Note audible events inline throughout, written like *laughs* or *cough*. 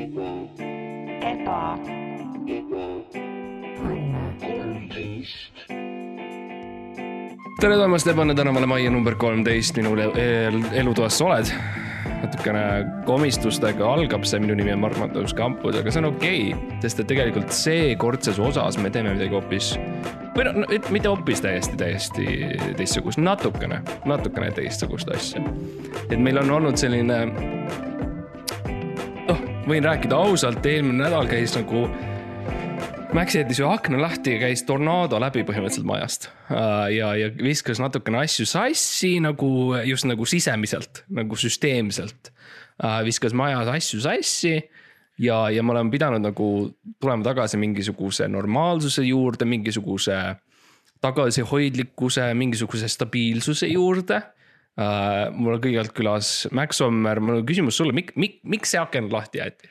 eba, tere tulemast Ebane tänavale majja number kolmteist minu el- elutoas sa oled. natukene komistustega algab see, minu nimi on Mart-Matus Kampus, aga see on okei okay,, sest et tegelikult seekordses osas me teeme midagi hoopis või noh, mitte hoopis täiesti, täiesti teistsugust, natukene, natukene teistsugust asja. et meil on olnud selline, võin rääkida ausalt, eelmine nädal käis nagu Max jättis ju akna lahti ja käis tornaado läbi põhimõtteliselt majast Äh, ja, ja viskas natukene asju sassi nagu just nagu sisemiselt, nagu süsteemselt. viskas majas asju sassi ja, ja me oleme pidanud nagu tulema tagasi mingisuguse normaalsuse juurde, mingisuguse tagasihoidlikkuse, mingisuguse stabiilsuse juurde uh,. mul on kõigepealt külas Max Sommer, mul on küsimus sulle, mik-, mik-, miks see aken lahti jäeti?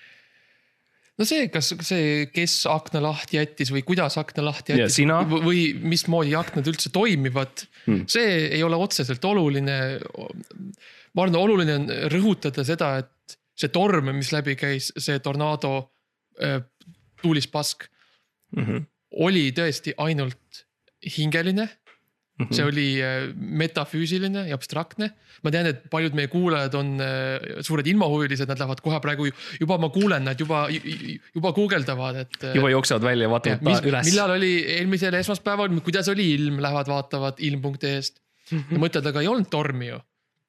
no see, kas see, kes akna lahti jättis või kuidas akna lahti Ja jättis sina? või- või mismoodi aknad üldse toimivad hmm., see ei ole otseselt oluline. ma arvan, oluline on rõhutada seda, et see torm, mis läbi käis, see tornaado äh, tuulispask Mm -hmm. oli tõesti ainult hingeline Mm -hmm. see oli äh, metafüüsiline ja abstraktne. ma tean, et paljud meie kuulajad on äh, suured ilmahuvilised, nad lähevad kohe praegu, juba ma kuulen, nad juba, juba guugeldavad, et. juba jooksevad välja ja vaatavad mis, üles. millal oli eelmisel esmaspäeval, kuidas oli ilm, lähevad vaatavad ilm.ee-st ja mõtlevad, aga ei olnud tormi ju.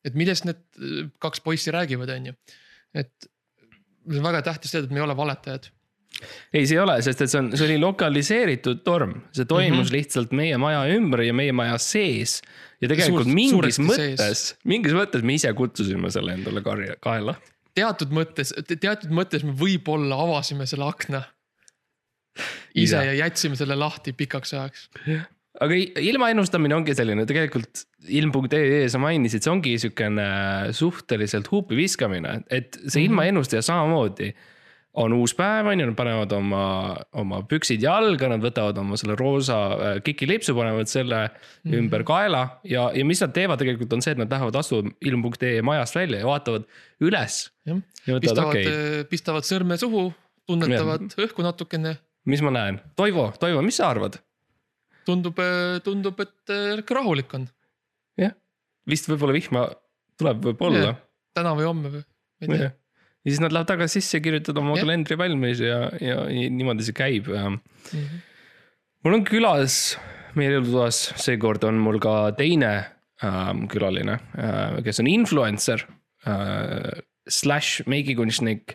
et millest need äh, kaks poissi räägivad, on ju. et see on väga tähtis teada, et me ei ole valetajad. ei, see ei ole, sest et see on, see oli lokaliseeritud torm, see toimus mm. -hmm. lihtsalt meie maja ümber ja meie maja sees. ja tegelikult Suur- mingis mõttes, mingis mõttes me ise kutsusime selle endale karja, kaela. teatud mõttes, teatud mõttes me võib-olla avasime selle akna. ise Ise. ja jätsime selle lahti pikaks ajaks. aga i- ilma ennustamine ongi selline, tegelikult ilm.ee sa mainisid, see ongi siukene suhteliselt huupi viskamine, et see Mhm. mm -hmm. On uus päev, on ju, nad panevad oma, oma püksid jalga, nad võtavad oma selle roosa äh, kikilipsu, panevad selle mm ümber kaela ja, ja mis nad teevad tegelikult on see, et nad lähevad, astuvad ilm.ee majast välja ja vaatavad üles. ja pistavad okay,, okay., pistavad sõrme suhu, tunnetavad õhku natukene. mis ma näen, Toivo, Toivo, mis sa arvad? tundub, tundub, et äh, rahulik on. Jah, vist võib-olla vihma tuleb võib-olla. Täna või homme või, ma ei ja siis nad lähevad tagasi sisse, kirjutavad oma kalendri valmis ja, ja niimoodi see käib. Mhm. mul on külas meie elutoas, seekord on mul ka teine ähm, külaline äh,, kes on influencer äh,. Slash meigikunstnik,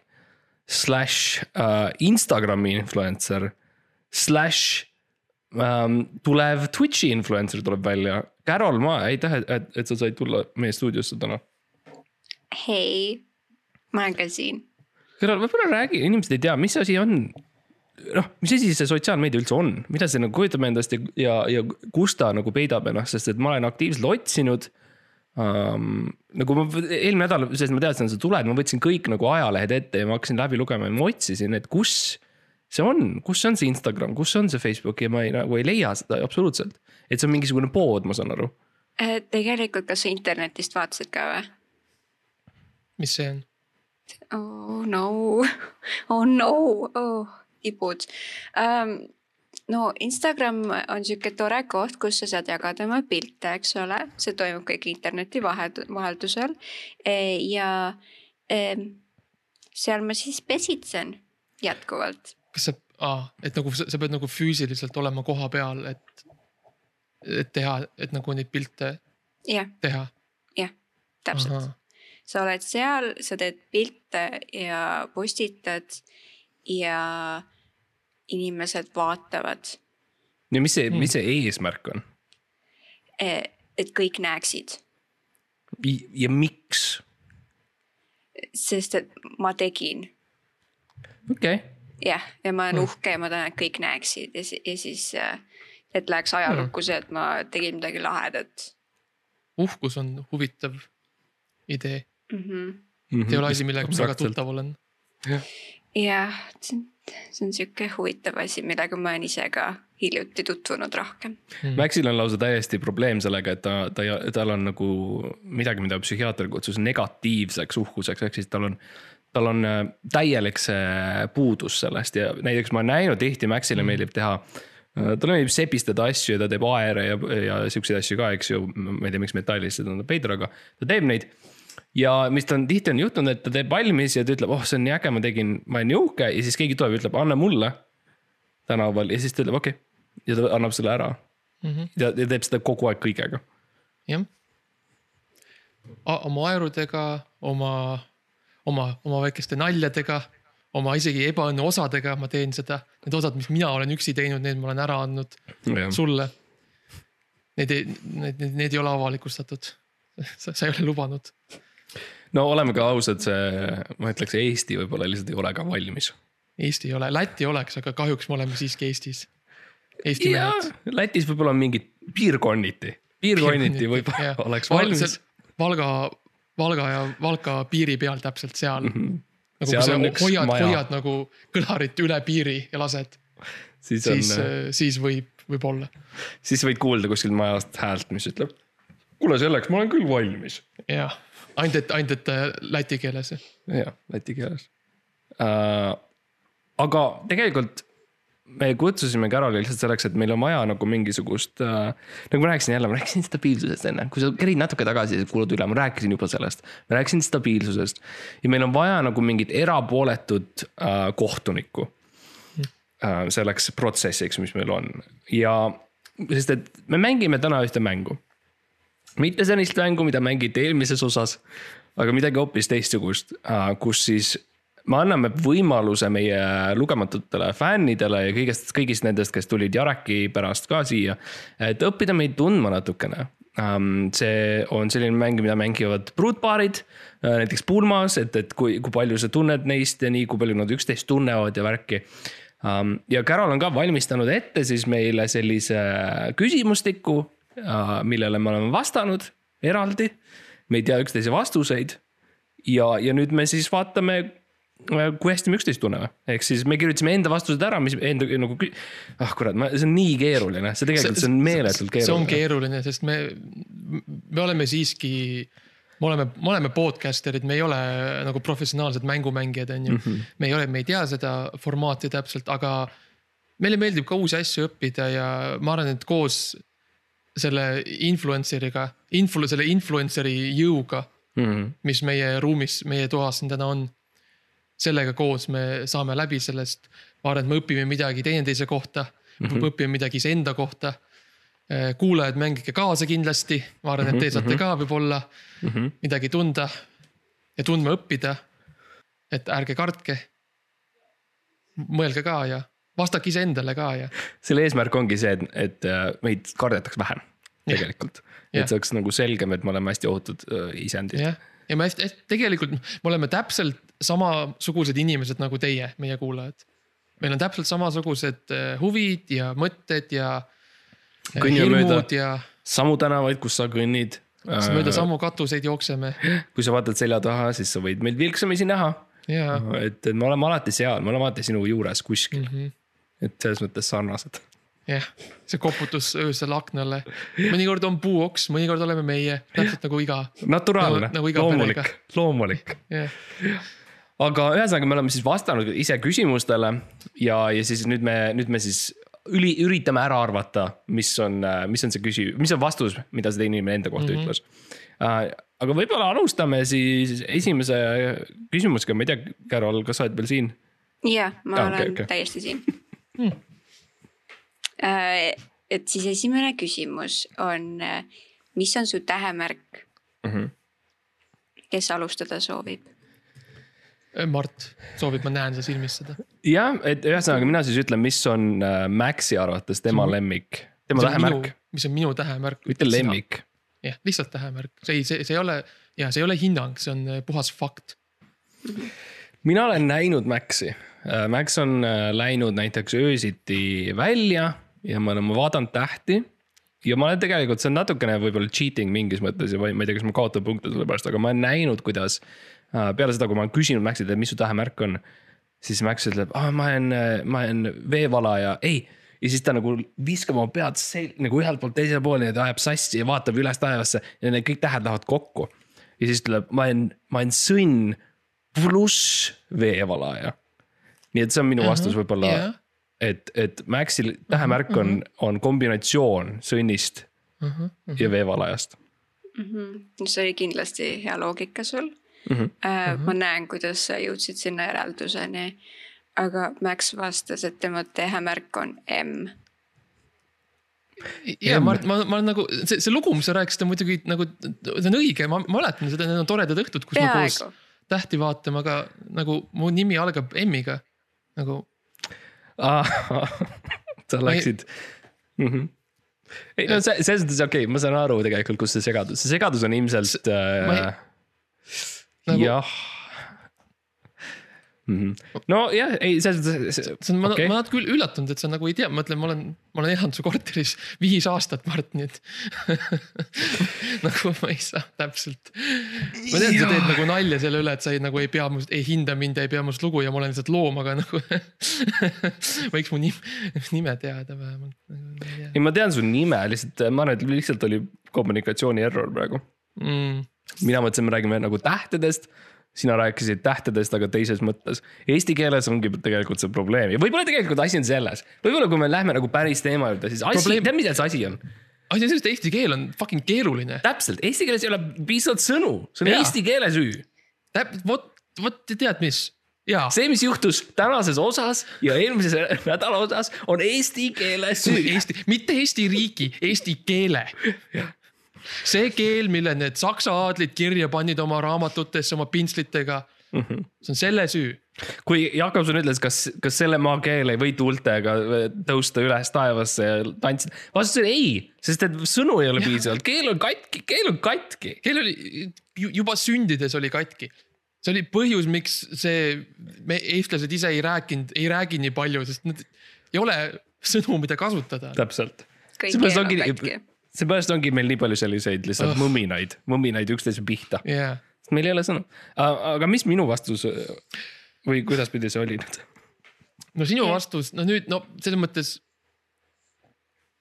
slash äh, Instagrami influencer, slash ähm, tulev Twitch'i influencer tuleb välja. Carol, ma aitäh, et, et, et sa said tulla meie stuudiosse täna hei, ma olen ka siin. Kõrval, võib-olla räägi, inimesed ei tea, mis asi on. noh, mis asi see sotsiaalmeedia üldse on, mida see nagu kujutab endast ja, ja, ja kus ta nagu peidab ennast, sest et ma olen aktiivselt otsinud um,. nagu ma eelmine nädal, sest ma teadsin, et sa tuled, ma võtsin kõik nagu ajalehed ette ja ma hakkasin läbi lugema ja ma otsisin, et kus see on, kus on see Instagram, kus on see Facebook ja ma ei, nagu ei leia seda absoluutselt. et see on mingisugune pood, ma saan aru. Äh, tegelikult, kas sa internetist vaatasid ka või? mis see on? Oh no, *laughs* oh no, oh tibud um,. no Instagram on sihuke tore koht, kus sa saad jagada oma pilte, eks ole, see toimub kõik interneti vaheldusel e, ja e, seal ma siis pesitsen jätkuvalt. kas sa ah,, et nagu sa, sa pead nagu füüsiliselt olema koha peal, et, et teha, et nagu neid pilte jah, teha? jah, täpselt. Sa oled seal, sa teed pilte ja postitad ja inimesed vaatavad, ja mis see, Hmm. mis see eesmärk on et kõik näeksid, ja miks? sest et ma tegin okei okay. jah, ja ma olen Hmm. uhke ja ma tahan, et kõik näeksid ja, ja siis, et läheks ajalukku see, et ma tegin midagi lahedat uhkus on huvitav idee, mm. -hmm. Mhm. ei ole asi, millega ma väga tuttav olen. jah, see on, see on sihuke huvitav asi, millega ma olen ise ka hiljuti tutvunud rohkem. Maxil on lausa täiesti probleem sellega, et ta, ta, tal on nagu midagi, mida psühhiaater kutsus negatiivseks uhkuseks, ehk siis tal on, tal on äh, täielik see puudus sellest ja näiteks ma olen näinud tihti Maxile Mm. meeldib teha. talle meeldib sepistada asju ja ta teeb aere ja, ja siukseid asju ka, eks ju, ma ei tea, miks metallis seda tundub veider, aga ta teeb neid. Ja mis ta on tihti on juhtunud, et ta teeb valmis ja ta ütleb, oh, see on nii äge, ma tegin, ma olen nii uhke ja siis keegi tuleb ja ütleb, anna mulle. tänaval ja siis ta ütleb okei okay. ja ta annab selle ära mm. -hmm. ja, ja teeb seda kogu aeg kõigega. jah. oma aerudega, oma, oma, oma väikeste naljadega, oma isegi ebaõnne osadega ma teen seda. Need osad, mis mina olen üksi teinud, need ma olen ära andnud Ja. sulle. Need ei, need, need, need ei ole avalikustatud. *laughs* sa, sa ei ole lubanud. No oleme ka ausad, see, ma ütleks, Eesti võib-olla lihtsalt ei ole ka valmis. Eesti ei ole, Läti oleks, aga kahjuks me oleme siiski Eestis. Eesti ja mehed. Lätis võib-olla mingid piirkonniti, piirkonniti võib-olla oleks Val- valmis. Valga, Valga ja Valka piiri peal täpselt seal mm. -hmm. nagu Seal kui on sa hoiad, hoiad nagu kõlarit üle piiri ja lased, siis siis on, äh, siis võib, võib olla. siis võid kuulda kuskilt majast häält, mis ütleb. kuule, selleks ma olen küll valmis. jah, ainult et, ainult et äh, läti keeles. jah, läti keeles äh,. aga tegelikult me kutsusime Caroli lihtsalt selleks, et meil on vaja nagu mingisugust äh,. nagu ma rääkisin jälle, ma rääkisin stabiilsusest enne, kui sa kerid natuke tagasi kuulad üle, ma rääkisin juba sellest. ma rääkisin stabiilsusest ja meil on vaja nagu mingit erapooletut äh, kohtunikku äh, selleks protsessiks, mis meil on ja sest, et me mängime täna ühte mängu. Mitte sellist mängu, mida mängiti eelmises osas, aga midagi hoopis teistsugust, kus siis me anname võimaluse meie lugematutele fännidele ja kõigest, kõigist nendest, kes tulid Jareki pärast ka siia, et õppida meid tundma natukene. see on selline mäng, mida mängivad pruutpaarid, näiteks pulmas, et, et kui, kui palju sa tunned neist ja nii, kui palju nad üksteist tunnevad ja värki Um, ja Carol on ka valmistanud ette siis meile sellise küsimustiku millele me oleme vastanud eraldi. me ei tea üksteise vastuseid. ja, ja nüüd me siis vaatame, kui hästi me üksteist tunneme, ehk siis me kirjutasime enda vastused ära, mis enda nagu, ah kurat, see on nii keeruline, see tegelikult, see on meeletult keeruline. see on keeruline, sest me, me oleme siiski me oleme, me oleme podcaster'id, me ei ole nagu professionaalsed mängumängijad, on ju mm. -hmm. me ei ole, me ei tea seda formaati täpselt, aga meile meeldib ka uusi asju õppida ja ma arvan, et koos selle influencer'iga, influ-, selle influencer'i jõuga mm, -hmm. mis meie ruumis, meie toas siin täna on. sellega koos me saame läbi sellest, ma arvan, et me õpime midagi teineteise kohta mm, -hmm. õpime midagi iseenda kohta kuulajad, mängige kaasa kindlasti, ma arvan, et te saate ka võib-olla mm -hmm. midagi tunda ja tundma õppida. et ärge kartke. mõelge ka ja vastake iseendale ka ja. selle eesmärk ongi see, et, et meid kardetaks vähem tegelikult, et see oleks nagu selgem, et me oleme hästi ohutud isendid. jah, ja me hästi, tegelikult me oleme täpselt samasugused inimesed nagu teie, meie kuulajad. meil on täpselt samasugused huvid ja mõtted ja mööda ja... samu tänavaid, kus sa kõnnid. siis mööda samu katuseid jookseme. kui sa vaatad selja taha, siis sa võid meid vilksamisi näha. Ja. et, et me oleme alati seal, me oleme alati sinu juures kuskil mm. -hmm. Et selles mõttes sarnased. jah, see koputus öösel aknale, mõnikord on puuoks, mõnikord oleme meie, täpselt nagu iga. naturaalne nagu, nagu loomulik, loomulik yeah. aga ühesõnaga, me oleme siis vastanud ise küsimustele ja, ja siis nüüd me, nüüd me siis üli, üritame ära arvata, mis on, mis on see küsi-, mis on vastus, mida see teine inimene enda kohta mm -hmm. ütles uh,. aga võib-olla alustame siis esimese küsimusega, ma ei tea, Carol, kas sa oled veel siin? jah, ma ah, olen okay, okay. täiesti siin hmm.. Uh, et siis esimene küsimus on, mis on su tähemärk mm? -hmm. kes alustada soovib? Mart soovib, ma näen sa silmis seda. jah, et ühesõnaga mina siis ütlen, mis on Maxi arvates tema lemmik, tema tähemärk. mis on minu tähemärk? ütle lemmik. jah, lihtsalt tähemärk, see ei, see, see ei ole ja see ei ole hinnang, see on puhas fakt. mina olen näinud Maxi, Max on läinud näiteks öösiti välja ja me oleme vaadanud tähti. ja ma olen tegelikult, see on natukene võib-olla cheating mingis mõttes ja ma ei tea, kas ma kaotan punkte selle pärast, aga ma olen näinud, kuidas peale seda, kui ma olen küsinud Maxilt, et mis su tähemärk on, siis Max ütleb, aa, ma olen, ma olen veevalaja, ei. ja siis ta nagu viskab oma pead sel-, nagu ühelt poolt teisele poole ja ta ajab sassi ja vaatab üles taevasse ja need kõik tähed lähevad kokku. ja siis tuleb, ma olen, ma olen sõnn pluss veevalaja. Nii et see on minu vastus Ahah, võib-olla jah. et, et Maxil tähemärk on, on kombinatsioon sõnnist ja veevalajast see oli kindlasti hea loogika sul mm. -hmm. äh,. ma näen, kuidas sa jõudsid sinna järelduseni. aga Max vastas, et tema tähemärk on M. ja ma, ma, ma nagu see, see lugu, mis sa rääkisid, on muidugi nagu, see on õige, ma mäletan seda, need on toredad õhtud, kus me koos peaaegu. tähti vaatame, aga nagu mu nimi algab M-iga. Nagu *laughs* sa läksid mm. -hmm. ei no see, selles mõttes okei okay,, ma saan aru tegelikult, kus see segadus, see segadus on ilmselt äh, nagu- jah mm -hmm. nojah, ei selles mõttes. see on, ma okay., ma natuke üll- üllatunud, et sa nagu ei tea, ma mõtlen, ma olen, ma olen elanud su korteris viis aastat, Mart, nii et *laughs* nagu ma ei saa täpselt. ma tean, sa teed nagu nalja selle üle, et sa ei nagu ei pea must, ei hinda mind ja ei pea must lugu ja ma olen lihtsalt loom, aga nagu *laughs* võiks mu nime, nime teada vähemalt nagu,. ei, ma tean su nime, lihtsalt ma arvan, et lihtsalt oli kommunikatsiooni error praegu. Mm, mina mõtlesin, me räägime nagu tähtedest sina rääkisid tähtedest, aga teises mõttes. Eesti keeles ongi tegelikult see probleem ja võib-olla tegelikult asi on selles, võib-olla kui me lähme nagu päris teema juurde, siis asi, Probleem- tead, mida see asi on? asi on selles, et eesti keel on fucking keeruline. täpselt, eesti keeles ei ole piisavalt sõnu, see on Jaa. eesti keele süü. täp-, vot, vot tead mis, jaa. see, mis juhtus tänases osas ja eelmises *laughs* nädala osas, on eesti keele süü. Eesti, mitte Eesti riigi, eesti keele. See keel, mille need saksa aadlid kirja panid oma raamatutesse oma pintslitega. see on selle süü. kui Jakobson ütles, kas, kas selle maa keel ei või tuultega tõusta üles taevasse ja tantsida, vastus oli ei, sest et sõnu ei ole piisavalt, keel on katki, keel on katki. keel oli ju- juba sündides oli katki. see oli põhjus, miks see, me eestlased ise ei rääkinud, ei räägi nii palju, sest nad ei ole sõnu, mida kasutada. täpselt. kõik keel on katki. Seepärast ongi meil nii palju selliseid lihtsalt Ugh. mõminaid, mõminaid üksteise pihta, jah, sest meil ei ole sõnu. aga mis minu vastus või kuidaspidi see oli nüüd? no sinu vastus, no nüüd no selles mõttes.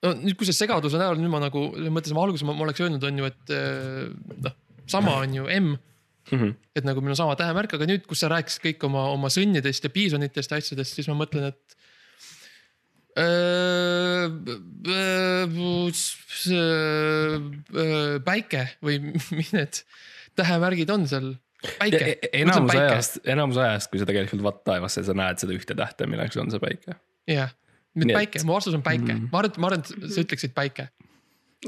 no nüüd, kui see segaduse näol, nüüd ma nagu selles mõttes ma alguses ma, ma oleks öelnud, on ju, et äh, noh, sama on ju M Mhm. et nagu meil on sama tähemärk, aga nüüd, kus sa rääkisid kõik oma, oma sõnnidest ja piisonitest ja asjadest, siis ma mõtlen, et. Päike või *laughs* mis need tähemärgid on seal? päike. enamus ajast, enamus ajast, kui sa tegelikult vaatad taevasse, sa näed seda ühte tähte, milleks on see päike. jah, nüüd Nii et- päike, mu vastus on päike mm., ma arvan, ma arvan, et sa ütleksid päike.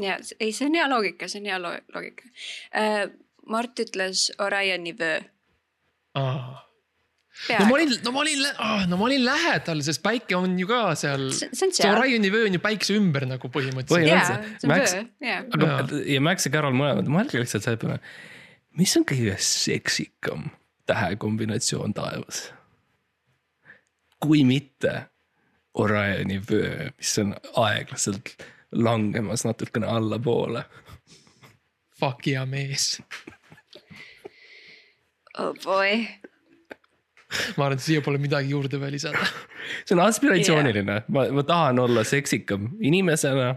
ja ei, see on hea loogika, see on hea lo- loogika äh,. Mart ütles Orioni vöö. No ma olin, no ma olin, no ma olin lähedal, sest päike on ju ka seal. see. Orioni vöö on ju päikse ümber nagu põhimõtteliselt. põhimõtteliselt. aga ja Max ja Carol mõlemad, mõelge lihtsalt selle peale. mis on kõige seksikam tähekombinatsioon taevas? kui mitte Orioni vöö, mis on aeglaselt langemas natukene allapoole. Fuck hea mees. oh boy. *laughs* ma arvan, et siia pole midagi juurde veel lisada. *laughs* see on aspiratsiooniline yeah., ma, ma tahan olla seksikam inimesena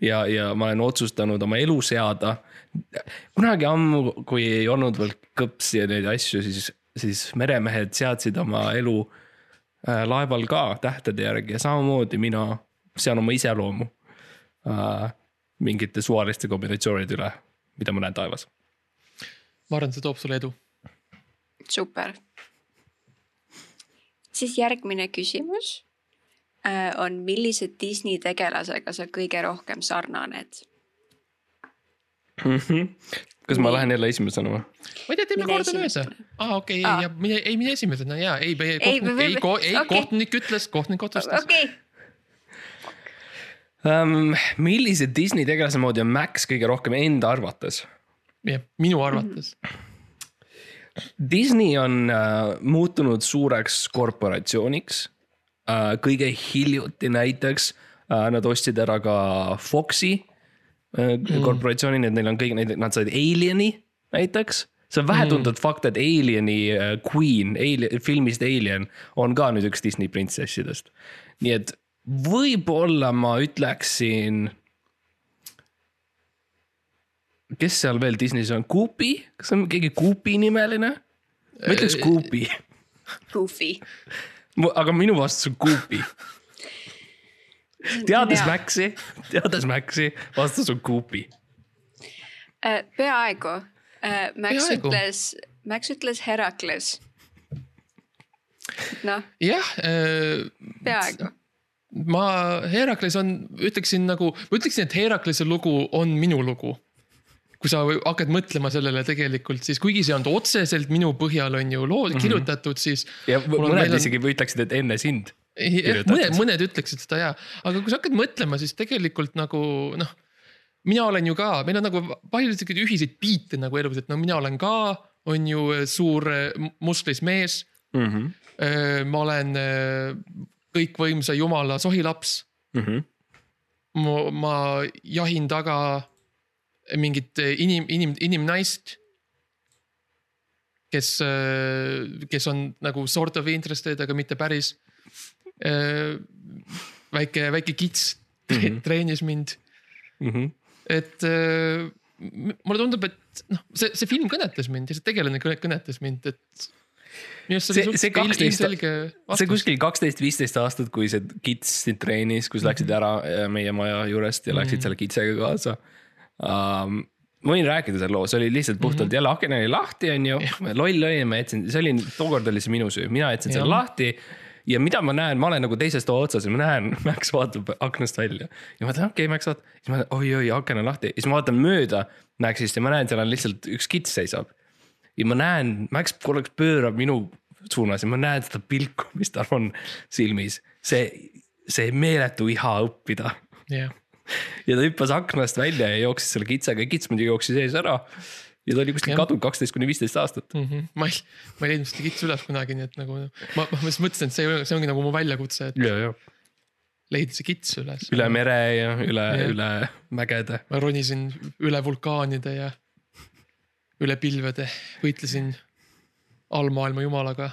ja, ja ma olen otsustanud oma elu seada. kunagi ammu, kui ei olnud veel kõpsi ja neid asju, siis, siis meremehed seadsid oma elu äh, laeval ka tähtede järgi ja samamoodi mina sean oma iseloomu äh, mingite suvaliste kombinatsioonide üle, mida ma näen taevas. ma arvan, see toob sulle edu. super. Siis järgmine küsimus äh, on, millise Disney tegelasega sa kõige rohkem sarnaned? kas ma lähen jälle esimesena või? ma ei tea, teeme kordamööda esimesena.. aa, okei, ei, mine, ei mine esimesena ja ei, ei, Ei, ei okei. kohtunik ütles, kohtunik otsustas. okei, Um, millise Disney tegelase moodi on Max kõige rohkem enda arvates? jah, minu arvates. Disney on äh, muutunud suureks korporatsiooniks äh,. kõige hiljuti näiteks äh, nad ostsid ära ka Foxi äh, mm. korporatsiooni, nii et neil on kõik need, nad said Alieni näiteks. see on vähetuntud mm. fakt, et Alieni äh, Queen Alien,, filmist Alien on ka nüüd üks Disney printsessidest. nii et võib-olla ma ütleksin. Kes seal veel Disney's on, Coopi, kas on keegi Coopi nimeline? ma ütleks Goopy, Goofy. aga minu vastus on Goopy. teades. Maxi, teades Maxi, vastus on Goopy. Äh, peaaegu. Max Peaaegu. ütles, Max ütles Herakles. noh, jah, peaaegu. ma, Herakles on, ütleksin nagu, ma ütleksin, et Heraklese lugu on minu lugu. Kui sa hakkad mõtlema sellele tegelikult, siis kuigi see on otseselt minu põhjal on ju loo -hmm. kirjutatud, siis. ja mõned isegi ütleksid, et enne sind. mõned, mõned ütleksid seda ja, aga kui sa hakkad mõtlema, siis tegelikult nagu noh. mina olen ju ka, meil on nagu palju siukseid ühiseid biite nagu elus, et no mina olen ka, on ju suur eh, musklis mees mm. -hmm. ma olen eh, kõikvõimsa jumala sohilaps. Mm -hmm. ma, ma jahin taga mingit inim, inim, inimnaist. kes, kes on nagu sort of interested, aga mitte päris. väike, väike kits mm. -hmm. treenis mind, Mm -hmm. et mulle tundub, et noh, see, see film kõnetas mind ja see tegelane kõne- kõnetas mind, et. see See- oli see suht- il- 12 ilmselge see vastus. kuskil kaksteist, viisteist aastat, kui see kits sind treenis, kus läksid ära meie maja juurest ja läksid Mhm. selle kitsega kaasa um,. ma võin rääkida selle loo, see oli lihtsalt puhtalt jälle aken oli lahti, onju, loll oli, ma jätsin, see oli, tookord oli see minu süü, mina jätsin selle lahti. ja mida ma näen, ma olen nagu teises toa otsas ja ma näen, *laughs* Max vaatab aknast välja. Ja ma mõtlen, okei okay,, Max vaatab, siis ma oi-oi, aken on lahti. Ja siis ma vaatan mööda Maxist ja ma näen, seal on lihtsalt üks kits seisab. Ja ma näen, Max korraks pöörab minu suunas ja ma näen seda pilku, mis tal on silmis. see, see meeletu iha õppida. Jah, *laughs* ja ta hüppas aknast välja ja jooksis selle kitsaga ja kits muidugi jooksis ees ära. ja ta oli kuskil kadunud kaksteist kuni viisteist aastat. mm. -hmm. ma ei, ma ei leidnud seda kitsu üles kunagi, nii et nagu ma, ma just mõtlesin, et see, see ongi nagu mu väljakutse, et ja, ja leida see kits üles. üle mere ja üle üle mägede. ma ronisin üle vulkaanide ja üle pilvede, võitlesin allmaailma jumalaga.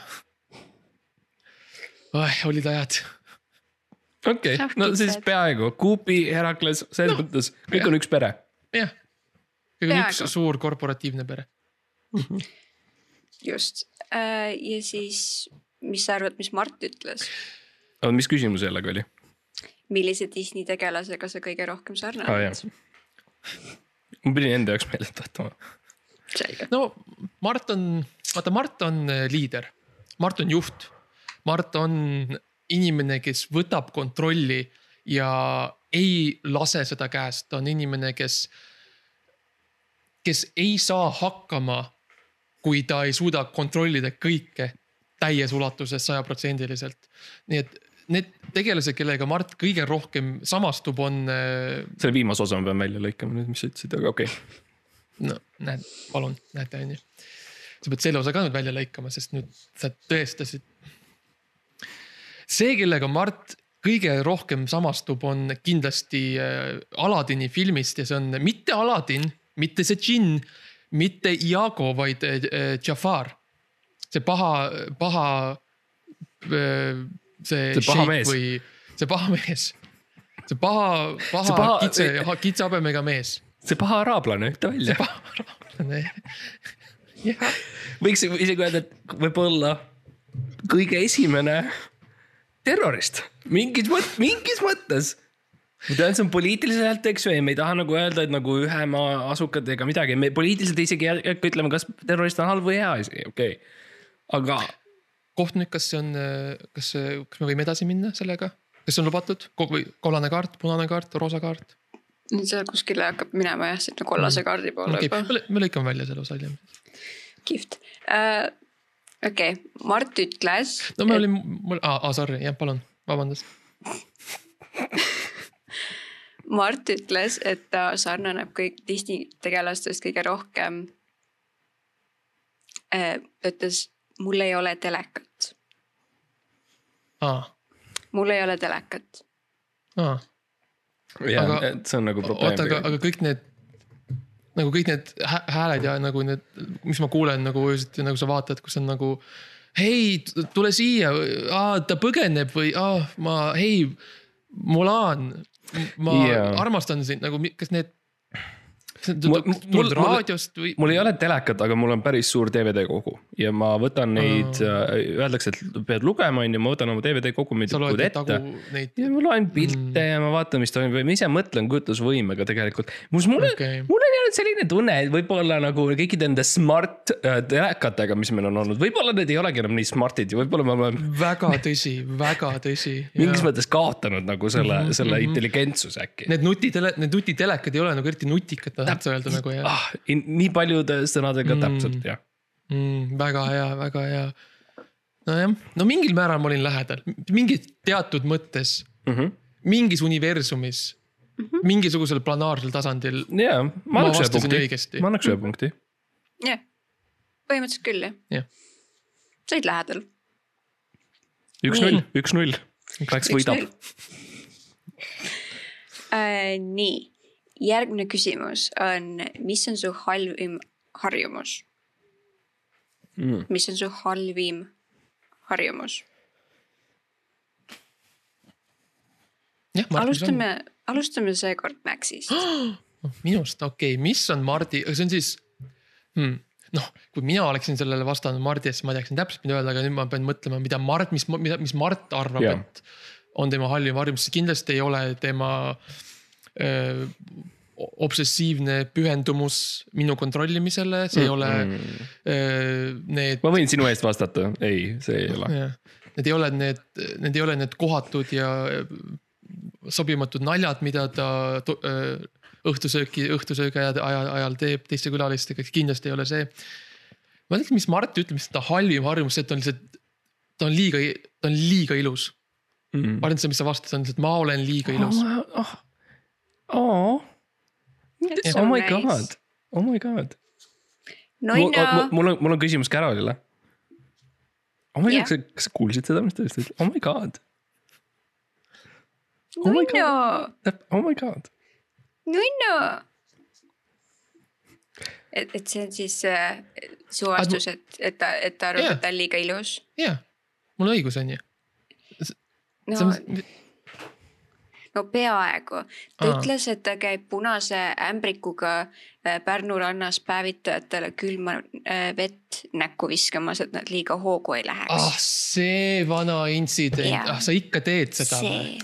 olid ajad, okei okay., no siis peaaegu, Coopi, Herakles, selles no, mõttes kõik jah. on üks pere. jah. kõik on üks suur korporatiivne pere. just. ja siis, mis sa arvad, mis Mart ütles? aga mis küsimus jällegi oli? millise Disney tegelasega sa kõige rohkem aa sarnaned jah. ma pidin enda jaoks meelde tuletama. no Mart on, vaata Mart on äh, liider, Mart on juht. Mart on inimene, kes võtab kontrolli ja ei lase seda käest, ta on inimene, kes, kes ei saa hakkama, kui ta ei suuda kontrollida kõike täies ulatuses sajaprotsendiliselt. nii et need tegelased, kellega Mart kõige rohkem samastub, on äh, selle viimase osa ma pean välja lõikama nüüd, mis sa ütlesid, aga okei okay.. no näed, palun, näete onju. sa pead selle osa ka nüüd välja lõikama, sest nüüd sa tõestasid. see, kellega Mart kõige rohkem samastub, on kindlasti äh, Aladini filmist ja see on mitte Aladin, mitte see džinn, mitte Iago, vaid äh, Jafar. see paha, paha, see, See paha mees. või see paha mees. see paha, paha, See paha- kitse, kitse habemega mees see paha araablane, ütle välja. *laughs* jah, võiks isegi öelda, et võib-olla kõige esimene terrorist mingis mõttes, mingis mõttes. ma tean, see on poliitiliselt, eks ju, ja me ei taha nagu öelda, et nagu ühe maa asukad ega midagi, me poliitiliselt isegi ei hakka ütlema, kas terrorist on halb või hea asi, okei okay.. aga kohtunik, kas see on, kas, kas me võime edasi minna sellega, kas see on lubatud, kollane kaart, punane kaart, roosa kaart? nüüd see kuskile hakkab minema jah, sinna kollase kaardi poole okei juba okay., me lõikame välja selle osa hiljem. kihvt uh,. Okei okay., Mart ütles. no me olime, mul, aa, sorry, jah, palun, vabandust. *laughs* Mart ütles, et ta sarnaneb kõik Disney tegelastest kõige rohkem. ta ütles, mul ei ole telekat, aa, mul ei ole telekat. aa, jah Aga-, see on nagu probleem oota, aga, aga kõik need nagu kõik need hä- hääled ja nagu need, mis ma kuulen nagu öösiti nagu sa vaatad, kus on nagu. hei, tule siia, ta põgeneb või aa, ma, hei, Mulan, ma yeah. armastan sind nagu, kas need. Mul- mul- mul- raadiost või? mul ei ole telekat, aga mul on päris suur DVD kogu, ja ma võtan neid uh., öeldakse, et pead lugema, on ju, ma võtan oma DVD neid ette neid, ja ma loen pilte mm. ja ma vaatan, mis toimub ja ma ise mõtlen kujutlusvõimega tegelikult. mulle Okei. okay., mul on jäänud selline tunne, et võib-olla nagu kõikide nende smart äh, telekatega, mis meil on olnud, võib-olla need ei olegi enam nii smart'id ja võib-olla me oleme väga tõsi, väga tõsi. *laughs* mingis mõttes kaotanud nagu selle mm, -hmm, selle mm -hmm. intelligentsuse äkki. Need nutitele, need nutitelekad ei ole nagu eriti nutikad, tahad sa öelda nagu jah ah,. nii paljude sõnadega mm. täpselt jah. mm,? väga hea, väga hea. nojah, no mingil määral ma olin lähedal, mingis teatud mõttes, Mm -hmm. mingis universumis mm, -hmm. mingisugusel planaarsel tasandil. ja, ma annaks ühe punkti ma annaks ühe punkti. jah, põhimõtteliselt küll jah Jah. sa olid lähedal. üks-null üks-null, Läks võidab. *laughs* Äh, nii, järgmine küsimus on, mis on su halvim harjumus, mm.. mis on su halvim harjumus? alustame, alustame seekord Maxist. *gasps* minust, okei okay., mis on Mardi, see on siis hmm.. noh, kui mina oleksin sellele vastanud Mardi eest, siis ma teaksin täpselt, mida öelda, aga nüüd ma pean mõtlema, mida Mart, mis, mida, mis Mart arvab Jah. et on tema halvim harjumus, kindlasti ei ole tema öö, obsessiivne pühendumus minu kontrollimisele, see ei ole mm. öö, need ma võin sinu eest vastata, ei, see ei ole. need ei ole need, need ei ole need kohatud ja sobimatud naljad, mida ta öö, õhtusööki, õhtusöögi ajal, ajal, teeb teiste külalistega, kindlasti ei ole see. ma ei tea, mis Mart ütleb, mis ta halvim harjumus, see, et ta on lihtsalt, ta on liiga, ta on liiga ilus. Mm. ma arvan, et see, mis sa vastasid, on lihtsalt ma olen liiga ilus. oh, oh. oh my god, oh my god. no mul, no, mul on, mul on küsimus Carolile. oh my Jah. god, kas sa kuulsid seda, mis ta ütles, oh my god, oh my no, oh my god. no, no. et, et see on siis äh, su vastus, et, et ta, et ta arvab yeah., et ta on liiga ilus. jah, mul on õigus, on ju. no no peaaegu. ta Aa. ütles, et ta käib punase ämbrikuga äh, Pärnu rannas päevitajatele külma äh, vett näkku viskamas, et nad liiga hoogu ei läheks ah see vana intsident ah sa ikka teed seda või?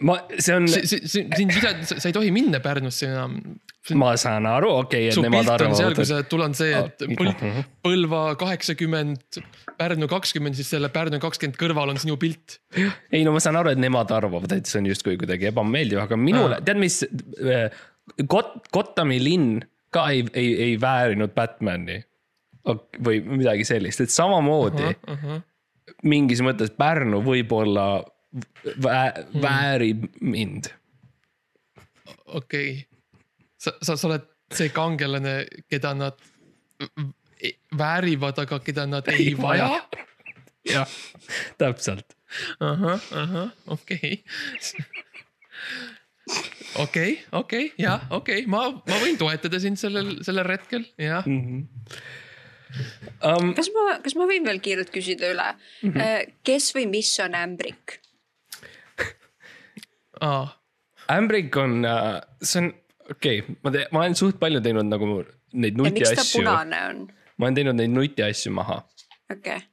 ma, see on, sind vida-, sa ei tohi minna Pärnusse enam. ma saan aru, okei okay,, et nemad on seal, arvavad kui, sa, tul on see, et Ah, Põl- mhm. Põlva kaheksakümmend, Pärnu kakskümmend, siis selle Pärnu kakskümmend kõrval on sinu pilt. ei no ma saan aru, et nemad arvavad, et see on justkui kuidagi ebameeldiv, aga minule, tead, mis Got-, Gothami linn ka ei, ei, ei väärinud Batman'i. või midagi sellist, et samamoodi uh. -huh. mingis mõttes Pärnu võib-olla vä-, Hmm. väärib mind. okei okay., sa, sa, sa oled see kangelane, keda nad väärivad, aga keda nad ei vaja. jah, täpselt. ahah, ahah, okei. okei, okei, jah, okei, ma, ma võin toetada sind sellel, sellel retkel, jah. Um, kas ma, kas ma võin veel kiirelt küsida üle mm. -hmm. kes või mis on ämbrik? aa, ämbrik on, see on, okei okay,, ma teen, ma olen suht palju teinud nagu neid ja miks ta nutiasju, punane on? ma olen teinud neid nutiasju maha okei okay.,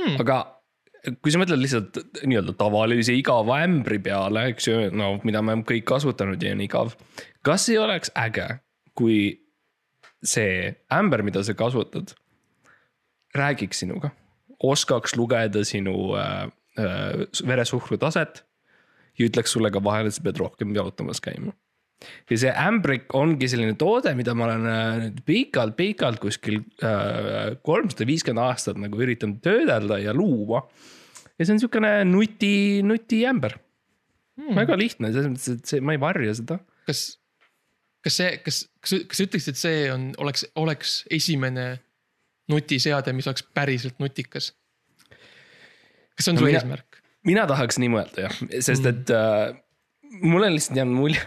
Hmm. aga kui sa mõtled lihtsalt nii-öelda tavalise igava ämbri peale, eks ju, no mida me kõik kasutanud ja on igav. kas ei oleks äge, kui see ämber, mida sa kasutad, räägiks sinuga, oskaks lugeda sinu äh, äh, veresuhkru taset ja ütleks sulle ka vahel, et sa pead rohkem jalutamas käima ja see ämbrik ongi selline toode, mida ma olen äh, nüüd pikalt-pikalt kuskil kolmsada viiskümmend aastat nagu üritanud töödelda ja luua. ja see on siukene nuti, nutiämber hmm.. väga lihtne, selles mõttes, et see, ma ei varja seda. kas, kas see, kas, kas, kas sa ütleksid, et see on, oleks, oleks esimene nutiseade, mis oleks päriselt nutikas? kas see on No su mina- eesmärk? Mina tahaks nii mõelda jah, sest et äh, mul on lihtsalt jäänud mulje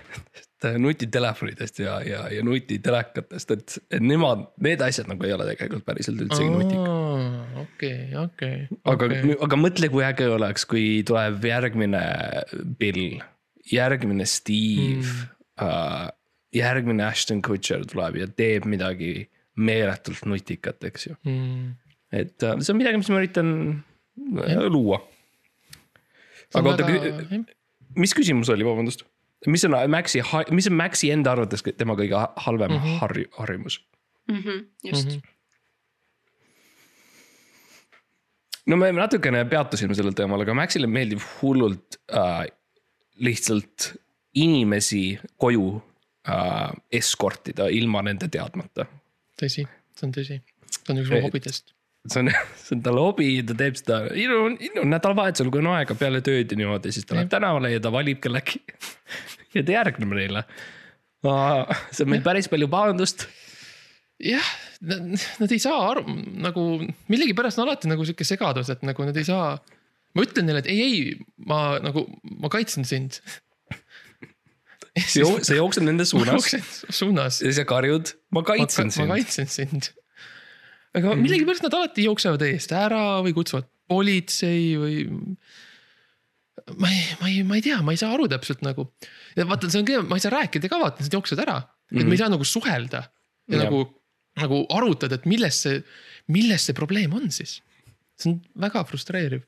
äh, nutitelefonidest ja, ja, ja nutitelekatest, et, et nemad, need asjad nagu ei ole tegelikult päriselt üldsegi nutikad. okei, okei. aga okay., aga mõtle, kui äge oleks, kui tuleb järgmine Bill, järgmine Steve mm., uh, järgmine Ashton Kutcher tuleb ja teeb midagi meeletult nutikat, eks ju. mm.. et äh, see on midagi, mis ma üritan äh, Jah. luua. Aga oota, mis küsimus oli, vabandust? mis on Maxi, mis on Maxi enda arvates tema kõige ha- halvem mm Mhm. -hmm. harju, harjumus? Mhm, just. no me natukene peatusime sellel teemal, aga Maxile meeldib hullult äh, lihtsalt inimesi koju äh, eskortida ilma nende teadmata. tõsi, see on tõsi, see on üks mu hobidest. See on, *laughs* see on tal hobi, ta teeb seda ilu, ilu nädalavahetusel, kui on aega peale tööd ja niimoodi, siis ta läheb tänavale ja ta valib kellegi. *laughs* ja ta järgneb neile. see on meil päris palju pahandust. jah, nad ei saa aru nagu millegipärast on alati nagu sihuke segadus, et nagu nad ei saa. ma ütlen neile, et ei, ei, ma nagu, ma kaitsen sind. sa jooksed nende suunas *laughs* suunas. ja sa karjud, ma kaitsen ma sind. kaitsen sind. Aga millegipärast nad alati jooksevad eest ära või kutsuvad politsei või. ma ei, ma ei, ma ei tea, ma ei saa aru täpselt nagu. ja vaata, see on ka, ma ei saa rääkida ka vaata, nad jooksevad ära. et Mhm. me ei saa nagu suhelda ja Jah. nagu, nagu arutada, et milles see, milles see probleem on siis. see on väga frustreeriv.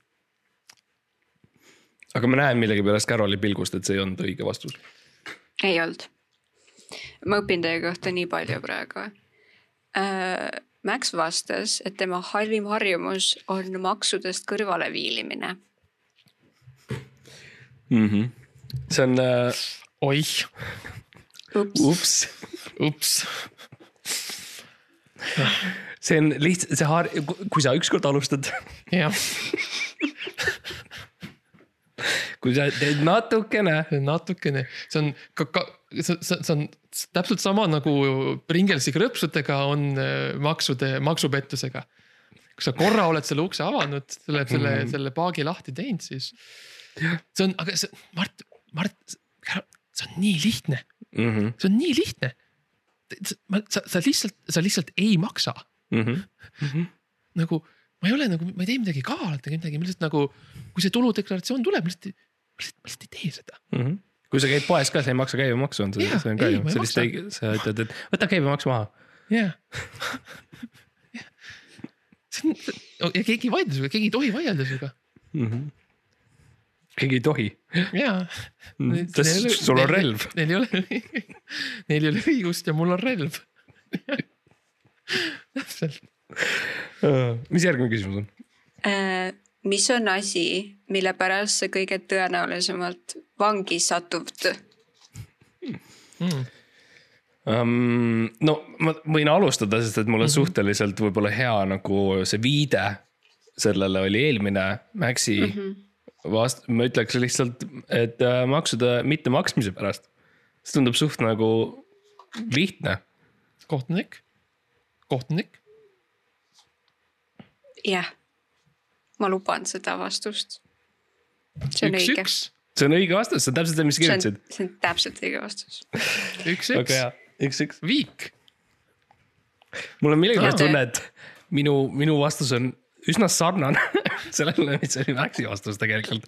aga ma näen millegipärast Caroli pilgust, et see ei olnud õige vastus. ei olnud. ma õpin teie kohta nii palju praegu äh,. Max vastas, et tema halvim harjumus on maksudest kõrvaleviilimine. mm. -hmm. see on uh,, oih, ups, ups, ups, see on lihtsalt see har-, kui sa ükskord alustad, jah, *laughs* kui sa teed natukene, natukene, see on ka, ka see, see on täpselt sama nagu Pringlesi krõpsudega on äh, maksude, maksupettusega. kui sa korra oled selle ukse avanud, selle, selle mm, -hmm. selle paagi lahti teinud, siis see on, aga see, Mart, Mart, see on nii lihtne, mm. -hmm. see on nii lihtne. sa, sa lihtsalt, sa lihtsalt ei maksa Mm -hmm. nagu, ma ei ole nagu, ma ei tee midagi kavalat ega midagi, ma lihtsalt nagu, kui see tuludeklaratsioon tuleb, ma lihtsalt, ma lihtsalt, ma lihtsalt ei tee seda. Mm -hmm. kui sa käid poes ka, sa ei maksa käibemaksu, on see, Jaa, see on ka ei, ju ei sellist maksa. õige, sa ütled, et võta käibemaks maha. jah. see on, ja keegi ei vaidle sinuga, keegi ei tohi vaielda sinuga. Mm -hmm. keegi ei tohi, jaa. sest sul on relv. Neil ei ole, *laughs* neil ei ole õigust ja mul on relv. *laughs* täpselt. Mis järgmine küsimus on? äh,. mis on asi, mille pärast sa kõige tõenäolisemalt vangi satud? Mm. um,. no ma võin alustada, sest et mul on mm -hmm. suhteliselt võib-olla hea nagu see viide sellele oli eelmine Maxi mm -hmm. vast-, ma ütleks lihtsalt, et äh, maksude mittemaksmise pärast. see tundub suht nagu lihtne. kohtunik, kohtunik. jah, ma luban seda vastust. see on üks, õige, see on õige vastus, see on täpselt see, mis sa see on kirjutasid., see on täpselt õige vastus. üks, üks, üks, üks. viik. mul on millegipärast tunne, et minu, minu vastus on üsna sarnane *laughs* sellele, mis oli Maxi vastus tegelikult.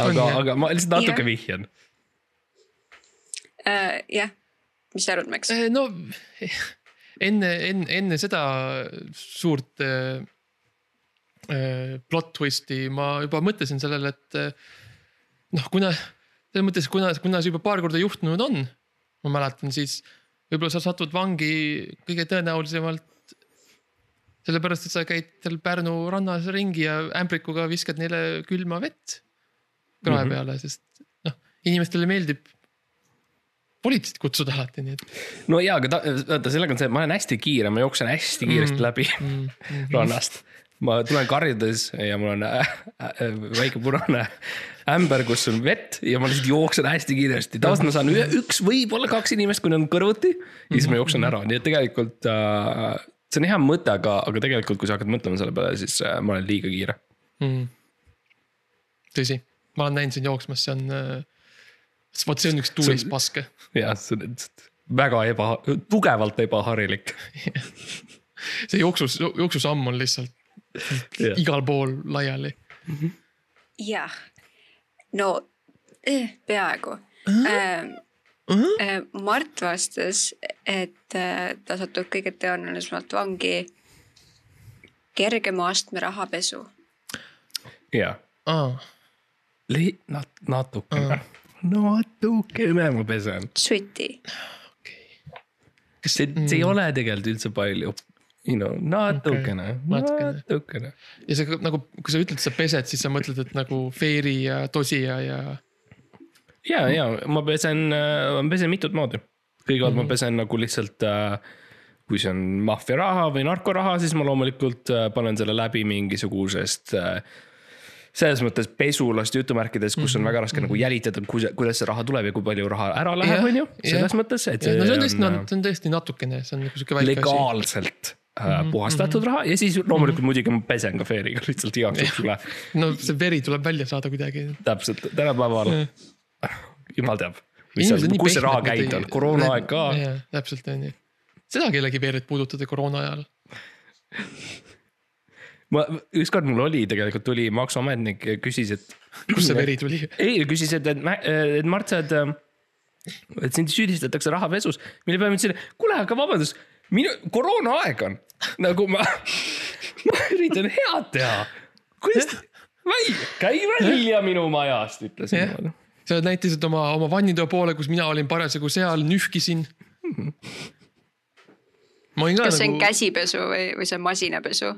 Aga, aga ma lihtsalt natuke Jah. vihjan. Äh, jah, mis sa arvad, Max? Eh, no *laughs* enne, enne, enne seda suurt äh, äh, plot twist'i ma juba mõtlesin sellele, et äh, noh, kuna selles mõttes, kuna, kuna see juba paar korda juhtunud on, ma mäletan, siis võib-olla sa satud vangi kõige tõenäolisemalt sellepärast, et sa käid seal Pärnu rannas ringi ja ämbrikuga viskad neile külma vett krae mm -hmm. peale, sest noh, inimestele meeldib politseid kutsuda alati, nii et no jaa, aga ta, vaata, sellega on see, ma olen hästi kiire, ma jooksen hästi kiiresti Mm. läbi mm, mm, *laughs* rannast. Ma tulen karjudes ja mul on äh, äh, väike punane ämber, kus on vett ja ma lihtsalt jooksen hästi kiiresti. tavaliselt ma saan ühe, üks, võib-olla kaks inimest, kui nad on kõrvuti ja siis ma jooksen ära, nii et tegelikult äh, see on hea mõte, aga, aga tegelikult, kui sa hakkad mõtlema selle peale, siis äh, ma olen liiga kiire. mm.. tõsi, ma olen näinud sind jooksmas, see on äh,, vot see on üks tuulis paske. jah, see on väga eba, tugevalt ebaharilik. *laughs* see jooksus, jooksusamm on lihtsalt Jah. igal pool laiali. jah, no eh, peaaegu äh,. Äh, Mart vastas, et äh, ta satub kõige tõenäolisemalt vangi kergema astme rahapesu. jaa, aa, li-, nat-, natukene, natukene ma pesen. Suti. kas see, see ei ole tegelikult üldse palju, you know, natukene okay., natukene. ja see nagu, kui sa ütled, sa pesed, siis sa mõtled, et nagu Fairy ja Tosija ja. ja, ja ma pesen, ma pesen mitut moodi. kõigepealt mm -hmm. ma pesen nagu lihtsalt äh, kui see on maffia raha või narkoraha, siis ma loomulikult äh, panen selle läbi mingisugusest äh, selles mõttes pesulast jutumärkides, kus on väga raske nagu jälitada, kuidas see raha tuleb ja kui palju raha ära läheb, on ju, selles mõttes, et no see on tõesti, on, see on tõesti natukene, see on nagu äh, väike asi. legaalselt äh, puhastatud raha ja siis loomulikult muidugi ma pesen ka Fairiga *laughs* lihtsalt igaks juhuks üle. *laughs* no see veri tuleb välja saada kuidagi. täpselt, tänapäeval *laughs* jumal teab, mis seal kus see raha käinud on, koroonaaeg ka. täpselt on ju. seda kellegi verd puudutada koroona ajal. ma ükskord mul oli tegelikult tuli maksuametnik ja küsis, et. *clears throat* kust see veri tuli? ei, küsis, et, et, et Mart, sa oled, et sind süüdistatakse rahapesus, mille peale ma ütlesin, kuule, aga vabandust, minu koroonaaeg on nagu ma, *laughs* ma üritan head teha. kuidas, käi välja minu majast, ütlesin Jah. niimoodi. sa näitasid oma, oma vannitoa poole, kus mina olin parasjagu seal, nühkisin. ma olin ka kas see on nagu, käsipesu või, või see on masinapesu?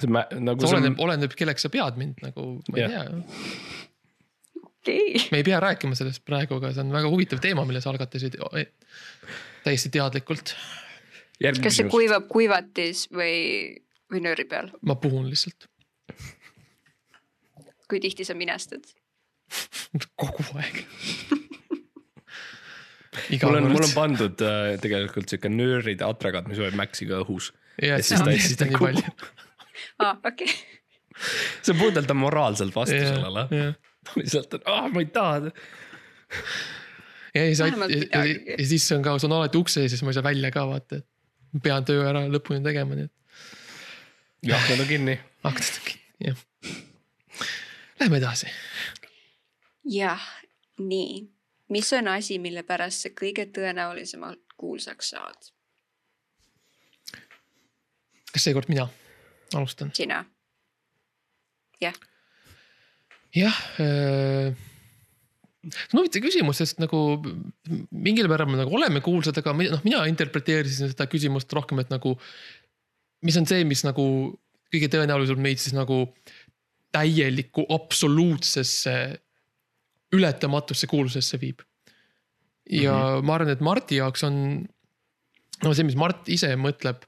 see mä- nagu see oleneb on,, oleneb, kelleks sa pead mind nagu, ma ei Jah. tea. okei. me ei pea rääkima sellest praegu, aga see on väga huvitav teema, mille sa algatasid eh, täiesti teadlikult. Järgmine kas see küsimus. kuivab kuivatis või, või nööri peal? ma puhun lihtsalt kui tihti sa minestad? *laughs* kogu aeg. *laughs* mul on, mul on pandud äh, tegelikult sihuke nööride atragaat, mis hoiab Maxiga õhus. ja siis ta- siis ta nii palju. aa, okei. *laughs* see on puhtalt on moraalselt vastu sellele. ja lihtsalt, et ah, ma ei taha. ja siis, ja, ja, ja siis on ka, see on alati ukse ees ja siis ma ei saa välja ka vaata, et pean töö ära lõpuni tegema, nii et aknad on kinni. aknad on kinni, jah. Lähme edasi. jah, nii. mis on asi, mille pärast sa kõige tõenäolisemalt kuulsaks saad? kas seekord mina alustan? sina? jah, jah äh,. See on huvitav küsimus, sest nagu mingil määral me nagu oleme kuulsad, aga noh, mina interpreteerisin seda küsimust rohkem, et nagu. mis on see, mis nagu kõige tõenäolisemalt meid siis nagu täielikku absoluutsesse ületamatusse kuulsusesse viib. ja mm -hmm. ma arvan, et Marti jaoks on no see, mis Mart ise mõtleb,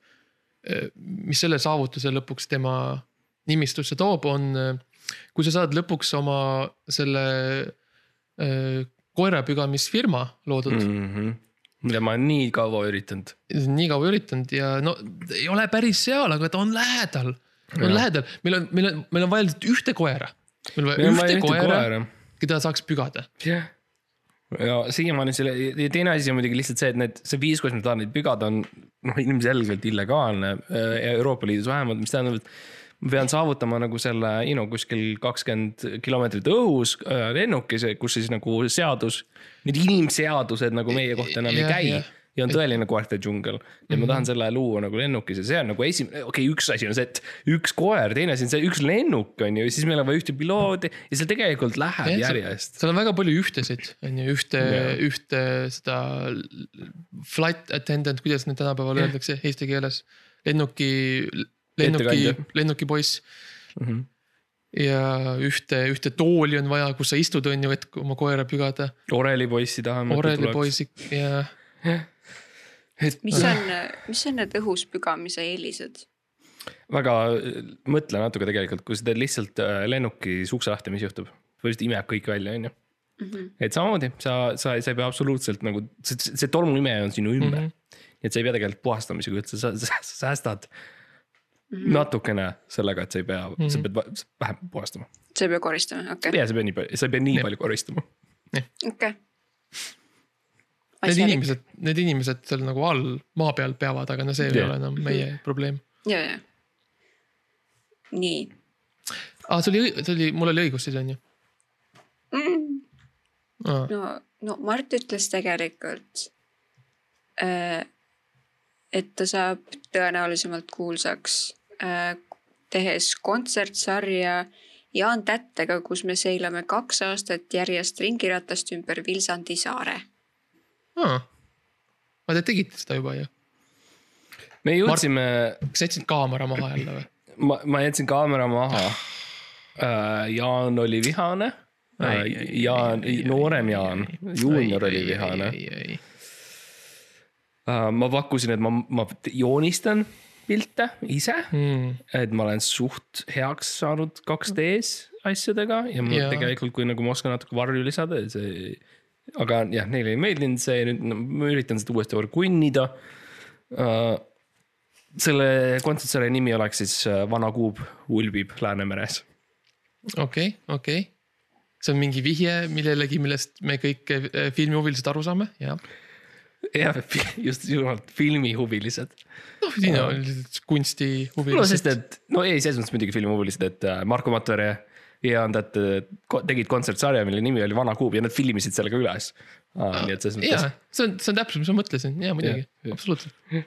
mis selle saavutuse lõpuks tema nimistusse toob, on kui sa saad lõpuks oma selle koerapügamisfirma loodud mm., -hmm. mida ma olen nii kaua üritanud. nii kaua üritanud ja no ei ole päris seal, aga ta on lähedal. on Jah. lähedal, meil on, meil on, meil on vaja lihtsalt ühte koera. meil on vaja ühte koera, koera. keda saaks pügada. jah. ja siiamaani selle ja teine asi on muidugi lihtsalt see, et need, see viis, kuidas ma tahan neid pügada, on noh, ilmselgelt illegaalne äh, Euroopa Liidus vähemalt, mis tähendab, et ma pean saavutama nagu selle, you know, kuskil kakskümmend kilomeetrit õhus äh, lennukis, kus siis nagu seadus, need inimseadused nagu meie kohta enam ei Jah, käi. jah. ja on tõeline koerte džungel. Ja ma tahan selle luua nagu lennukis ja see on nagu esimene, okei okay,, üks asi on see, et üks koer, teine asi on see üks lennuk on ju, siis meil on vaja ühte pilooti ja see tegelikult läheb järjest. seal on väga palju ühtesid, on ju, ühte ühte seda flight attendant, kuidas need tänapäeval öeldakse eesti keeles, lennuki, lennuki lennukipoiss Mm -hmm. ja ühte, ühte tooli on vaja, kus sa istud, on ju, et oma koera pügada. Oreli poissi tahame. Oreli. poisid ja et mis on, mis on need õhus pügamise eelised? väga mõtle natuke tegelikult, kui sa teed lihtsalt äh, lennukis ukse lahti, mis juhtub? põhimõtteliselt imeb kõik välja, on ju. Mhm. et samamoodi sa, sa, sa ei pea absoluutselt nagu, see, see tolmuimeja on sinu ümber mm. -hmm. et sa ei pea tegelikult puhastamisega üldse, sa, sa, sa säästad. Natukene sellega, et sa ei pea mm, -hmm. sa pead va- vähem puhastama. sa ei pea koristama, okei, ja sa ei pea nii palju, sa ei pea nii palju koristama. okei. need inimesed, need inimesed seal nagu all maa peal peavad, aga no see ei Jah. ole enam meie probleem. ja, ja. nii aa, see oli, see oli, mul oli õigus siis on ju? mm.. no, no Mart ütles tegelikult, et ta saab tõenäolisemalt kuulsaks äh, tehes kontsertsarja Jaan Tättega, kus me seilame kaks aastat järjest ringiratast ümber Vilsandi saare. aga te tegite seda juba ju. me jõudsime, kas jätsid kaamera maha jälle või? ma, ma jätsin kaamera maha. Jaan oli vihane. Jaan, noorem Jaan, juunior oli vihane. ma pakkusin, et ma, ma joonistan pilte ise, Hmm. et ma olen suht heaks saanud 2D-s asjadega ja ma Jaa. tegelikult, kui nagu ma oskan natuke varju lisada, see. aga jah, neile ei meeldinud see, nüüd no, ma üritan seda uuesti veel kunnida uh,. selle kontsertsarja nimi oleks siis äh, Vana kuub ulbib Läänemeres. okei, okei. see on mingi vihje millelegi, millest me kõik eh, filmihuvilised aru saame, jah. Jah, *laughs* just nimelt filmihuvilised. noh, siin on lihtsalt kunstihuvilised. no sest, et no ei, selles mõttes muidugi filmihuvilised, et äh, Marko Matvere ja Andet tegid kontsertsarja, mille nimi oli Vana kuub ja nad filmisid selle ka üles. nii et selles mõttes,, see on, see on täpselt, mis ma mõtlesin, jaa muidugi absoluutselt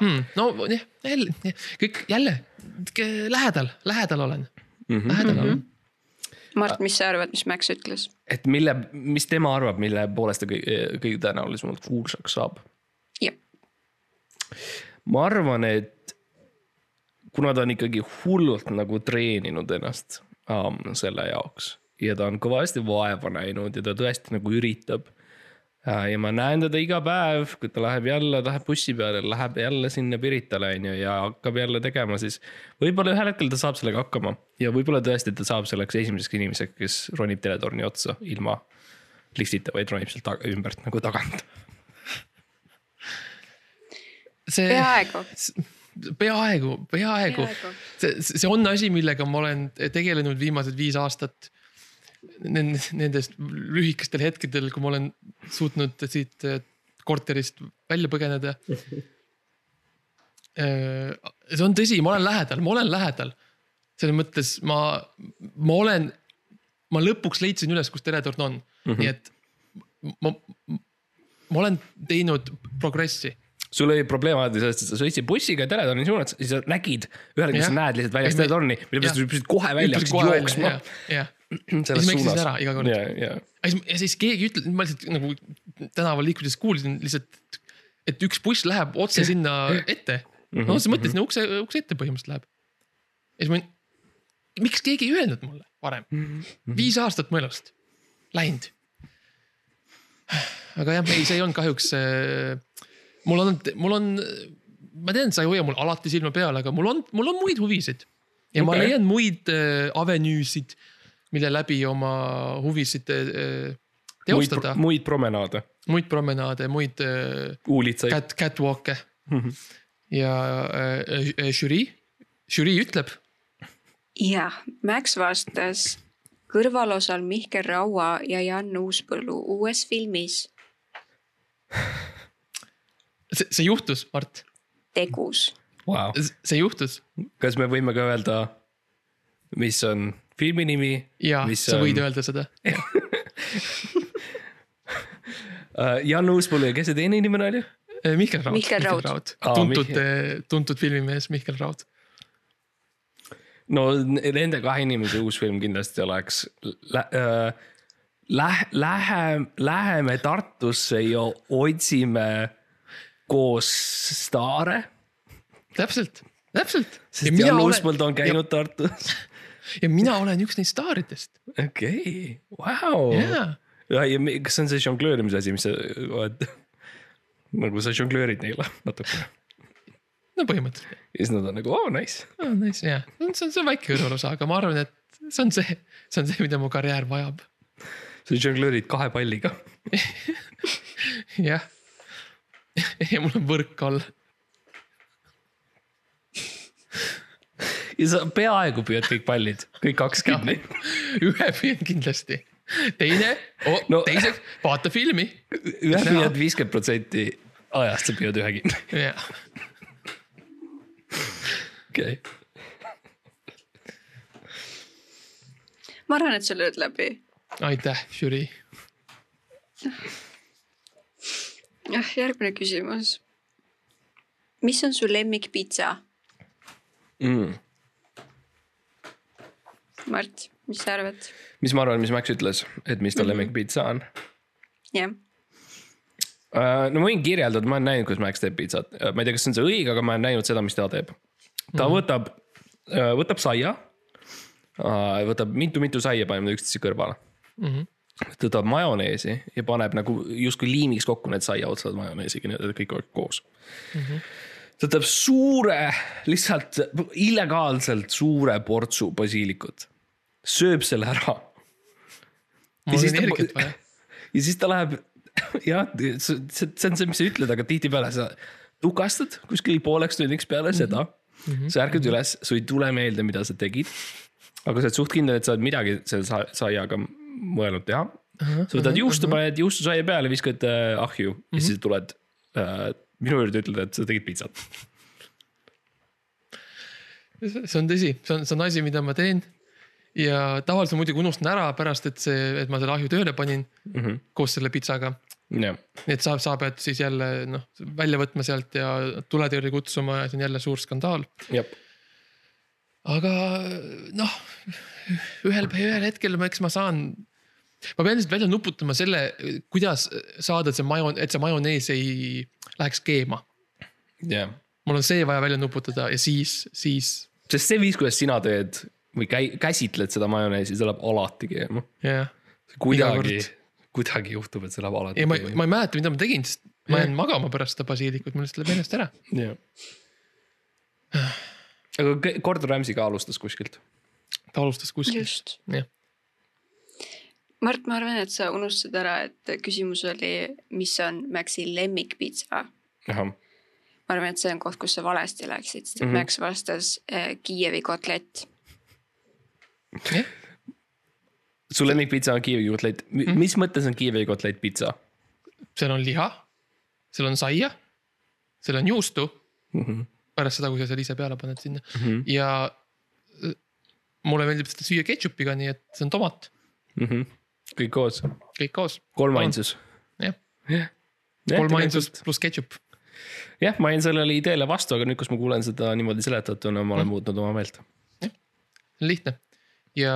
hmm,. no jah, jälle, kõik jälle lähedal, lähedal olen mm, -hmm. lähedal olen. Mart, mis sa arvad, mis Max ütles? et mille, mis tema arvab, mille poolest ta kõige, kõige tõenäolisemalt kuulsaks saab? jah, ma arvan, et kuna ta on ikkagi hullult nagu treeninud ennast um, selle jaoks ja ta on kõvasti vaeva näinud ja ta tõesti nagu üritab. Ja ma näen teda iga päev, kui ta läheb jälle, läheb bussi peale, läheb jälle sinna Piritale on ju ja hakkab jälle tegema, siis võib-olla ühel hetkel ta saab sellega hakkama ja võib-olla tõesti ta saab selleks esimeseks inimeseks, kes ronib teletorni otsa ilma liftita, vaid ronib sealt ümbert nagu tagant. see, peaaegu. peaaegu, peaaegu, see, see on asi, millega ma olen tegelenud viimased viis aastat. Nendest lühikestel hetkedel, kui ma olen suutnud siit äh, korterist välja põgeneda. *laughs* see on tõsi, ma olen lähedal, ma olen lähedal. selles mõttes ma, ma olen, ma lõpuks leidsin üles, kus teletorn on mm, -hmm. nii et ma, ma olen teinud progressi sul oli probleem alati sellest, et sa sõitsid bussiga teletorni suunas, siis sa nägid, ühel hetkel sa näed lihtsalt me- teletorni, mille pärast jah. sa pidid kohe välja, hakkasid jooksma jah. *clears throat* selles suunas. ära iga kord. ja, ja, ja siis, ja siis keegi ütleb, ma lihtsalt nagu tänaval liikudes kuulsin lihtsalt, et üks buss läheb otse sinna ette. no siis mõtlesin, ukse, ukse ette põhimõtteliselt läheb. ja siis ma, miks keegi ei öelnud mulle varem, viis aastat mu elust läinud. aga jah, ei, see ei olnud kahjuks. mul on, mul on, ma tean, sa ei hoia mul alati silma peal, aga mul on, mul on muid huvisid. ja okay. ma leian muid äh, avenüüsid, mille läbi oma huvisid muid, teostada, muid promenaade, muid promenaade, muid äh, uulitsaid. cat, catwalk'e. Ja äh, äh, žürii, žürii ütleb, jah, Max vastas kõrvalosal Mihkel Raua ja Jan Uuspõllu uues filmis. *laughs* See, see juhtus, Mart, Tegus. Wow. see juhtus. Kas me võime ka öelda, mis on filmi nimi ja Mis sa võid on- öelda seda. uh,? Jan Uuspõllu ja kes see teine inimene oli? Mihkel Raud. Mihkel Raud. Aa, tuntud Mihkel., tuntud filmimees Mihkel Raud. no nende kahe inimese uus film kindlasti oleks lä- äh, lähe-, lähe-, läheme Tartusse ja otsime koos staare. täpselt, täpselt. sest Jan Uuspõld on käinud Tartus. *laughs* ja mina olen üks neist staaridest. okei, vau. jaa, ja, ja kas see on see žonglöörimise asi, mis sa oled, nagu sa žonglöörid neile natuke no põhimõtteliselt. ja siis nad on nagu oh nice. Oh, nice, jah, see on, see on väike kõrvalosa, aga ma arvan, et see on see, see on see, mida mu karjäär vajab. sa žonglöörid kahe palliga. *laughs* jah. ja mul on võrk all. Ja sa peaaegu püüad kõik pallid, kõik kaks kinni. *laughs* ühe püüan kindlasti. teine oh,, No- teiseks vaata filmi. ühe püüad viiskümmend protsenti ajast sa püüad ühe kinni, jah, okei ma arvan, et sa lööd läbi. aitäh, žürii. jah, järgmine küsimus. mis on su lemmikpitsa, mm.. Mart, mis sa arvad? mis ma arvan, mis Max ütles, et mis ta lemmikpitsa on jah, uh,? no ma võin kirjeldada, ma olen näinud, kuidas Max teeb pitsat, ma ei tea, kas see on see õige, aga ma olen näinud seda, mis ta teeb. ta mm -hmm. võtab uh,, võtab saia uh,, võtab mitu-mitu saia, paneb need üksteise kõrvale mm. -hmm ta võtab majoneesi ja paneb nagu justkui liimiks kokku need saiaotsad majoneesiga, nii et kõik oleks koos mm. -hmm. ta võtab suure, lihtsalt illegaalselt suure portsu basiilikut, sööb selle ära. mul siis ta- *laughs* ja siis ta läheb, *laughs* jah, see, see on see, mis sa ütled, aga tihtipeale sa tukastad kuskil pooleks tunniks peale seda mm. -hmm. sa ärkad üles, sul ei tule meelde, mida sa tegid. aga sa oled suht kindel, et sa oled midagi selle sa- saiaga mõelnud teha. sa võtad juustu, paned juustu saia peale, viskad äh, ahju mm -hmm. ja siis tuled äh, minu juurde, ütled, et sa tegid pitsat. see on tõsi, see on, see on asi, mida ma teen. Ja tavaliselt muidugi unustan ära pärast, et see, et ma selle ahju tööle panin mm -hmm. koos selle pitsaga. jah, nii et sa, sa pead siis jälle noh, välja võtma sealt ja tuletõrje kutsuma ja see on jälle suur skandaal. jah, aga noh, ühel, ühel hetkel ma, eks ma saan, ma pean lihtsalt välja nuputama selle, kuidas saada see majo, et see majonees ei läheks keema. jah. mul on see vaja välja nuputada ja siis, siis sest see viis, kuidas sina teed või käi-, käsitled seda majoneesi, see läheb alati keema. jah. kuidagi kuidagi juhtub, et see läheb alati ei, ma, keema. ma ei mäleta, mida ma tegin, sest ma jään magama pärast seda basiilikut, mul lihtsalt läheb meelest ära. jah. aga Gordon Ramsay ka alustas kuskilt. ta alustas kuskilt, jah. Mart, ma arvan, et sa unustasid ära, et küsimus oli, mis on Maxi lemmikpitsa. ahah, ma arvan, et see on koht, kus sa valesti läksid, sest et mm. -hmm. Max vastas äh, Kiievi kotlett. Su lemmikpitsa on Kiievi kotlett, mis mõttes on Kiievi kotlett pitsa seal on liha, seal on saia, seal on juustu mm? -hmm. pärast seda, kui sa selle ise peale paned sinna Mm -hmm. ja äh, mulle meeldib seda süüa ketšupiga, nii et see on tomat, Mm -hmm. kõik koos, kõik koos. kolmainsus. jah, jah, kolm ainsust. pluss ketšup. jah, ma jäin sellele ideele vastu, aga nüüd, kus ma kuulen seda niimoodi seletatuna, ma olen muutnud oma meelt. lihtne ja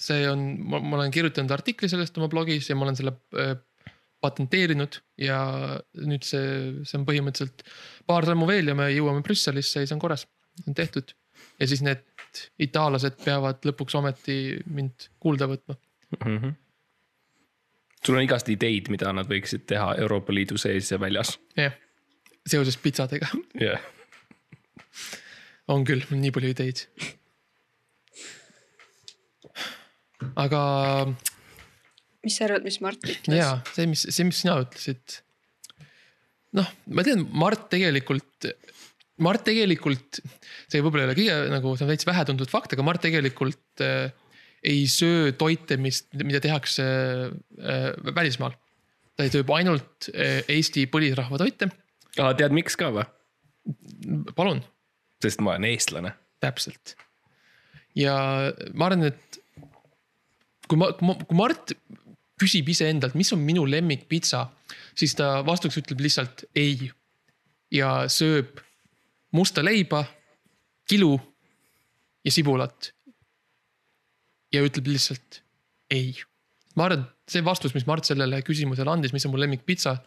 see on, ma, olen kirjutanud artikli sellest oma blogis ja ma olen selle äh, patenteerinud ja nüüd see, see on põhimõtteliselt paar sammu veel ja me jõuame Brüsselisse ja see on korras, on tehtud. ja siis need itaallased peavad lõpuks ometi mind kuulda võtma. mm. -hmm. sul on igast ideid, mida nad võiksid teha Euroopa Liidu sees ja väljas. jah, seoses pitsadega jah yeah., on küll, mul on nii palju ideid. Aga mis sa arvad, mis Mart ütles? ja see, mis, see, mis sina ütlesid. noh, ma tean, Mart tegelikult, Mart tegelikult, see võib-olla ei ole kõige nagu, see on veits vähetuntud fakt, aga Mart tegelikult äh, ei söö toite, mis, mida tehakse äh, välismaal. ta ei söö ainult äh, Eesti põlisrahva toite, aga tead, miks ka või? palun, sest ma olen eestlane. täpselt. ja ma arvan, et kui ma, kui ma, kui Mart küsib iseendalt, mis on minu lemmikpitsa, siis ta vastuseks ütleb lihtsalt ei. ja sööb musta leiba, kilu ja sibulat. ja ütleb lihtsalt ei. ma arvan, et see vastus, mis Mart sellele küsimusele andis, mis on mu lemmikpitsa,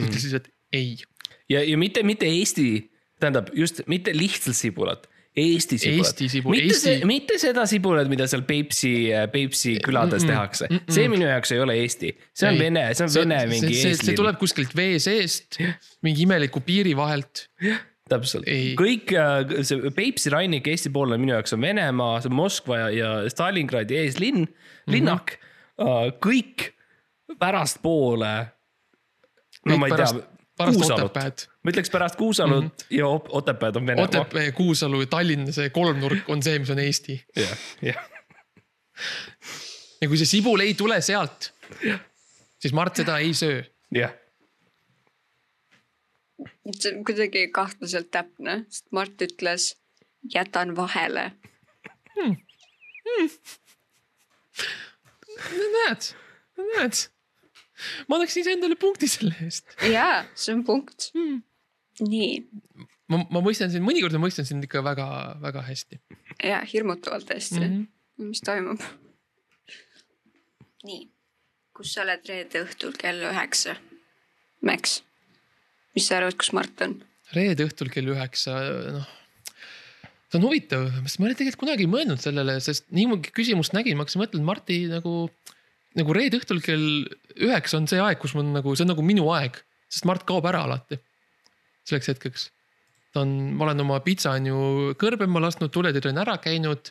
ütles lihtsalt ei. ja, ja mitte, mitte Eesti, tähendab just mitte lihtsalt sibulat, Eesti sibulat. Eesti sibul- mitte Eesti- see, mitte seda sibulat, mida seal Peipsi, Peipsi külades mm -mm, tehakse mm, -mm. see minu jaoks ei ole Eesti, see on Ei. Vene, see on Vene mingi see, see, see tuleb kuskilt vee seest, mingi imeliku piiri vahelt. täpselt kõik äh, see Peipsi rannik Eesti poolel minu jaoks on Venemaa, see on Moskva ja, ja Stalingradi eeslinn, linnak mm, -hmm. kõik pärastpoole. no Kõik ma ei pärast- tea, pärast Otepääd. Ma ütleks pärast Kuusalut mm -hmm. ja Otepääd on Venemaa. Otepää, Kuusalu ja Tallinn, see kolmnurk on see, mis on Eesti. jah, jah, ja kui see sibul ei tule sealt, siis Mart seda ei söö. jah, see on kuidagi kahtlaselt täpne, sest Mart ütles, jätan vahele. näed, näed. ma annaks iseendale punkti selle eest. jaa, see on punkt. nii, ma, ma mõistan sind, mõnikord ma mõistan sind ikka väga-väga hästi ja hirmutavalt hästi mm. mm. -hmm. mis toimub? nii, kus sa oled reede õhtul kell üheksa? Max, mis sa arvad, kus Mart on? reede õhtul kell üheksa, noh. see on huvitav, sest ma ei ole tegelikult kunagi mõelnud sellele, sest nii ma küsimust nägin, ma hakkasin mõtlema, et Marti nagu, nagu reede õhtul kell üheksa on see aeg, kus mul nagu, see on nagu minu aeg, sest Mart kaob ära alati. Selleks hetkeks. ta on, ma olen oma pitsa on ju kõrbema lasknud, tuletõrje on ära käinud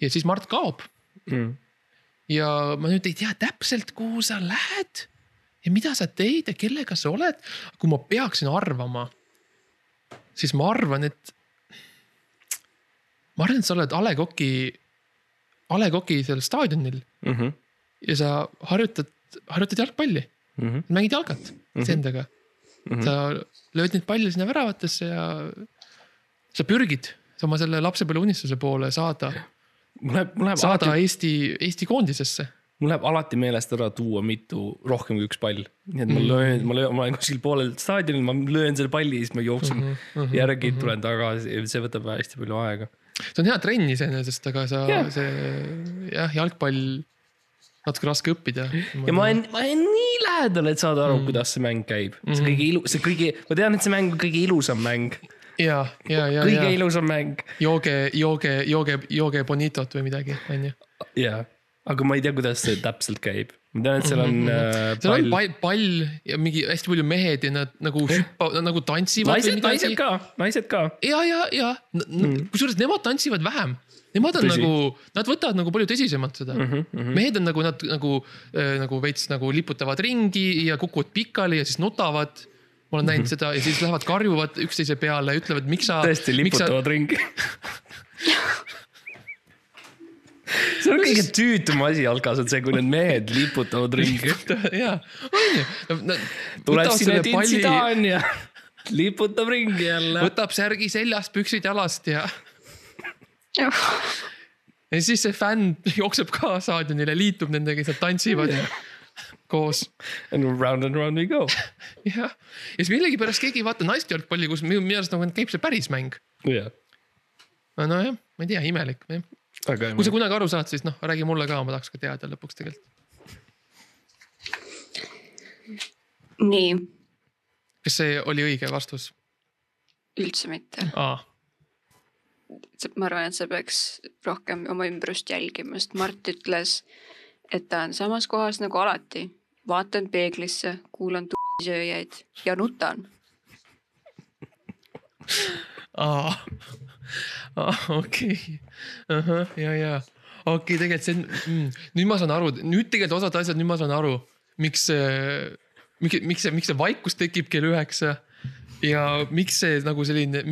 ja siis Mart kaob Mm. ja ma nüüd ei tea täpselt, kuhu sa lähed ja mida sa teed ja kellega sa oled. kui ma peaksin arvama, siis ma arvan, et. ma arvan, et sa oled A Le Coq'i, A Le Coq'i seal staadionil Mm -hmm. ja sa harjutad, harjutad jalgpalli, Mm -hmm. mängid jalgat iseendaga mm. -hmm. sa lööd neid palle sinna väravatesse ja sa pürgid oma selle lapsepõlve unistuse poole saada, mul läheb, mul läheb saada alati, Eesti, Eesti koondisesse mul läheb alati meelest ära tuua mitu rohkem kui üks pall. nii et ma Mm. löön, ma löön, ma olen kuskil poolel staadionil, ma löön selle palli, siis ma jooksen mm Mhm, -hmm. järgi, tulen tagasi ja see võtab hästi palju aega. see on hea trenn iseenesest, aga sa Jah. see jah, jalgpall natuke raske õppida. ja ma olen, ma olen nii lähedal, et saada aru mm., kuidas see mäng käib. see kõige ilu-, see kõige, ma tean, et see mäng on kõige ilusam mäng, ja, ja, ja, kõige ja ilusam mäng. jooge, jooge, jooge, jooge Bonitot või midagi, onju. jaa, aga ma ei tea, kuidas see täpselt käib. ma tean, et seal on äh, seal on pall. pall, ja mingi hästi palju mehed ja nad nagu hüppa, nagu tantsivad. naised, naised ka, naised ka. ja, ja, ja kusjuures nemad tantsivad vähem. Nemad on Tõsi. nagu, nad võtavad nagu palju tõsisemalt seda mm. -hmm. mehed on nagu nad nagu äh,, nagu veits nagu liputavad ringi ja kukuvad pikali ja siis nutavad. ma olen näinud mm -hmm. seda ja siis lähevad karjuvad üksteise peale, ütlevad, miks sa. tõesti liputavad ringi. *laughs* see on kõige tüütum asi jalkas, on see, kui need mehed liputavad ringi. *laughs* ja, onju. tuleb sinna Tintsidaan ja liputab ringi jälle. võtab särgi seljast, püksid jalast ja, ja siis see fänn jookseb ka staadionile, liitub nendega, siis nad tantsivad koos. And round and round we go. *laughs* jah, ja siis millegipärast keegi ei vaata naiste jalgpalli, kus minu arust nagu käib see päris mäng. jah, nojah, ma ei tea, imelik. aga kui sa kunagi aru saad, siis noh, räägi mulle ka, ma tahaks ka teada lõpuks tegelikult. nii, kas see oli õige vastus? üldse mitte. aa, ma arvan, et sa peaks rohkem oma ümbrust jälgima, sest Mart ütles, et ta on samas kohas nagu alati. vaatan peeglisse, kuulan sööjaid ja nutan. aa, okei, ja, ja okei okay,, tegelikult see mm,, nüüd ma saan aru, nüüd tegelikult osad asjad, nüüd ma saan aru, miks see, miks, miks see, miks see vaikus tekib kell üheksa ja miks see nagu selline,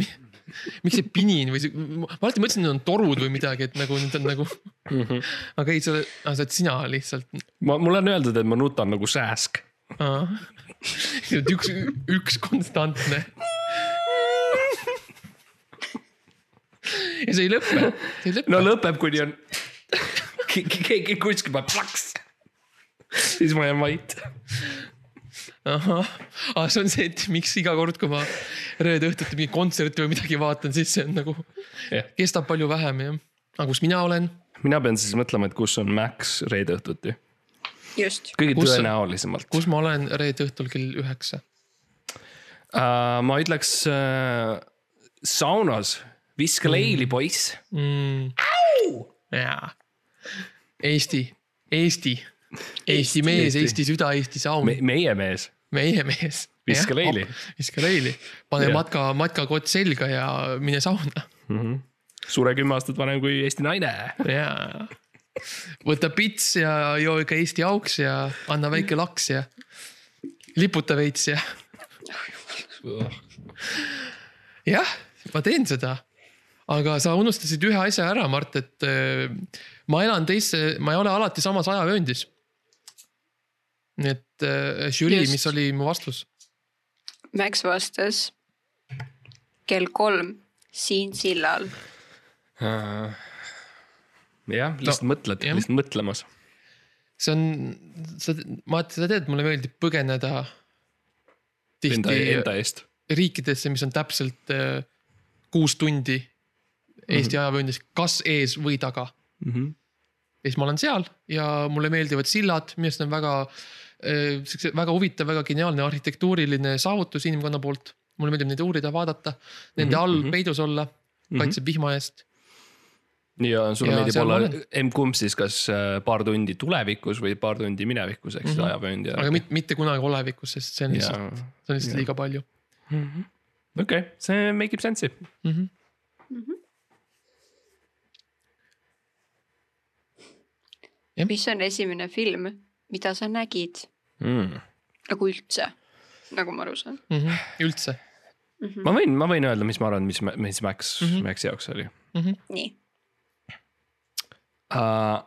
*laughs* miks see pinin või see, ma alati mõtlesin, et need on torud või midagi, et nagu need on nagu mm. -hmm. aga ei, sa oled, sa oled sina lihtsalt. ma, mulle on öeldud, et ma nutan nagu sääsk. *laughs* üks, üks konstantne. ja see ei lõpe, see ei lõpe no lõpeb, kuni on ke- keegi kuskil paneb plaks. siis ma jään vait. ahah, ah, see on see, et miks iga kord, kui ma reede õhtuti mingi kontserti või midagi vaatan, siis see on nagu, jah, kestab palju vähem jah. aga kus mina olen? mina pean siis mõtlema, et kus on Max reede õhtuti. just. kõige Kus tõenäolisemalt. kus ma olen reede õhtul kell üheksa? Uh, ma ütleks uh, saunas, viska leili, poiss. Mm. jaa. Eesti, Eesti, Eesti mees, Eesti. Eesti süda, Eesti saun Me,, meie mees, meie mees. Viska leili.. viska leili, pane Jah. matka, matkakott selga ja mine sauna sure kümme aastat vanem kui Eesti naine. jaa. võta pits ja joo ikka Eesti auks ja anna väike laks ja liputa veits ja jah, ma teen seda. aga sa unustasid ühe asja ära, Mart, et äh, ma elan teisse, ma ei ole alati samas ajavööndis. Nii et äh, žürii, mis oli mu vastus? Max vastas kell kolm siin sillal. jah, lihtsalt no, mõtled lihtsalt mõtlemas. see on, sa, ma, sa tead, mulle meeldib põgeneda Enda, enda eest. riikidesse, mis on täpselt äh, kuus tundi Eesti ajavööndis, kas ees või taga. Mhm. ja siis ma olen seal ja mulle meeldivad sillad, arust on väga äh, siukse väga huvitav, väga geniaalne arhitektuuriline saavutus inimkonna poolt. mulle meeldib neid uurida, vaadata, nende Mhm, all mhm. peidus olla, kaitseb vihma eest. ja sulle Ja meeldib olla olen. M-kumb siis, kas äh, paar tundi tulevikus või paar tundi minevikus, ehk siis Mhm. ajavööndi aga mitte, mitte kunagi olevikus, sest see on lihtsalt, see on lihtsalt ja. liiga palju okei, see make ib sense'i mm. -hmm. Jah. mis on esimene film, mida sa nägid mm.. nagu üldse, nagu ma aru saan Mm -hmm. üldse mm. -hmm. ma võin, ma võin öelda, mis ma arvan, mis, mis Max mm. -hmm. Maxi jaoks oli mm. -hmm. nii, uh,.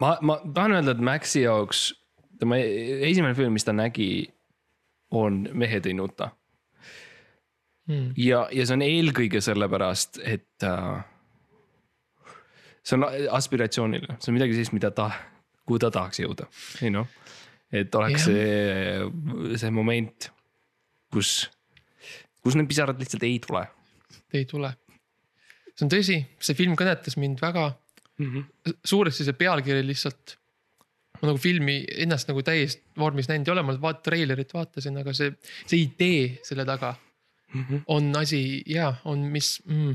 ma, ma tahan öelda, et Maxi jaoks tema e- esimene film, mis ta nägi, on Mehed ei nuta Mm. ja, ja see on eelkõige sellepärast, et uh, see on aspiratsiooniline, see on midagi sellist, mida ta, kuhu ta tahaks jõuda, you know. Et oleks Jah. see, see moment, kus, kus need pisarad lihtsalt ei tule ei tule. see on tõsi, see film kõnetas mind väga, mm. -hmm. suuresti see pealkiri lihtsalt. ma nagu filmi ennast nagu täies vormis näinud ei ole, ma vaat-, treilerit vaatasin, aga see, see idee selle taga Mm -hmm. on asi ja on, mis mm..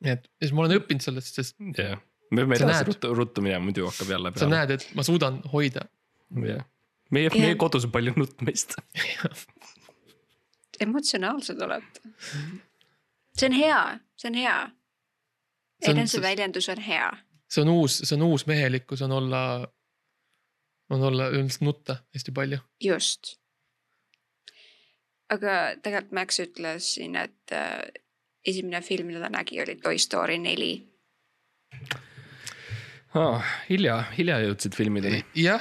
nii et, ja siis ma olen õppinud sellest, sest jah, me peame Sa edasi ruttu, ruttu minema, muidu hakkab jälle sa peale. näed, et ma suudan hoida. jah, meie, Jah. meie kodus on palju nutmist. *laughs* emotsionaalsed olete. see on hea, see on hea. See on- eneseväljendus on hea. see on uus, see on uus mehelikkus on olla, on olla üldiselt nutta hästi palju. just. aga tegelikult Max ütles siin, et äh, esimene film, mida ta nägi, oli Toy Story neli. Ah, hilja, hilja jõudsid filmideni jah,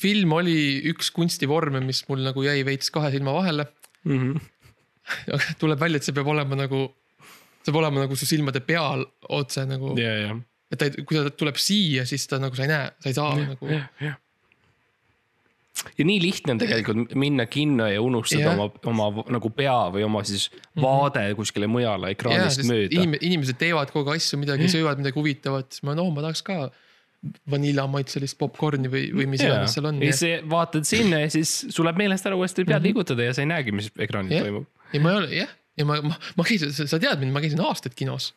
film oli üks kunstivorme, mis mul nagu jäi veits kahe silma vahele. mm. -hmm. tuleb välja, et see peab olema nagu, see peab olema nagu su silmade peal otse nagu ja, ja, et ta, kui ta tuleb siia, siis ta nagu sa ei näe, sa ei saa nagu. ja, ja. ja nii lihtne on tegelikult minna kinno ja unustada Jah. oma, oma nagu pea või oma siis vaade kuskile mujale ekraanist mööda. inim, inimesed teevad kogu aeg asju, midagi söövad midagi huvitavat, siis ma no ma tahaks ka vaniljamaitselist popkorni või, või mis iganes seal on. ja siis vaatad sinna ja siis sul läheb meelest ära uuesti pead Mhm. liigutada ja sa ei näegi, mis ekraanil Jah. toimub. ja ma ei ole jah, ja ma, ma, ma käisin, sa tead mind, ma käisin aastaid kinos,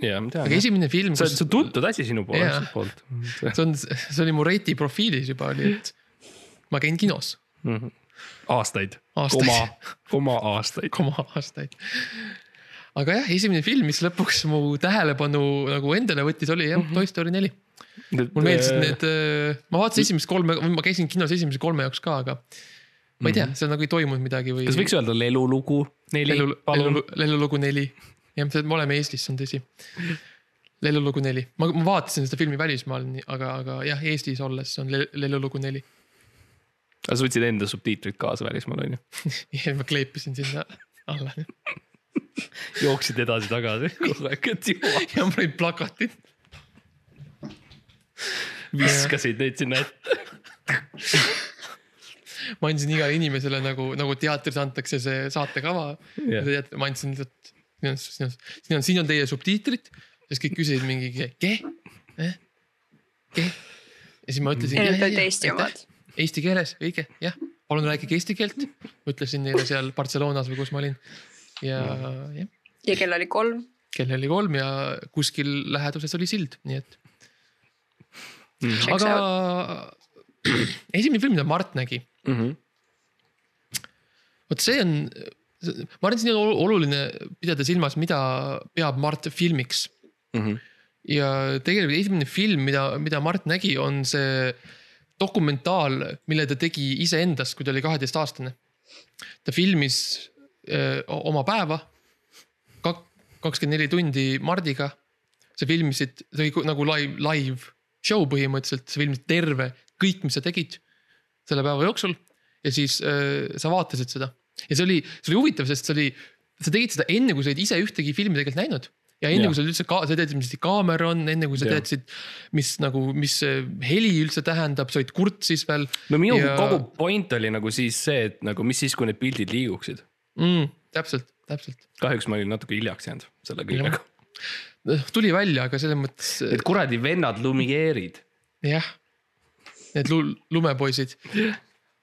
ja ma aga tean. esimene film, *laughs* see on, see on tuntud asi sinu poolt. see on, see oli mu reti profiilis juba oli, et ma käin kinos aastaid, Aastaid. koma, koma aastaid. *laughs* koma aastaid. Aga jah, esimene film, mis lõpuks mu tähelepanu nagu endale võttis, oli jah mm -hmm. Toy Story neli. mulle meeldisid need, ma vaatasin esimest kolme, ma käisin kinos esimese kolme jaoks ka, aga ma ei tea, seal nagu ei toimunud midagi või. kas võiks öelda lelulugu neli Lellu, palun? lellulugu neli, jah, me oleme Eestis, see on tõsi. lellulugu neli, ma, ma vaatasin seda filmi välismaal, aga, aga jah, Eestis olles on Le- lellulugu neli. sa võtsid enda subtiitrid kaasa välismaal on ju? *laughs* ma kleepisin sinna alla *laughs* *laughs* jooksid edasi-tagasi *laughs* kogu aeg, et jõua. ja mul olid plakatid. viskasid neid sinna ette. *laughs* ma andsin igale inimesele nagu, nagu teatris antakse see saatekava yeah.. ma andsin lihtsalt, siin on, siin on, siin on, siin on teie subtiitrid. siis kõik küsisid mingi ke, eh? ke. ja siis ma ütlesin. need olid Eesti omad. Eesti keeles, õige, jah, palun rääkige eesti keelt. ütlesin neile seal Barcelonas või kus ma olin. Ja jah, ja kell oli kolm. kell oli kolm ja kuskil läheduses oli sild, nii et. Checks aga *clears throat* esimene film, mida Mart nägi, Mhm. vot see on, ma arvan, et siin on ol- oluline pidada silmas, mida peab Mart filmiks. Mhm. ja tegelikult esimene film, mida, mida Mart nägi, on see dokumentaal, mille ta tegi iseendast, kui ta oli kaheteistaastane. ta filmis oma päeva, kakskümmend neli tundi Mardiga. sa filmisid, see oli nagu live, live show põhimõtteliselt, sa filmisid terve, kõik, mis sa tegid selle päeva jooksul ja siis öö, sa vaatasid seda. ja see oli, see oli huvitav, sest see oli, sa tegid seda enne, kui sa olid ise ühtegi filmi tegelikult näinud. ja enne Jah. kui sa üldse ka, sa teadsid, mis kaamera on, enne kui sa teadsid, mis nagu, mis heli üldse tähendab, sa olid kurtsis veel no minu Ja- ja... kogu point oli nagu siis see, et nagu mis siis, kui need pildid liiguksid. Mm,. täpselt, täpselt. kahjuks ma olin natuke hiljaks jäänud selle kõigega. tuli välja, aga selles mõttes Need kuradi vennad Lumiere'id. jah, need lu- lumepoisid.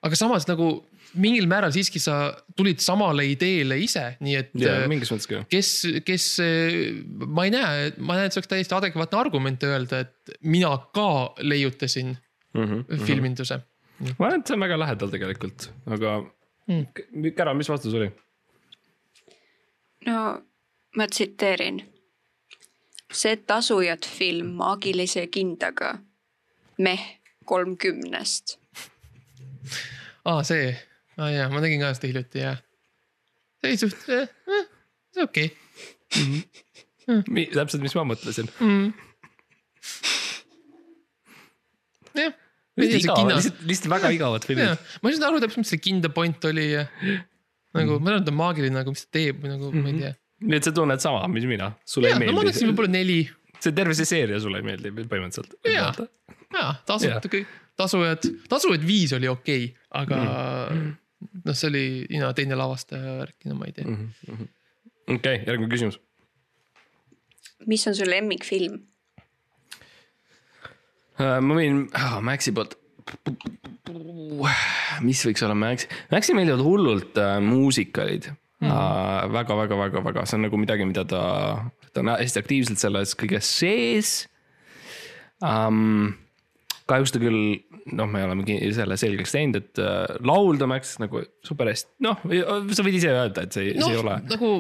aga samas nagu mingil määral siiski sa tulid samale ideele ise, nii et äh, mingis mõttes küll. kes, kes, ma ei näe, ma näen, et see oleks täiesti adekvaatne argument öelda, et mina ka leiutasin Mm -hmm. filminduse. ma arvan, et see on väga lähedal tegelikult, aga Mm. Kära, mis vastus oli? no ma tsiteerin. see tasujat film maagilise kindaga. meh kolmkümnest. aa, see ah,, jaa, ma nägin ka seda hiljuti ja. see oli suht eh,, eh, see okei okay. täpselt, mis ma mõtlesin. mm.. jah. Lihtsalt, lihtsalt väga igavad filmid., ma ei saanud aru täpselt, mis see kinda point oli ja nagu ma tean, et ta on maagiline, aga mis ta teeb või nagu mm -hmm. ma ei tea. nii et sa tunned sama, mis mina, sulle jaa, ei no ma meeldi annaksin võib-olla neli. see terve see seeria sulle ei meeldi põhimõtteliselt. Jaa, tasuta kõik, tasujad, tasujad viis oli okei okay,, aga mm. noh, see oli Ina teine lavastaja värk, no ma ei tea. okei, järgmine küsimus. mis on su lemmikfilm? Äh, ma võin oh, Maxi poolt. mis võiks olla Max, Maxi meeldivad hullult äh, muusikalid mm. äh,. väga, väga, väga, väga, see on nagu midagi, mida ta, ta on hästi aktiivselt selles kõiges sees um,. kahjuks ta küll, noh, me oleme selle selgeks teinud, et äh, laulda Max nagu super hästi, noh, sa võid ise öelda, et see, noh see ei ole, nagu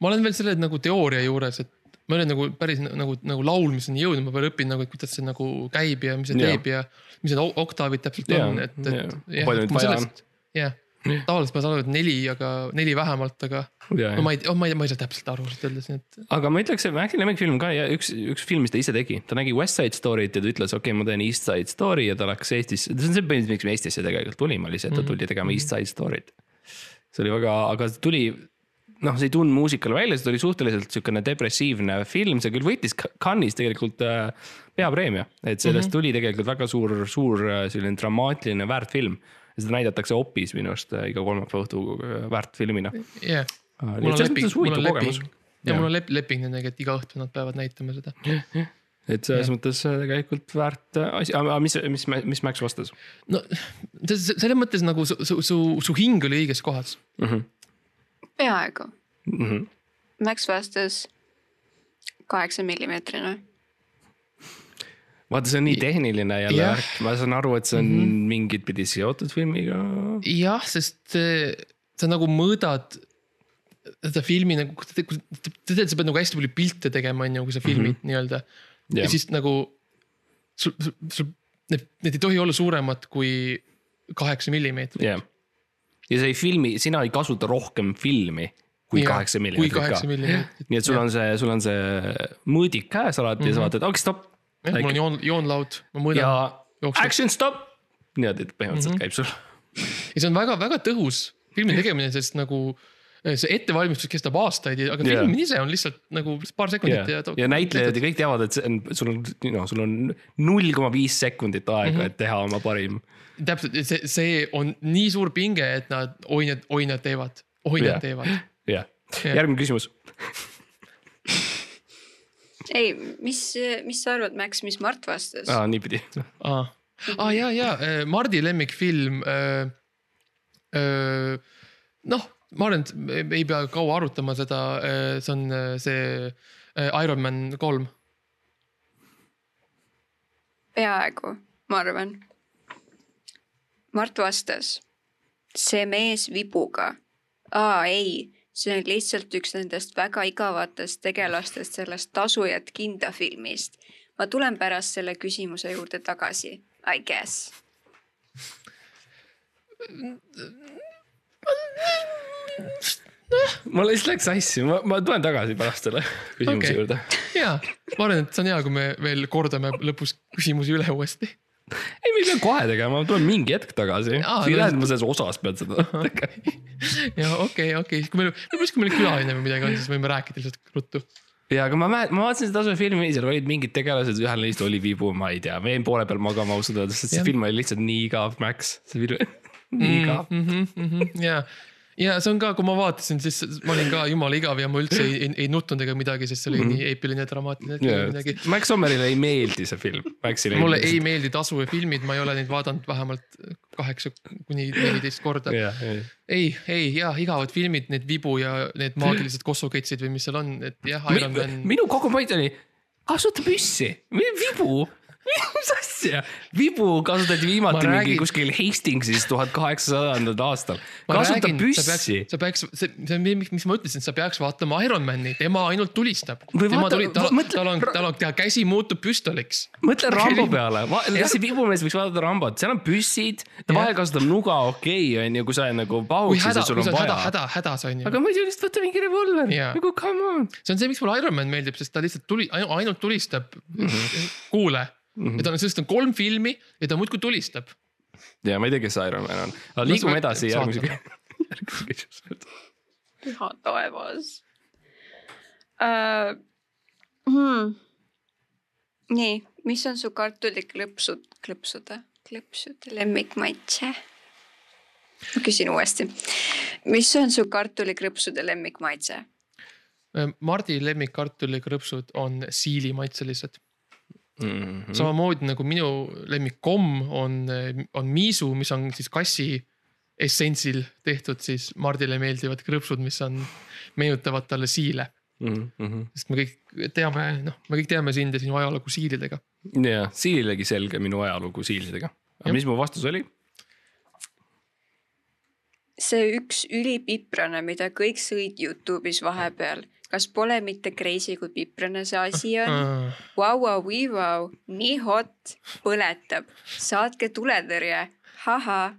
ma olen veel selle nagu teooria juures, et ma olen nagu päris nagu, nagu laulmiseni jõudnud, ma veel õpin nagu, et kuidas see nagu käib ja mis see Jaa. teeb ja mis need oktaavid täpselt Jaa, on, et, et jaa. Palju neid vaja on? jah, tavaliselt ma saan aru, et neli, aga neli vähemalt, aga ja, no ma ei, ma ei, ma ei saa täpselt aru ausalt öeldes, nii et aga ma ütleks, et Maxi lemmikfilm ka ja üks, üks film, mis ta ise tegi, ta nägi West Side Story't ja ta ütles, okei okay,, ma teen East Side Story ja ta läks Eestisse, see on see põhjus, miks me Eestisse tegelikult tulime, oli see, et ta tuli tegema East Side Story't. see oli väga, aga tuli, noh, see ei tulnud muusikale välja, see tuli suhteliselt sihukene depressiivne film, see küll võitis Cannes'is tegelikult äh, peapreemia, et sellest mm -hmm. tuli tegelikult väga suur, suur äh, selline dramaatiline väärtfilm. ja seda näidatakse Opis minu arust äh, iga kolmapäeva õhtu väärtfilmina. nii mul on leping, mõttes mul on leping. ja mul on lep-, leping nendega, et iga õhtu nad peavad näitama seda. et selles mõttes äh, tegelikult väärt asi, aga mis, mis, mis Max vastas no selles mõttes nagu su, su, su, su hing oli õiges kohas. mm? -hmm. peaaegu. Mm -hmm. Max vastas kaheksa millimeetrine. vaata, see on nii tehniline jälle värk, ma saan aru, et see on mm -hmm. mingit pidi seotud filmiga. jah, sest äh, sa nagu mõõdad seda filmi nagu, kui sa pead nagu hästi palju pilte tegema, on ju, kui sa filmid mm -hmm. nii-öelda. ja Jah. siis nagu sul, sul, need, need ei tohi olla suuremad kui kaheksa millimeetrit. jah, ja sa ei filmi, sina ei kasuta rohkem filmi kui kaheksa millimeetrit ka. nii et sul on see, sul on see mõõdik käes alati mm -hmm. ja sa vaatad, okei stopp jah, mul on joon, joonlaud, ma mõõdan ja, ja action stop. niimoodi põhimõtteliselt mm -hmm. käib sul. ja see on väga-väga tõhus filmi tegemine, sest nagu see ettevalmistus kestab aastaid, aga Jaa. film ise on lihtsalt nagu paar sekundit ja, ja, ja näitlejad ja kõik teavad, et see on, sul on, noh, sul on null koma viis sekundit aega mm. -hmm. et teha oma parim. täpselt, see, see on nii suur pinge, et nad, oi nad, oi nad teevad, oi Jah. nad teevad. jah, Jah. järgmine küsimus. ei, mis, mis sa arvad, Max, mis Mart vastas aa, niipidi. aa ah,, ja, ja Mardi lemmikfilm. noh, ma arvan, et ei pea kaua arutama seda, see on äh, see äh, Iron Man kolm. peaaegu, ma arvan. Mart vastas. see mees vibuga. aa ei, see on lihtsalt üks nendest väga igavatest tegelastest sellest tasujat kinda filmist. ma tulen pärast selle küsimuse juurde tagasi, I guess. Mul lihtsalt läks sassi, ma, ma tulen tagasi pärast selle küsimuse okay. juurde. ja, ma arvan, et see on hea, kui me veel kordame lõpus küsimusi üle uuesti. ei, me ei pea kohe tegema, ma tulen mingi hetk tagasi. See ei tähenda, et ma selles osas pean seda tegema. *laughs* ja okei, okei, kui meil, võib-olla kui meil külaline või midagi on, siis võime rääkida lihtsalt ruttu. ja aga ma mäletan, ma vaatasin seda filmi, seal olid mingid tegelased, ühel neist oli vibu, ma ei tea, ma jäin poole peal magama ausalt öeldes, sest see Jah. film oli lihtsalt nii igav, Max, see film, nii igav. ja, ja see on ka, kui ma vaatasin, siis ma olin ka jumala igav ja ma üldse ei, ei, ei nutnud ega midagi, sest see oli nii eepiline, dramaatiline, yeah. midagi. Max Sommerile ei meeldi see film, mulle ei meeldi tasufilmid, ma ei ole neid vaadanud vähemalt kaheksa kuni neliteist korda. jah, ei, ei ja igavad filmid, need vibu ja need maagilised kossuketsid või mis seal on, et jah, Iron Man. minu kogu point oli, kasuta püssi, vibu, mis asja, vibu kasutati viimati Ma mingi räägin- kuskil Hastingsis tuhat kaheksasajandal aastal. kasuta püssi. sa peaks, see, see on, mis, ma ütlesin, sa peaks vaatama Ironmani, tema ainult tulistab. Tema vaata- tuli, tal, tal on, tal on, ta käsi muutub püstoliks. mõtle *laughs* Rambo peale, see vibumees võiks vaadata Rambot, seal on püssid, ta vahel kasutab nuga, okei okay,, on ju, kui sa nagu kui pahuksid häda, ja sul on oled häda, vaja. häda, hädas on ju. aga muidu lihtsalt võta mingi revolver nagu come on. see on see, miks mulle Ironman meeldib, sest ta lihtsalt tuli, ainult tulistab mm. -hmm. kuule mm, -hmm. ja tal on, sellest on kolm filmi ja ta muudkui tulistab. ja ma ei tea, kes Iron Man on, aga liigume edasi järgmise *laughs* järgmise küsimuse. püha taevas uh,. Hmm. nii, mis on su kartuliklõpsud, klõpsude, klõpsude lemmikmaitse? ma küsin uuesti. mis on su kartuliklõpsude lemmikmaitse? Mardi lemmikkartulikrõpsud on siilimaitselised. Mhm. samamoodi nagu minu lemmik komm on, on miisu, mis on siis kassi essentsil tehtud, siis Mardile meeldivad krõpsud, mis on, meenutavad talle siile. Mhm, sest me kõik teame, noh, me kõik teame sind ja sinu ajalugu siilidega. ja siililegi selge minu ajalugu siilidega. aga Jah. mis mu vastus oli? see üks ülipiprane, mida kõik sõid Youtube'is vahepeal, kas pole mitte crazy, kui piprane see asi on? *laughs* Vau, vau, vau, nii hot, põletab, saatke tuletõrje, ahah.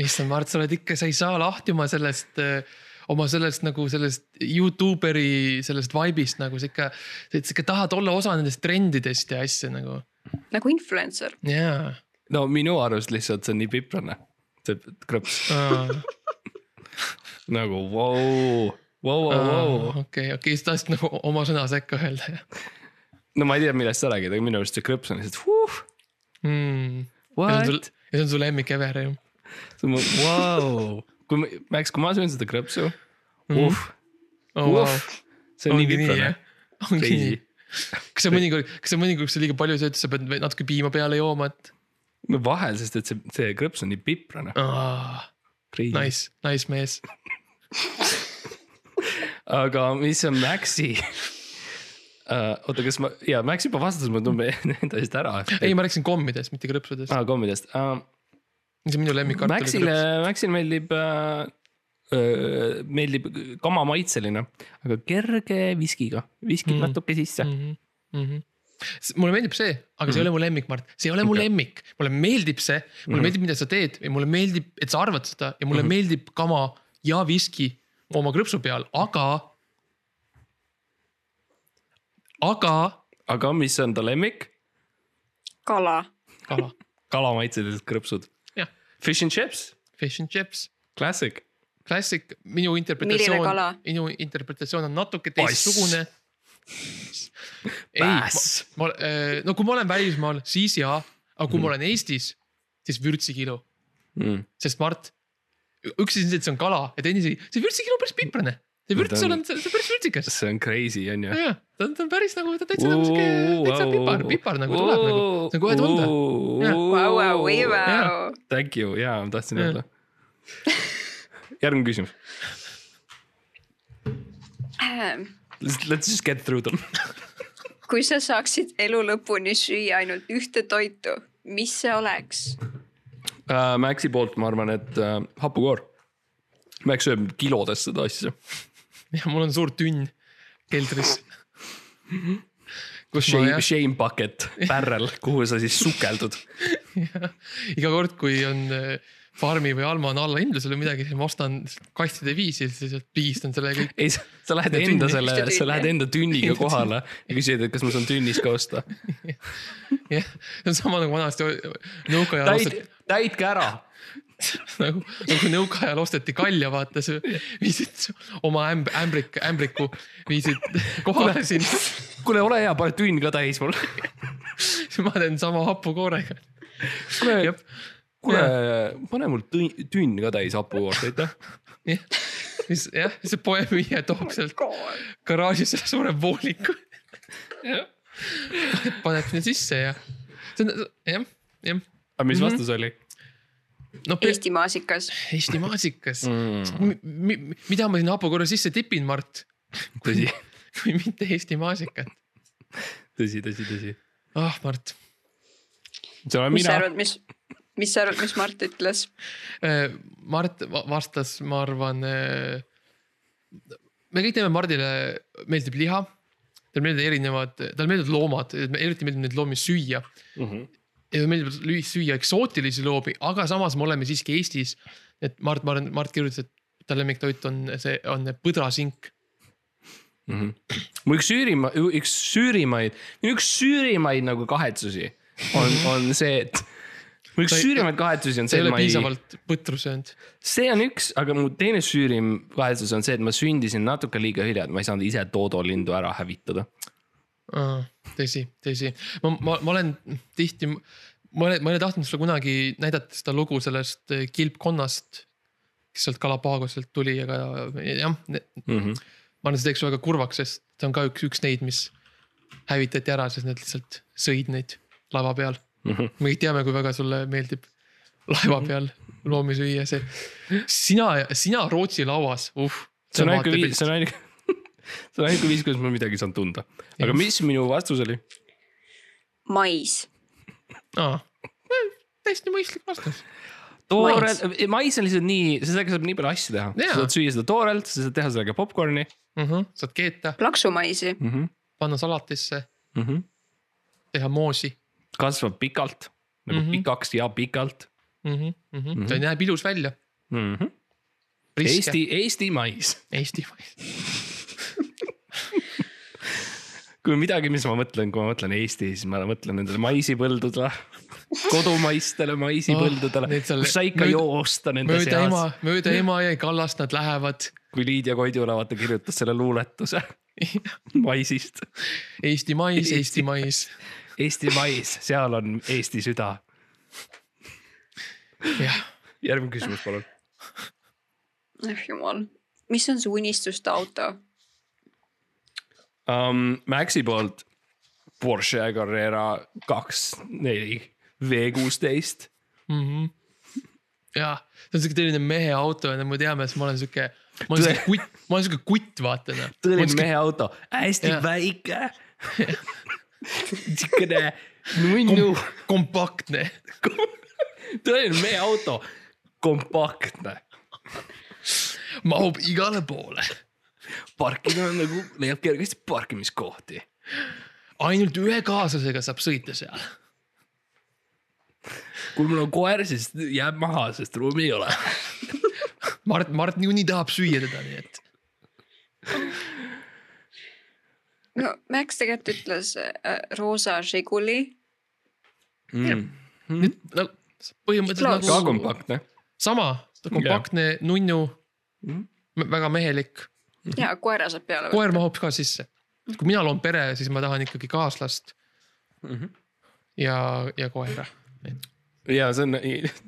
issand, Mart, sa oled ikka, sa ei saa lahti oma sellest, oma sellest nagu sellest Youtuberi sellest vibe'ist nagu sa ikka, sa ikka tahad olla osa nendest trendidest ja asja nagu, nagu influencer. jaa. no minu arust lihtsalt see on nii piprane, see krõps *laughs* nagu vau, vau, vau, vau. okei, okei, sa tahtsid nagu oma sõna sekka öelda no ma ei tea, millest sa räägid, aga minu arust see krõps on lihtsalt huh,. mm.. ja What see on? sul, ja see on su lemmik ever ju. see on, vau. kui ma, Max, kui ma söön seda krõpsu Mhm. uh,, oh, wow. uh, see on nii piprane. ongi nii., kas sa mõnikord, kas sa mõnikord, kui sa liiga palju sööd, sa pead natuke piima peale jooma, et no vahel, sest et see, see krõps on nii piprane. ah, nice, nice mees. *laughs* aga mis on Maxi uh,? oota, kas ma, jaa, Max juba vastas mulle tumbe enda *laughs* eest ära. ei, ma rääkisin kommidest, mitte krõpsudest ah.. aa, kommidest uh,. see on minu lemmik. Maxile, Maxile meeldib uh,, meeldib kamamaitseline, aga kerge viskiga, viskib Mm. mm. natuke sisse mm.. mm. -hmm. mulle meeldib see, aga see ei ole mu lemmik, Mart, see ei ole mu Okei. lemmik, mulle meeldib see, mulle Mhm. meeldib, mida sa teed ja mulle meeldib, et sa arvad seda ja mulle Mhm. meeldib kama ja viski oma krõpsu peal, aga. aga aga mis on ta lemmik? kala. kala, *laughs* kalamaitselised krõpsud. jah, Fish and chips, fish and chips, classic. klassik, minu interpretatsioon minu interpretatsioon on natuke teistsugune. ei, ma, no kui ma olen välismaal, siis jaa, aga kui ma olen Eestis, siis vürtsikilo, Mm. sest Mart, üks asi on see, et see on kala ja teine asi, see vürtsikilo on päris piprane. see vürts on- see on päris vürtsikas. see on crazy on ju. ta on, ta on päris nagu, ta täitsa nagu sihuke, täitsa pipar, pipar nagu tuleb nagu, see on kohe tunda. Thank you, jaa, ma tahtsin öelda. järgmine küsimus. Let's, let's just get through them. kui sa saaksid elu lõpuni süüa ainult ühte toitu, mis see oleks? uh,. Maxi poolt ma arvan, et uh, hapukoor. Max sööb kilodes seda asja. *laughs* ja mul on suur tünn keldris. kus ma Shame, jah, shame bucket, pärrel, kuhu sa siis sukeldud. *laughs* iga kord, kui on äh, farmi või Alma on allahindlusel või midagi, siis ma ostan kastide viisi siis pigistan selle kõik. ei, sa lähed Ja enda tünni. selle, sa lähed enda tünniga kohale ja küsid, et kas ma saan tünnis ka osta. jah, see on sama nagu vanasti nõukaajal täit ostad,, täitke ära. *laughs* nagu, nagu nõukaajal osteti kalja, vaata, sa viisid oma ämb-, ämbrik, ämbriku, viisid kohale sinna. kuule, ole hea, pane tünn ka täis mul. *laughs* siis ma teen sama hapukoorega. kuule kuule, pane mul tünn, ka täis hapukoort, aitäh. jah, siis jah, see poemüüja toob sealt garaažist selle suure vooliku. paneb sinna sisse ja see on jah, jah. aga mis vastus oli no Eesti maasikas. Eesti maasikas mm.? mm.. mida ma sinna hapukoore sisse tipin, Mart, tõsi, *laughs* kui mitte Eesti maasikat. tõsi, tõsi, tõsi. ah, Mart, mis sa mina. arvad, mis, mis sa arvad, mis Mart ütles? Mart va- vastas, ma arvan. me kõik teame, Mardile meeldib liha. talle meeldivad erinevad, talle meeldivad loomad, eriti meeldib neid loomi süüa Mhm. ja meeldib lüü- süüa eksootilisi loomi, aga samas me oleme siiski Eestis. et Mart, ma arvan, Mart kirjutas, et ta lemmiktoit on see, on põdrasink. Mhm. mu üks Süürimaa, üks Süürimaid, üks Süürimaid nagu kahetsusi on, on see, et. Mu üks ei- Süürimaid kahetsusi on see, ei et ole ma ei, piisavalt põtru söönud. see on üks, aga mu teine Süürim kahetsus on see, et ma sündisin natuke liiga hilja, et ma ei saanud ise Dodo lindu ära hävitada. tõsi, tõsi, ma, ma, ma olen tihti, ma olen, ma olen tahtnud sulle kunagi näidata seda lugu sellest kilpkonnast. kes sealt Galapagoselt tuli, aga jah, Mhm. ma arvan, see teeks väga kurvaks, sest see on ka üks, üks neid, mis hävitati ära, sest need lihtsalt sõid neid laeva peal. Mhm. me kõik teame, kui väga sulle meeldib laeva peal loomi süüa, see. sina, sina Rootsi lauas, uh. see on ainuke viis, see on ainuke, *laughs* see on ainuke viis, kuidas ma midagi saan tunda. aga Jah. mis minu vastus oli? mais. aa, täiesti mõistlik vastus. toorelt, mais on lihtsalt nii, sellega saab nii palju asju teha. Jaa. sa saad süüa seda toorelt, sa saad teha sellega popkorni saad keeta, plaksumaisi. mm. -hmm. panna salatisse, Mm -hmm. teha moosi kasvab pikalt nagu mm. -hmm. pikaks ja pikalt mm. -hmm, mm -hmm. Ta näeb ilus välja. mm. -hmm. Eesti, Eesti mais. Eesti. *laughs* kui midagi, mis ma mõtlen, kui ma mõtlen Eesti, siis ma mõtlen nendele maisipõldudele, *laughs* kodumaistele maisipõldudele Oh, kus sa ikka mööda- joosta nende mööda ema seas,, mööda Emajõe kallast nad lähevad kui Liidia Koidula vaata kirjutas selle luuletuse *laughs* maisist. Eesti mais, Eesti mais. Eesti mais, seal on Eesti süda. jah, järgmine küsimus, palun. oh jumal, mis on su unistuste auto? um,. Maxi poolt Porsche Carrera kaks neli V kuusteist. Mhm. jah, see on siuke tõeline mehe auto ja me teame, siis ma olen siuke, ma olen siuke kutt, ma olen siuke kutt, vaata noh. tõeline mehe auto, hästi Jah. väike. *laughs* siukene nunnu, kompaktne, tõeline mehe auto, kompaktne. mahub igale poole. parkida on nagu, leiab kergesti parkimiskohti. ainult ühe kaaslasega saab sõita seal. kui mul on koer, siis jääb maha, sest ruumi ei ole. *laughs* Mart, Mart niikuinii tahab süüa teda, nii et no Max tegelikult ütles äh, roosa Žiguli. Mm. nüüd nagu põhimõtteliselt Klaas. ka nagu kompaktne. sama, kompaktne nunnu, Mhm. väga mehelik, ja koera saab peale koer mahub ka sisse. kui mina loon pere, siis ma tahan ikkagi kaaslast Mhm. ja, ja koera. ja see on,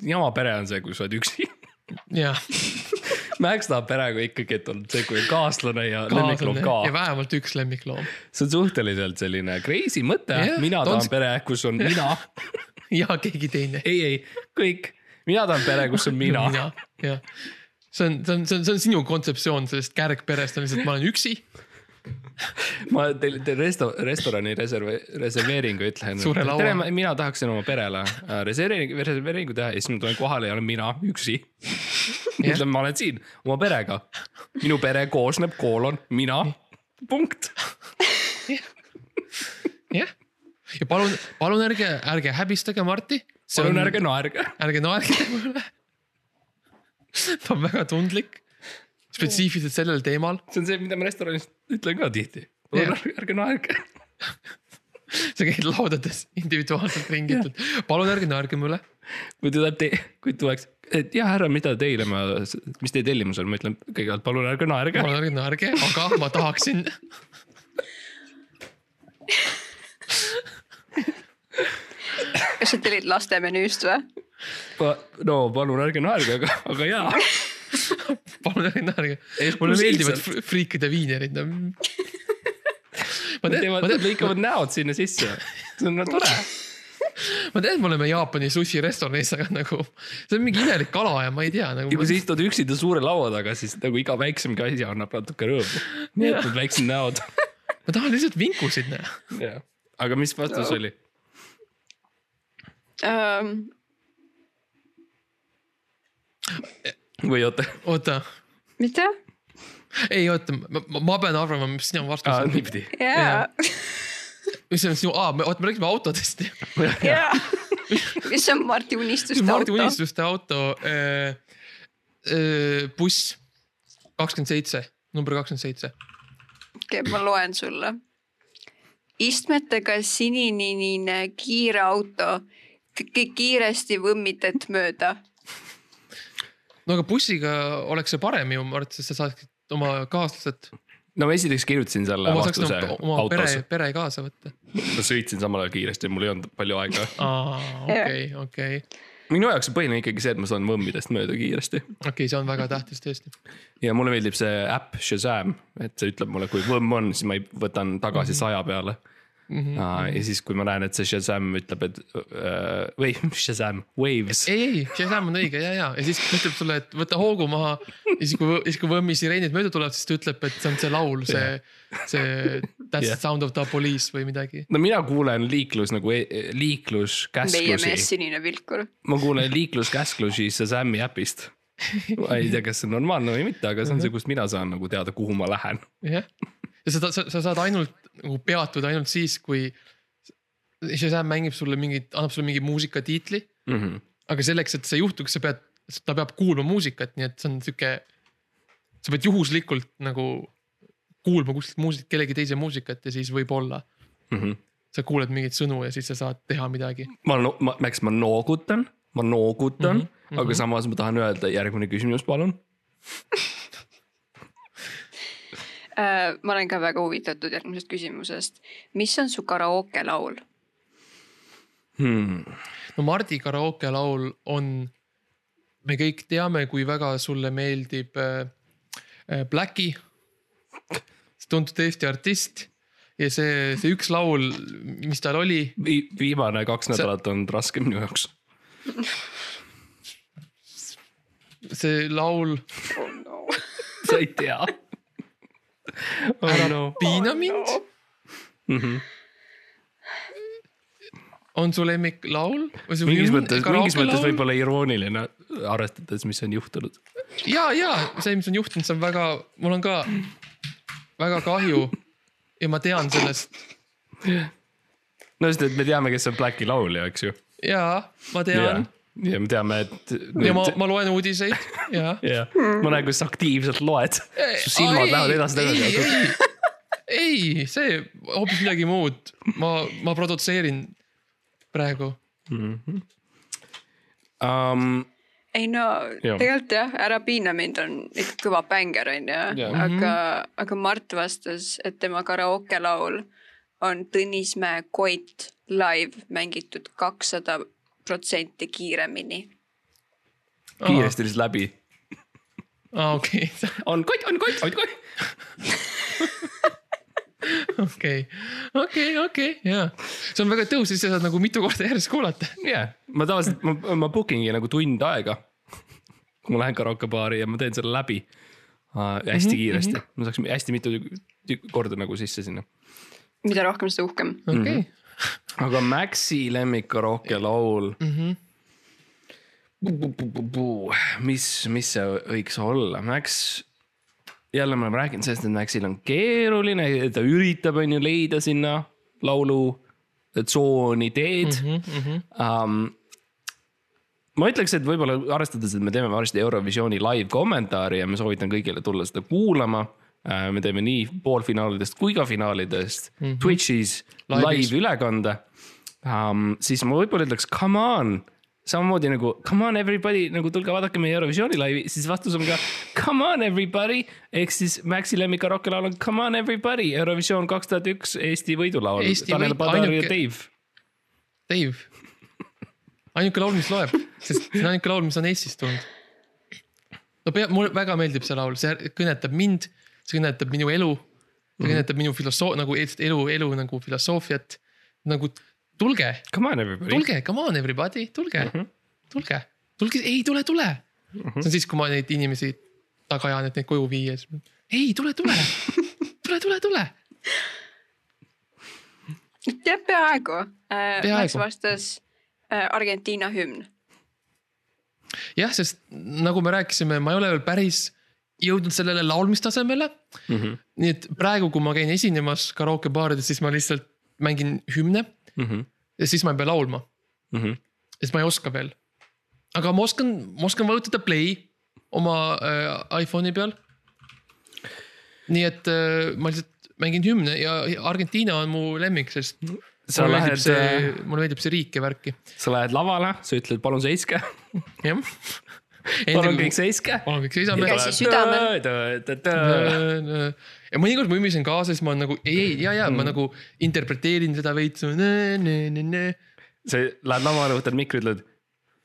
jama pere on see, kui sa oled üksi. jah, *laughs* Max tahab perega ikkagi, et on see, kui kaaslane ja lemmikloom kaaslane ja ka. vähemalt üks lemmikloom see on suhteliselt selline crazy mõte Jah, mina ta on tahan pere, *laughs* kus on mina. ja keegi teine. ei, ei, kõik. mina tahan pere, kus on mina. mina, jah. see on, see on, see on, see on sinu kontseptsioon sellest kärgperest on lihtsalt, ma olen üksi. *laughs* ma teile teen resto-, restorani reserve-, reserveeringu ütlen. Tere, mina tahaksin oma perele äh, reserveeringu, reserveeringu teha ja siis ma tulen kohale ja olen mina üksi. ütlen, ma olen siin oma perega. minu pere koosneb koolon mina, punkt. *laughs* jah, ja palun, palun ärge, ärge häbistage Marti. palun ärge naerge. ärge naerge mulle. *laughs* ta on väga tundlik, spetsiifiliselt sellel teemal. see on see, mida ma restoranis ütlen ka tihti. palun ärge, naerge. sa käid laudades individuaalselt ringi, ütled palun ärge naerge mulle. kui tuleb te-, kui tuleks, et jah, härra, mida teile ma, mis teie tellimus on, ma ütlen kõigepealt palun ärge naerge. ma olen ärge, aga ma tahaksin. *laughs* kas sa tellid laste menüüst või? no palun ärge naerge, aga, aga jaa. *laughs* naerge. Ees- mulle meeldivad friikide viinerid. *laughs* ma Nad tean, teevad ma, tean, lõikavad näod sinna sisse. see on no tore. *laughs* ma tean, et me oleme Jaapani sushi restoranis, aga nagu see on mingi imelik kala ja ma ei tea nagu. ja kui sa istud üksinda suure laua taga, siis nagu iga väiksemgi asi annab natuke rõõmu. *laughs* need väiksed näod. ma tahan lihtsalt vinkusid näha. aga mis vastus oli? Um, või oota, oota, mida? ei oota, ma, ma, pean arvama, mis sinu vastus on. niipidi. jaa, mis on sinu, aa, oota, me räägime autodest. jaa. mis on Marti unistuste Mardi auto? unistuste auto äh,, äh, buss kakskümmend seitse, number kakskümmend seitse. okei, ma loen sulle. istmetega sininine kiire auto, kiiresti võmmitad mööda. No aga bussiga oleks see parem ju, ma arvan, et sa saaksid oma kaaslased, no ma esiteks kirjutasin selle oma vastuse oma, oma autos pere, pere kaasa võtta. ma sõitsin samal ajal kiiresti, mul ei olnud palju aega. okei, okei, minu jaoks on põhiline ikkagi see, et ma saan võmmidest mööda kiiresti. okei, see on väga tähtis tõesti. ja mulle meeldib see äpp Shazam, et see ütleb mulle, kui võmm on, siis ma ei- võtan tagasi saja peale mm. Mhm. -hmm. ja siis, kui ma näen, et see Shazam ütleb, et äh, või *laughs* Shazam, Waves. ei, ei, Shazam on õige ja, ja, ja siis ta ütleb sulle, et võta hoogu maha. ja siis, kui, siis kui Võmmi sireenid mööda tulevad, siis ta ütleb, et see on see laul, see, see That's the sound of the police või midagi. no mina kuulen liiklus nagu e- meie mees liikluskäsklusi, sinine vilkur. ma kuulen liikluskäsklusi Shazami äpist. ma ei tea, kas see on normaalne või mitte, aga see on see, kust mina saan nagu teada, kuhu ma lähen. jah, ja sa, sa, sa saad ainult nagu peatuda ainult siis, kui Shazam mängib sulle mingit, annab sulle mingi muusikatiitli. Mm -hmm. aga selleks, et see juhtuks, sa pead, ta peab kuulma muusikat, nii et see on sihuke. sa pead juhuslikult nagu kuulma kuskilt muusik, kellegi teise muusikat ja siis võib-olla Mm -hmm. sa kuuled mingeid sõnu ja siis sa saad teha midagi. ma no,, ma, Max, ma noogutan, ma noogutan mm, -hmm, aga samas ma tahan öelda järgmine küsimus, palun. *laughs* Äh, ma olen ka väga huvitatud järgmisest küsimusest. mis on su karaoke laul? Hmm. no Mardi karaoke laul on, me kõik teame, kui väga sulle meeldib äh, äh, Blacki, tuntud Eesti artist ja see, see üks laul, mis tal oli, Vi, viimane kaks nädalat on raske minu jaoks. see laul oh no. sa ei tea oh, Ära no. piina mind mm. -hmm. on su lemmiklaul? mingis mõttes, mingis mõttes võib-olla irooniline, arvestades, mis on juhtunud. ja, ja see, mis on juhtunud, see on väga, mul on ka väga kahju ja ma tean sellest no sest, et me teame, kes on Blacki laulja, eks ju. ja ma tean ja me teame, et. ja ma, ma loen uudiseid ja. jah, *laughs* ma näen, kuidas sa aktiivselt loed. su silmad lähevad edasi-tagasi. ei, ei, see hoopis midagi muud, ma, ma produtseerin praegu. Um, ei no Jah. tegelikult jah, Ära piina mind on ikka kõva bänger onju, Jah. aga, aga Mart vastas, et tema karaoke laul on Tõnismäe Koit live mängitud kakssada protsenti kiiremini. kiiresti lihtsalt läbi. aa, okei, *laughs* on kott, on kott, on kott. okei, okei, okei, jaa. see on väga tõus, siis sa saad nagu mitu korda järjest kuulata. jah, ma tavaliselt, ma, ma booking'i nagu tund aega. kui ma lähen karaokebaari ja ma teen selle läbi uh, hästi mm -hmm. kiiresti, ma saaks hästi mitu korda nagu sisse sinna. mida rohkem, seda uhkem. okei, aga Maxi lemmik karaoke laul Mhm. mis, mis see võiks olla, Max. jälle me oleme rääkinud sellest, et Maxil on keeruline, ta üritab, on ju, leida sinna laulu tsooni teed mm. Mhm, -hmm. Um, ma ütleks, et võib-olla arvestades, et me teeme varsti Eurovisiooni live kommentaari ja ma soovitan kõigile tulla seda kuulama. Me teeme nii poolfinaalidest kui ka finaalidest mm -hmm. Twitch'is Live'is. live ülekande um,. siis ma võib-olla ütleks come on, samamoodi nagu come on everybody nagu tulge vaadake meie Eurovisiooni laivi, siis vastus on ka come on everybody ehk siis Maxi lemmik karaoke laul on come on everybody, Eurovisioon kaks tuhat üks Eesti võidulaul, Tanel Padar ja Dave. Dave. ainuke laul, mis loeb, sest see on ainuke laul, mis on Eestist tulnud. no pea, mulle väga meeldib see laul, see kõnetab mind, see kõnetab minu elu. see kõnetab minu filosoo-, nagu elu, elu nagu filosoofiat. nagu tulge, Come on everybody. tulge, come on everybody, tulge mm, -hmm. tulge, tulge, ei tule, tule mm. -hmm. see on siis, kui ma neid inimesi taga ajan, et neid koju viia, siis ei tule, tule, *laughs* tule, tule, tule. tead, peaaegu. Peaaegu. Max vastas äh, Argentiina hümn. jah, sest nagu me rääkisime, ma ei ole veel päris jõudnud sellele laulmistasemele mm. -hmm. nii et praegu, kui ma käin esinemas karookebaarides, siis ma lihtsalt mängin hümne Mhm. ja siis ma ei pea laulma, sest ma ei oska veel. aga ma oskan, ma oskan vajutada play oma äh, iPhone'i peal. nii et äh, ma lihtsalt mängin hümne ja Argentiina on mu lemmik, sest sa mulle lähed see, mulle meeldib see riik ja värki, sa lähed lavale, sa ütled palun seiske, jah. Palun kõik seiske. palun kõik seisame. Käsi südamel. ja mõnikord ma ümbisen kaasa, siis ma olen nagu ei, ei ja, ja Mm. ma nagu interpreteerin seda veits. sa lähed lavale, võtad mikri, ütled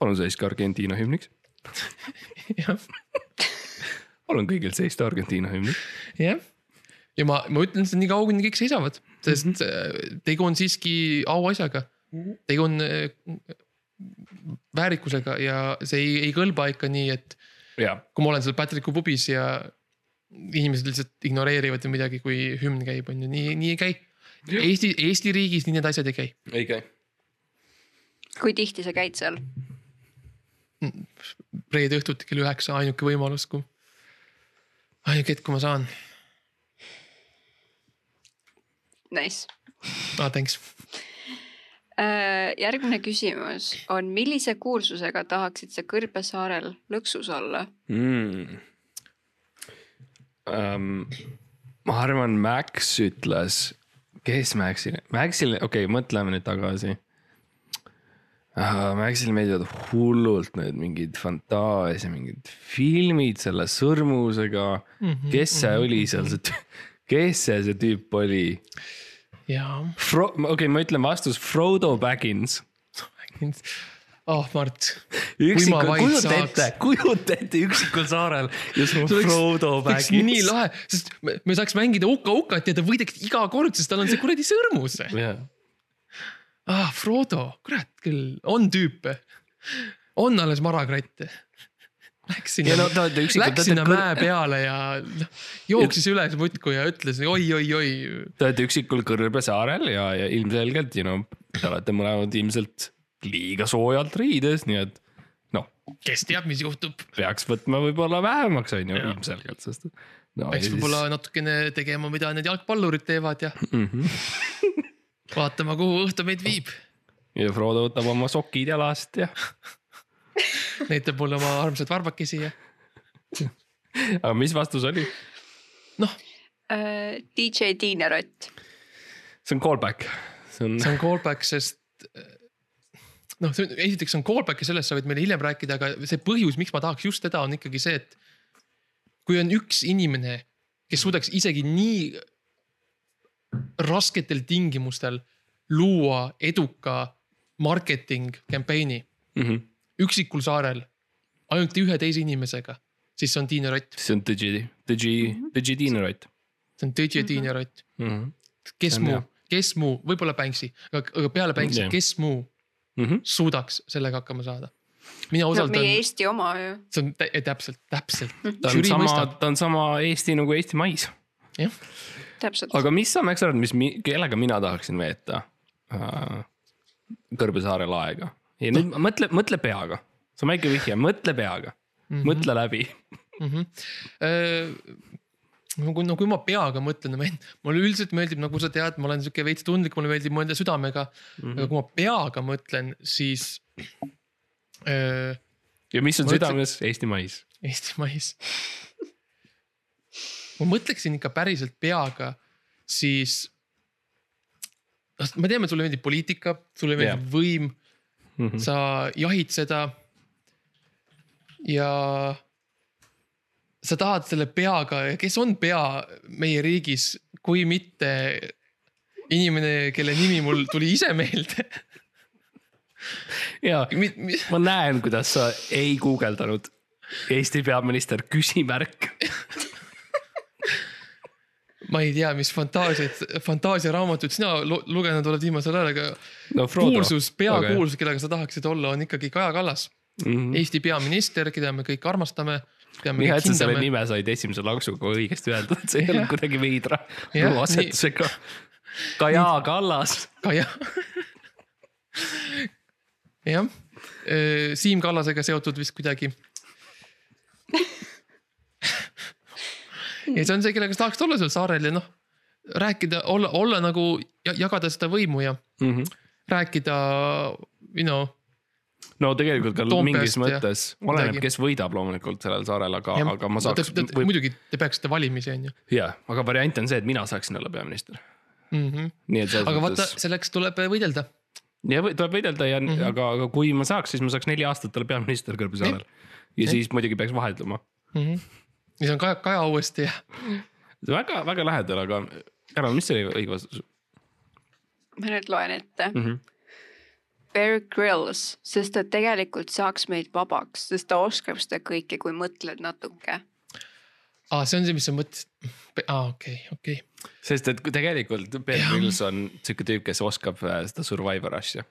palun seiske Argentiina hümniks. *laughs* jah, palun kõigil seista Argentiina hümniks. jah. ja ma, ma ütlen seda nii kaua, kuni kõik seisavad, sest Mhm. mm -hmm. tegu on siiski auasjaga. tegu on äh, väärikusega ja see ei, ei kõlba ikka nii, et ja, kui ma olen seal Patricku pubis ja inimesed lihtsalt ignoreerivad või midagi, kui hümn käib, on ju, nii, nii ei käi. Eesti, Eesti riigis nii need asjad ei käi. ei käi. kui tihti sa käid seal? reede õhtuti kell üheksa, ainuke võimalus, kui, ainuke hetk, kui ma saan Nice. ah,. Thanks. Äh, järgmine küsimus on, millise kuulsusega tahaksid sa Kõrbesaarel lõksus olla? mm.. Um, ma arvan, Max ütles, kes Maxile, Maxile, okei okay,, mõtleme nüüd tagasi uh,. Maxile meeldivad hullult need mingid fantaasia, mingid filmid selle sõrmusega mm. -hmm, kes see mm -hmm. oli seal, see, *laughs* kes see, see tüüp oli? jaa. okei okay,, ma ütlen vastus Frodo Baggins. oh Mart. üksikul, kujuta ette, kujuta ette üksikul saarel ja sul on Frodo Baggins. nii lahe, sest me, me saaks mängida uka-ukat ja ta võidaks iga kord, sest tal on see kuradi sõrmus. jah, ah, Frodo, kurat küll, on tüüpe. on alles marakratte. Läks sinna no ta, ta üksikult. Läks sinna mäe peale ja noh, jooksis üles muudkui ja ütles oi-oi-oi. Te olete üksikul kõrbesaarel ja, ja ilmselgelt, you know, te olete mõlemad ilmselt liiga soojalt riides, nii et noh, kes teab, mis juhtub. peaks võtma võib-olla vähemaks, on ju, ilmselgelt, sest no,. peaks võib-olla natukene tegema, mida need jalgpallurid teevad ja mm. -hmm. vaatama, kuhu õhtu meid viib. ja Frodo võtab oma sokid jalast ja, *laughs* näitab mulle oma armsaid varbakesi ja *laughs* aga mis vastus oli? noh, Äh, DJ Tiine Rott. see on callback, see on see on callback, sest noh, see on esiteks on callback ja sellest sa võid meile hiljem rääkida, aga see põhjus, miks ma tahaks just teda, on ikkagi see, et kui on üks inimene, kes suudaks isegi nii rasketel tingimustel luua eduka marketing campaign'i mm. -hmm. Üksikul saarel ainult ühe teise inimesega, siis see on Tiina Rott, see on Digi, Digi, Digi Tiina Rott see on tõsi Tiina Rott, mm. -hmm. kes muu kes muu, võib-olla Banksy, aga, aga peale Banksy kes muu Mm -hmm. suudaks sellega hakkama saada. mina no usaldan meie, Eesti oma ju. see on tä- täpselt, täpselt. ta on sama, ta on sama Eesti nagu Eesti mais. jah, täpselt. aga mis sa, Max, arvad, mis, kellega mina tahaksin veeta äh, Kõrbesaarel aega? Ja nüüd mõtle, mõtle peaga, see on väike vihje, mõtle peaga mm, -hmm. mõtle läbi. no kui, no kui ma peaga mõtlen, mulle üldiselt meeldib, nagu sa tead, ma olen sihuke veits tundlik, mulle meeldib mõelda südamega mm. -hmm. aga kui ma peaga mõtlen, siis äh, ja mis on Ma ütlen- südames, Eesti mais. Eesti mais. ma mõtleksin ikka päriselt peaga, siis. ma tean, et sulle meeldib poliitika, sulle meeldib yeah. võim. Mhm. sa jahid seda. ja sa tahad selle peaga ja kes on pea meie riigis, kui mitte inimene, kelle nimi mul tuli ise meelde ja ma näen, kuidas sa ei guugeldanud Eesti peaminister küsimärk. *laughs* ma ei tea, mis fantaasiaid, fantaasiaraamatut sina lu- lugenud oled viimasel ajal, aga no kuulsus, peakuulsus, kellega sa tahaksid olla, on ikkagi Kaja Kallas. Mhm. Eesti peaminister, keda me kõik armastame. nii hea, et sa selle nime said esimese laksuga õigesti öeldud, see ei olnud kuidagi veidra asetusega. Kaja Kallas. Kaja. jah, Siim Kallasega seotud vist kuidagi. Ja see on see, kellega sa tahaksid olla seal saarel ja noh, rääkida, olla, olla nagu, jagada seda võimu ja Mhm. rääkida, you know, no tegelikult ka Toompeast mingis mõttes, oleneb, kes võidab loomulikult sellel saarel, aga, aga ma saaks võib... muidugi te peaksite valimisi, on ju jah, aga variant on see, et mina saaksin olla peaminister. mm. -hmm. nii et selles aga vaata mõttes,, selleks tuleb võidelda. ja tuleb võidelda ja mm. -hmm. aga, aga kui ma saaks, siis ma saaks neli aastat olla peaminister Kõrbesaarel. ja Jah. siis muidugi peaks vahelduma. Mm -hmm. Siis on Kaja, Kaja uuesti ja väga, väga lähedal, aga Carol, mis oli õige vastus ma nüüd loen ette mm? -hmm. Bear Grylls, sest ta tegelikult saaks meid vabaks, sest ta oskab seda kõike, kui mõtled natuke. ah,, see on see, mis sa mõtlesid. aa, okei, okei. sest et tegelikult Bear. Grylls on sihuke tüüp, kes oskab äh, seda survivor asja.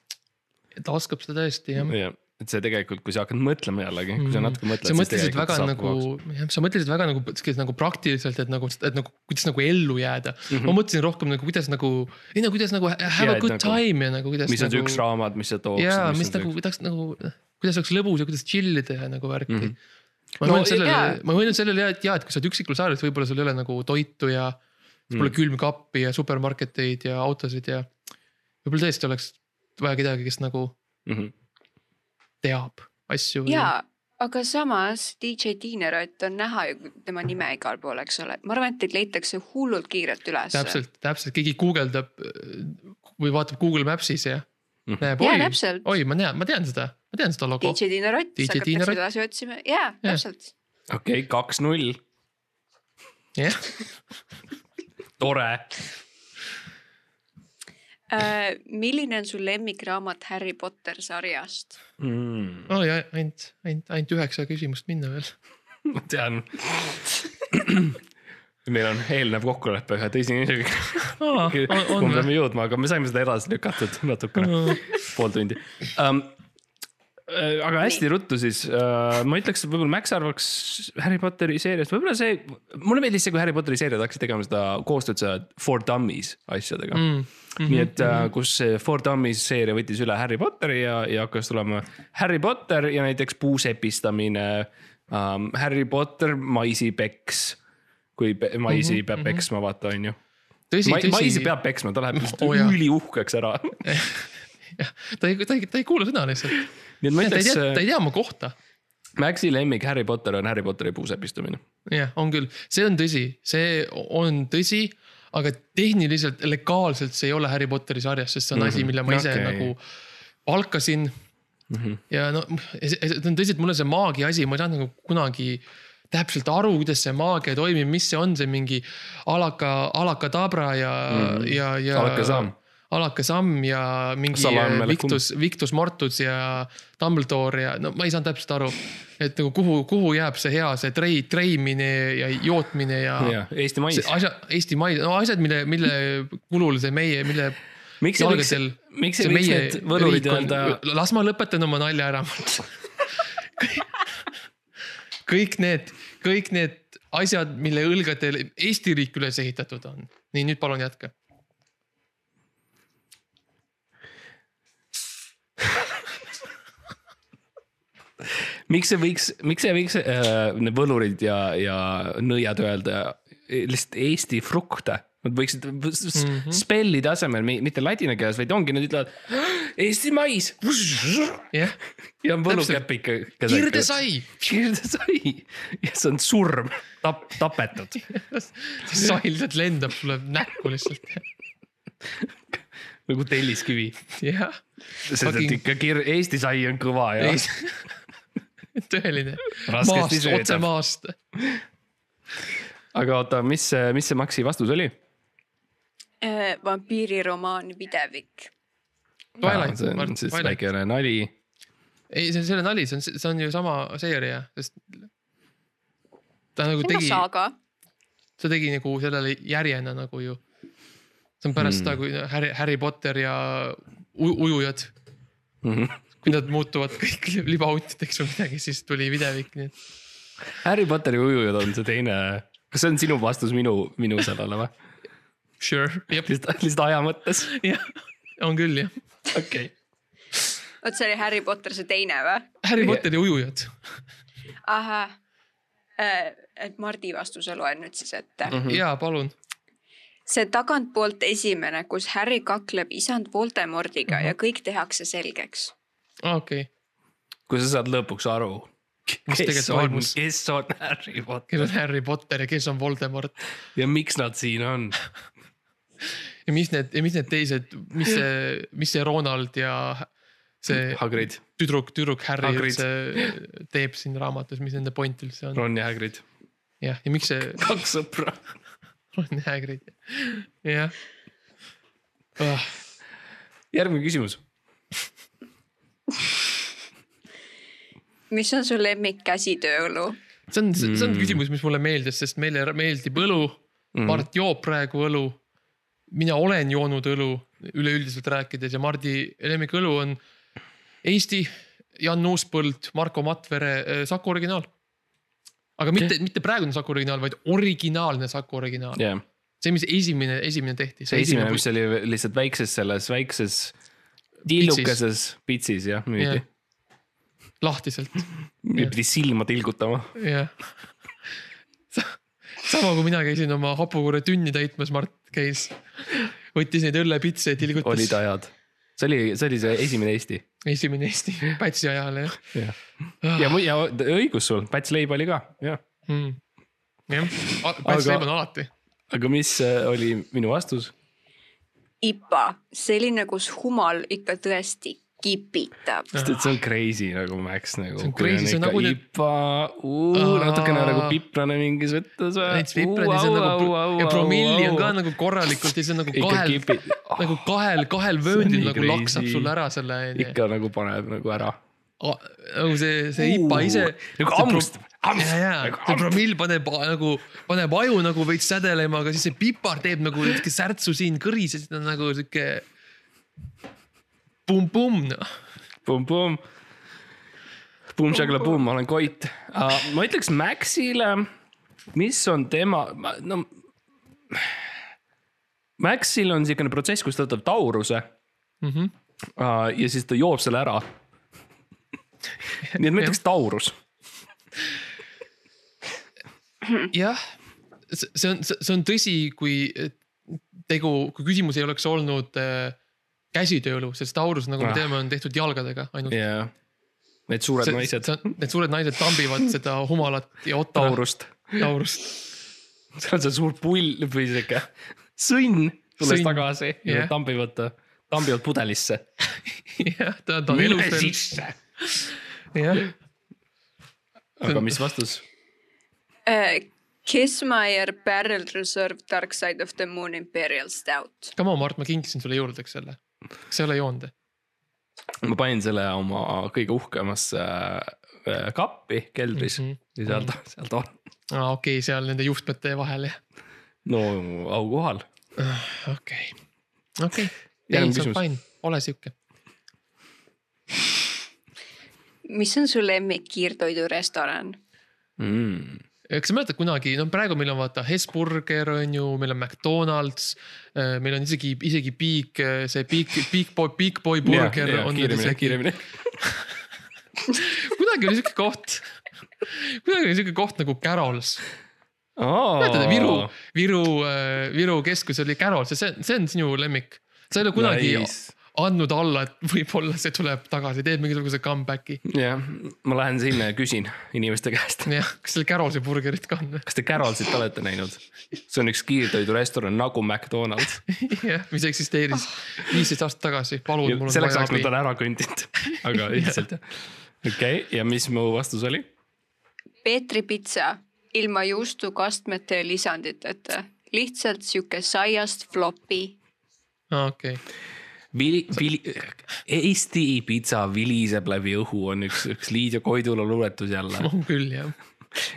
ta oskab seda tõesti jah. jah, et see tegelikult, kui sa hakkad mõtlema jällegi, kui sa natuke mõtled. sa mõtlesid väga nagu, jah, sa mõtlesid väga nagu, nagu praktiliselt, et nagu, et nagu kuidas nagu ellu jääda mm. -hmm. ma mõtlesin rohkem nagu kuidas nagu, ei no kuidas nagu have Mhm. Jaa, a good nagu- time ja nagu kuidas. mis on see nagu, üks raamat, mis sa tooks. jaa, mis nagu, kuidas nagu, kuidas oleks lõbus ja kuidas chill ida ja nagu värki mm. Mhm. -hmm. ma No mõtlen sellele ma mõtlen sellele, et jaa, et kui sa oled üksikul saarel, siis võib-olla sul ei ole nagu toitu ja Mm. pole külmkappi ja supermarketeid ja autosid ja võib-olla tõesti oleks vaja kedagi, kes nagu mm. -hmm. Teab asju. jaa, aga samas DJ Tiinerott on näha ju tema nime igal pool, eks ole, ma arvan, et teid leitakse hullult kiirelt üles. täpselt, täpselt, keegi guugeldab äh, või vaatab Google Maps'is ja Mhm. näeb, jaa, oi, täpselt. oi, ma tean, ma tean seda, ma tean seda logo. DJ Tiinerott, siis hakatakse edasi otsima, jaa, täpselt. okei okay,, kaks-null, jah, tore. Äh, milline on su lemmikraamat Harry Potter sarjast? Mm, oi, ainult, ainult, ainult üheksa küsimust minna veel. *laughs* ma tean. meil on eelnev kokkulepe ühe teise inimesega, on kuhu me peame jõudma, aga me saime seda edasi lükatud natukene, pool tundi um,. Aga hästi ruttu siis uh,, ma ütleks, et võib-olla Max arvaks Harry Potteri seeriast, võib-olla see, mulle meeldis see, kui Harry Potteri seeriad hakkasid tegema seda koostööd seda For Dummies asjadega mm.. Mhm. nii et uh, kus see For Dummies seeria võttis üle Harry Potteri ja, ja hakkas tulema Harry Potter ja näiteks puusepistamine um,, Harry Potter maisipeks. kui pe- maisi Mhm, peab peksma, vaata on ju. tõsi, maisi tõsi, peab peksma, ta läheb jaa. üliuhkeks ära. *laughs* *laughs* ta ei, ta ei, ta ei kuula sõna lihtsalt. nii et ma ütleks tea, ta ei tea oma kohta. Maxi lemmik Harry Potter on Harry Potteri puusepistamine. jah, on küll, see on tõsi, see on tõsi, aga tehniliselt, legaalselt see ei ole Harry Potteri sarjas, sest see on mm -hmm. asi, mille ma ise okay. nagu palkasin mm. -hmm. ja no see on tõsi, et mulle see maagia asi, ma ei saanud nagu kunagi täpselt aru, kuidas see maagia toimib, mis see on, see mingi alaka, alakadabra ja mm, Mhm. -hmm. ja, ja. Alakazam. alakasamm ja mingi Salam aleikum. Victus, Victus Mortus ja Dumbledore ja no ma ei saanud täpselt aru. et nagu kuhu, kuhu jääb see hea, see trei-, treimine ja jootmine ja, ja Eesti mais see. asja, Eesti mais, no asjad, mille, mille kulul see meie, mille miks ei võiks jalgadel, miks ei võiks need võlurid öelda, las ma lõpetan oma nalja ära. kõik need, kõik need asjad, mille õlgadel Eesti riik üles ehitatud on. nii, nüüd palun jätka. Miks ei võiks, miks ei võiks äh, need võlurid ja, ja nõiad öelda lihtsalt Eesti frukte? Nad võiksid mm -hmm. spellide asemel, mitte ladina keeles, vaid ongi, nad ütlevad Eesti mais. jah, ja on võlukäpike. kirdesai. kirdesai ja see on surm, tap-, tapetud. sai lihtsalt lendab sulle näkku lihtsalt. nagu telliskivi, jah, sest et Fucking- ikka kir-, Eesti sai on kõva ja tõeline. maast, otse maast. aga oota, mis see, mis see Maxi vastus oli? Äh, vampiiriromaan Videvik. Twilight, see on siis väikene nali. ei, see on selle nali, see on, see on ju sama seeria, sest. ta nagu see on ka tegi, saaga. ta tegi nagu sellele järjena nagu ju. see on pärast Mm. seda, kui Harry, Harry Potter ja ujujad, kui nad muutuvad kõik *laughs* libauntideks või midagi, siis tuli Videvik, nii et. Harry Potteri ujujad on see teine, kas see on sinu vastus minu, minu sellele või? Sure, jep, lihtsalt, lihtsalt aja mõttes, *laughs* jah, on küll jah. okei okay.. vot see oli Harry Potter see teine või? Harry. Potteri ujujad. ahah. et Mardi vastuse loen nüüd siis ette mm. -hmm. jaa, palun. see tagantpoolt esimene, kus Harry kakleb isand Voldemordiga mm -hmm. ja kõik tehakse selgeks. okei, kui sa saad lõpuks aru, Mis kes tegelikult on toimus., kes on Harry kes Potter on Harry Potter ja kes on Voldemort ja miks nad siin on. *laughs* ja mis need, ja mis need teised, mis see, mis see Ronald ja see Hagrid, tüdruk, tüdruk Harry Hagrid. üldse teeb siin raamatus, mis nende point üldse on. Ron ja Hagrid, jah, ja miks see *laughs* kaks sõpra. *laughs* Ron Hagrid, jah oh,. järgmine küsimus. Mis on su lemmik käsitööõlu? see on, see on Mm. küsimus, mis mulle meeldis, sest meile meeldib õlu mm.. Mart joob praegu õlu. mina olen joonud õlu üleüldiselt rääkides ja Mardi lemmikõlu on Eesti, Jan Uuspõld, Marko Matvere äh, Saku originaal. aga mitte, mitte praegune Saku originaal, vaid originaalne Saku originaal. jah, see, mis esimene, esimene tehti. see esimene, mis oli lihtsalt väikses selles väikses tillukeses pitsis jah, müüdi. lahtiselt, *laughs* pidi silma tilgutama. jah. sama kui mina käisin oma hapukuure tünni täitmas, Mart käis, võttis neid õllepitse ja tilgutas olid. ajad. see oli, see oli see esimene Eesti. esimene Eesti Pätsi ajal jah jah, ja, ja õigus sul, Päts leib oli ka, jah. mm.. jah, Päts leib on alati. aga mis äh, oli minu vastus? IPA, selline, kus humal ikka tõesti kipitab. sest et see on crazy nagu Max nagu. See on crazy, see on nagu IPA, natukene nagu piprane mingis võttes või? Viprani, see on nagu ja promilli on ka nagu korralikult ja see on nagu kahel, *laughs* nagu kahel, kahel on vööndil nagu laksab sulle ära selle ikka nagu paneb nagu ära. nagu see, see IPA ise. nagu hammustab, ja, ja nagu see promill paneb nagu, paneb aju nagu veits sädelema, aga siis see pipar teeb nagu siuke särtsu siin kõris ja siis ta on nagu siuke. pumm-pumm noh. Pum-pum. Pum-šagla-pum, ma olen Koit uh,. ma ütleks Maxile, mis on tema, no. Maxil on siukene protsess, kus ta võtab tauruse Mm -hmm. uh, ja siis ta joob selle ära. nii et ma ütleks taurus. jah, see on, see on tõsi, kui tegu, kui küsimus ei oleks olnud äh, käsitööõlu, sest Taurus, nagu me Ah. teame, on tehtud jalgadega ainult. jaa, need suured naised, Need suured naised tambivad *laughs* seda humalat ja otra. taurust. taurust. seal on see suur pull või siuke sõnn tulles tagasi ja nad tambivad ta, tambivad pudelisse. *laughs* jah, ta, ta on elus veel, sisse. jah. aga mis vastus? Kissmeyer Barrel Reserve Dark Side of the Moon Imperial Stout. Come on, Mart, ma kinkisin sulle juurdeks selle. kas sa ei ole joonud? ma panin selle oma kõige uhkemasse äh, kappi keldris mm Mhm. -hmm. ja seal ta, seal ta on. aa, okei okay,, seal nende juhtmete vahel jah. no aukohal. okei, okei. Järgmine ei, see on küsimus. fine, ole sihuke. mis on su lemmik kiirtoidurestoran? Mm. Kas sa mäletad kunagi, no praegu meil on vaata Hesburger on ju, meil on McDonalds. meil on isegi, isegi Big, see Big, Big Boy, Big Boy Burger ja, ja, on. kiiremini, kiiremini. *laughs* kunagi oli sihuke koht, kunagi oli sihuke koht nagu Carols. mäletad, Viru, Viru, Viru keskus oli Carols ja see, see on sinu lemmik. sa ei ole kunagi nice. Andnud alla, et võib-olla see tuleb tagasi, teeb mingisuguse comeback'i. jah, ma lähen sinna ja küsin inimeste käest. jah, kas seal Carolsi burgerit ka on? kas te Carolsit olete näinud? see on üks kiirtoidurestoran nagu McDonalds. jah, mis eksisteeris viisteist aastat tagasi, palun, mul on selleks vaja ajaks nad abi. on ära kõndinud, aga üldiselt jah. okei okay,, ja mis mu vastus oli? Peetri pitsa ilma juustukastmete ja lisanditeta, lihtsalt sihuke saiast flopi. okei, Vili, vili, Eesti pitsa viliseb läbi õhu on üks, üks Liidia Koidula luuletus jälle. on küll jah.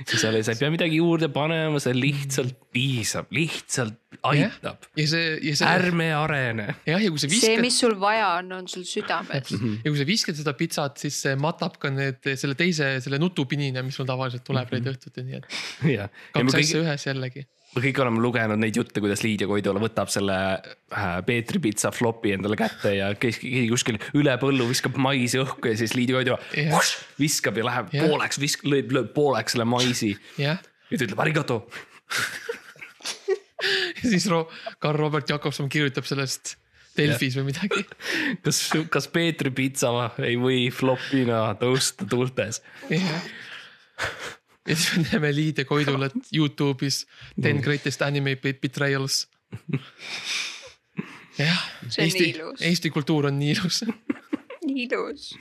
seal ei, sa ei pea midagi juurde panema, see lihtsalt piisab, lihtsalt aitab. ja see, ja see, ärme arene. jah, ja kui sa see, viskad, mis sul vaja on, on sul südames. ja kui sa viskad seda pitsat, siis see matab ka need, selle teise, selle nutupinina, mis sul tavaliselt tuleb reede õhtuti, nii et ja kaks asja, ühes jällegi. Me kõik oleme lugenud neid jutte, kuidas Liidia Koidula võtab selle äh, Peetri pitsa flopi endale kätte ja keegi kuskil üle põllu viskab maisi õhku ja siis Liidia Koidula yeah. viskab ja läheb yeah. pooleks, visk-, lööb, lööb pooleks selle maisi jah, ja ta ütleb arigato. *laughs* ja siis Ro-, Karl Robert Jakobson kirjutab sellest Delfis või midagi. *laughs* kas, kas Peetri pitsa ei või flopina tõusta tuultes? *laughs* ja siis me näeme Liide Koidulat Youtube'is Ten greatest anime bet- betrayals. *laughs* jah, See on Eesti Eesti kultuur on nii ilus. *laughs* nii ilus.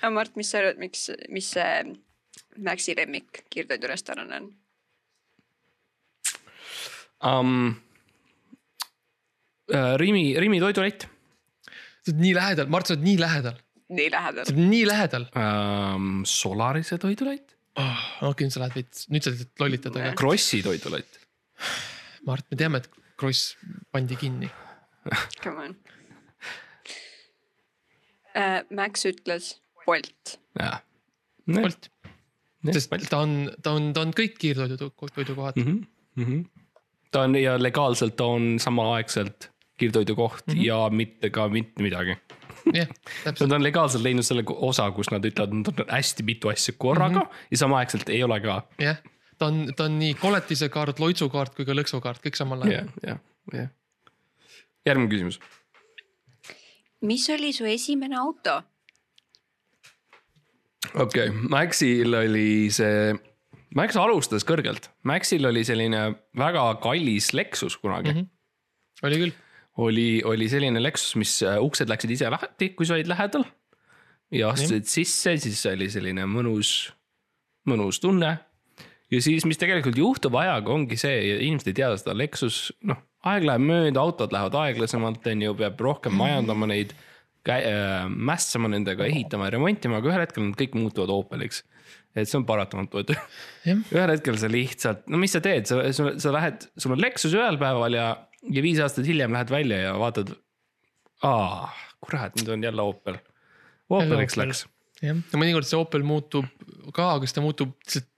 aga Mart, mis sa arvad, miks, mis see Maxi lemmik kiirtoidurestoran on? um,. Rimi, Rimi toidulett sa oled nii lähedal, Mart, sa oled nii lähedal, nii lähedal sa. oled nii lähedal um,. Solarise toidulett, oh,. okei, nüüd sa lähed veits, nüüd sa lihtsalt lollitad, aga Krossi toidulett. Mart, me teame, et Kross pandi kinni. Come on uh,. Max ütles Bolt. jah. Bolt, sest ta on, ta on, ta on kõik kiirtoidu, toidukohad mm. -hmm. Mm -hmm. ta on ja legaalselt ta on samaaegselt kiirtoidukoht mm -hmm. ja mitte ka mitte midagi. jah, täpselt, Nad on legaalselt leidnud selle osa, kus nad ütlevad, nad on hästi mitu asja korraga mm -hmm. ja samaaegselt ei ole ka. jah. ta on, ta on nii koletisekaart, loitsukaart kui ka lõksukaart, kõik samal ajal jah, jah, jah. järgmine küsimus. mis oli su esimene auto? okei okay., Maxil oli see, Max alustas kõrgelt, Maxil oli selline väga kallis Lexus kunagi mm. Mhm. oli küll, oli, oli selline Lexus, mis äh, uksed läksid ise lahti, kui sa olid lähedal. ja astusid sisse, siis oli selline mõnus, mõnus tunne. ja siis, mis tegelikult juhtub ajaga, ongi see, inimesed ei tea seda, Lexus, noh, aeg läheb mööda, autod lähevad aeglasemalt, on ju, peab rohkem majandama neid. Äh, mässama nendega, ehitama ja remontima, aga ühel hetkel nad kõik muutuvad Opeliks. et see on paratamatu, et ühel hetkel sa lihtsalt, no mis sa teed, sa, sa, sa lähed, sul on Lexus ühel päeval ja, ja viis aastat hiljem lähed välja ja vaatad. aa, kurat, nüüd on jälle Opel. Opeliks Opel. läks. jah, ja mõnikord see Opel muutub ka, aga siis ta muutub lihtsalt.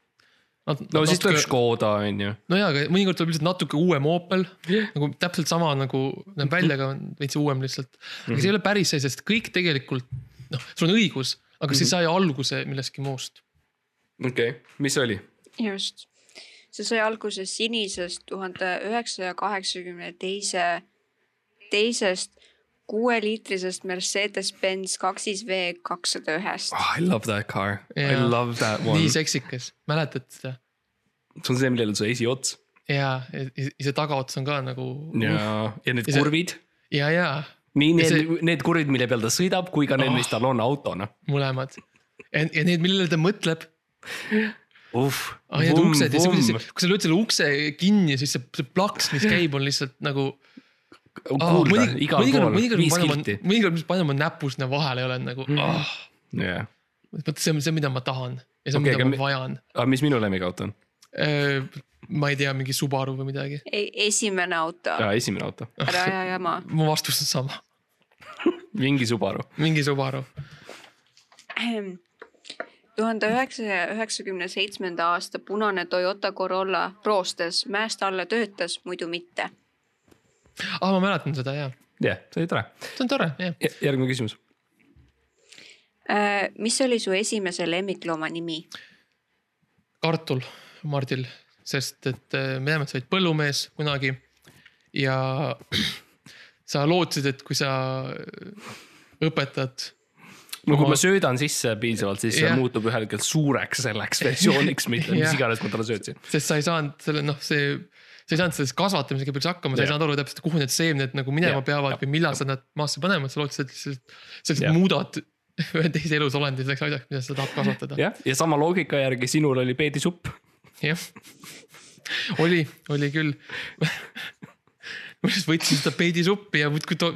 no siis tuleb. Škoda on ju. no jaa, aga mõnikord tuleb lihtsalt natuke uuem Opel nagu täpselt sama nagu näeb välja, aga on veits uuem lihtsalt. aga see ei ole päris see, sest kõik tegelikult noh, sul on õigus, aga see sai alguse millestki muust. okei okay., mis oli? just. See sai alguse sinisest tuhande üheksasaja kaheksakümne teise, teisest kuueliitrisest Mercedes-Benz kaksis V kakssada ühest. Oh, I love that car, I Jaa. love that one nii. seksikas, mäletad seda? see on see, millel on su esiots ja, ja see tagaots on ka nagu. ja, ja need Ja see- kurvid. ja, ja nii Ja need see-, need kurvid, mille peal ta sõidab, kui ka need, Oh. mis tal on autona. mõlemad. ja, ja need, millele ta mõtleb. *laughs* uh, ah,. Need uksed ja see, kui sa, lööd selle ukse kinni, siis see, see plaks, mis käib, on lihtsalt nagu. kuulda igal pool, viis kilti. mõnikord, mis panen oma näpu sinna vahele ja olen nagu Mm. ah,, jah, vot see on see, mida ma tahan ja see on okay,, mida mi- ma vajan. aga mis minu lemmikauto on? ma ei tea, mingi Subaru või midagi. ei, esimene auto, jaa, esimene auto, ära aja jama. *laughs* mu vastus on sama, mingi Subaru. mingi Subaru. Tuhande üheksasaja üheksakümne seitsmenda aasta punane Toyota Corolla roostes, mäest alla töötas, muidu mitte. Ah, ma mäletan seda ja, jah, see oli tore. see on tore, jah. järgmine küsimus. Äh, mis oli su esimese lemmiklooma nimi? kartul Mardil, sest et äh, me teame, et sa olid põllumees kunagi ja *clears throat* sa lootsid, et kui sa õpetad. No kui ma söödan sisse piisavalt, siis see Jah. muutub ühel hetkel suureks selleks versiooniks, mida, mis Jah. iganes ma talle söötsin. sest sa ei saanud selle noh, see, sa ei saanud sellest kasvatamisega päris hakkama, sa ei saanud aru täpselt, kuhu need seemned nagu minema Jah. peavad või millal sa nad maasse panema, sa lootsid, et lihtsalt, sa lihtsalt muudad *laughs* ühe teise elusolendi selleks asjaks, mida sa tahad kasvatada. jah, ja sama loogika järgi sinul oli peedisupp. jah, oli, oli küll. ma lihtsalt võtsin seda peedisuppi ja muudkui to-,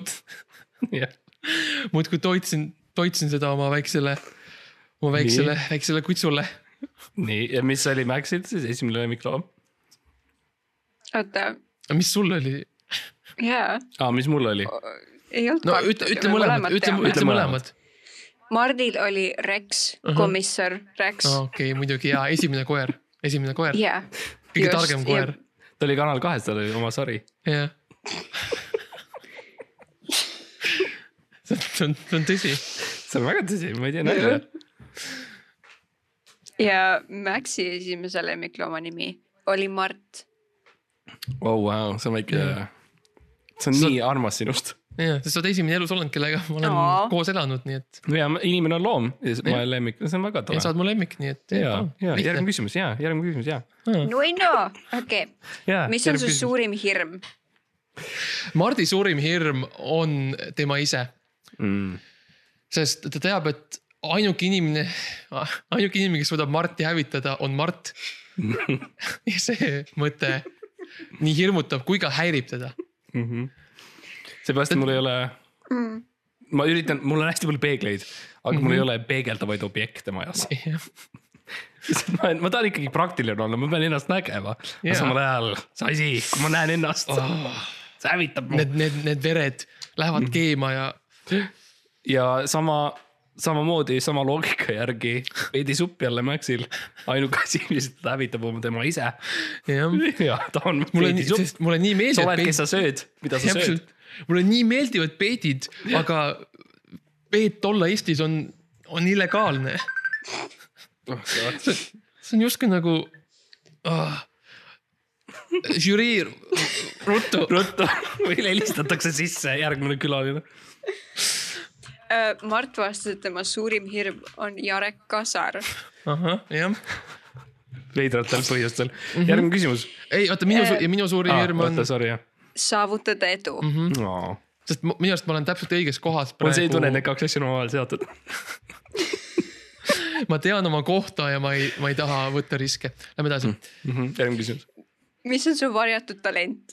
muudkui toitsin, toitsin seda oma väiksele, oma väiksele, väiksele kutsule. nii, ja mis oli Maxil siis esimene lemmikloom? oota, mis sul oli? jaa, aa, mis mul oli? ei olnud no ütle, ütle mõlemad, ütle, ütle mõlemad. Mardil oli Rex, Ahah. komissar Rex. okei, muidugi ja esimene koer, esimene koer, jaa. kõige targem koer. ta oli Kanal kahes, tal oli oma sari. jah. see on, see on tõsi. *laughs* see on väga tõsi, ma ei tea nalja. ja Maxi esimese lemmiklooma nimi oli Mart. oh wow, see on väike, see on Sa- nii armas sinust. jah, sest sa oled esimene elusolend, kellega ma olen Aa. koos elanud, nii et ja inimene on loom ja siis ma olen lemmik, see on väga tore sa. oled mu lemmik, nii et. ja, ja järgmine küsimus ja järgmine küsimus ja. no ei no, okei okay., ja mis on su? suurim hirm? Mardi suurim hirm on tema ise, Mm. Sest ta teab, et ainuke inimene, ainuke inimene, kes suudab Marti hävitada, on Mart. *laughs* ja see mõte nii hirmutab kui ka häirib teda. Mhm. seepärast mul ei ole, ma üritan, mul on hästi palju peegleid, aga mul ei ole peegeldavaid objekte majas. *laughs* ma, ma tahan ikkagi praktiline olla, ma pean ennast nägema yeah.. Jaa. samal ajal see asi, kui ma näen ennast oh., see hävitab mu. Need, need, need vered lähevad keema ja ja sama, samamoodi sama loogika järgi veidi supp jälle Maxil. ainuke asi, mis teda hävitab, on tema ise. ja ta on mulle veidi nii, supp. mulle nii sa meeldivad oled, kes sa sööd, mida sa sööd. mulle nii meeldivad peedid, aga peet olla Eestis on, on illegaalne. see on justkui nagu ah.. žürii, ruttu. ruttu, meil helistatakse sisse järgmine külaline. Äh, Mart vastas, et tema suurim hirm on Jarek Kasar. ahah, jah. veidratel põhjustel. järgmine küsimus. ei, oota, minu, ja minu suurim hirm on oota,, sorry jah saavutada edu mm. Mhm. -hmm. no.. sest minu arust ma olen täpselt õiges kohas mul see ei tunne, et need kaks asja on omavahel seotud. *laughs* ma tean oma kohta ja ma ei, ma ei taha võtta riske. Lähme edasi. järgmine küsimus mis on su varjatud talent?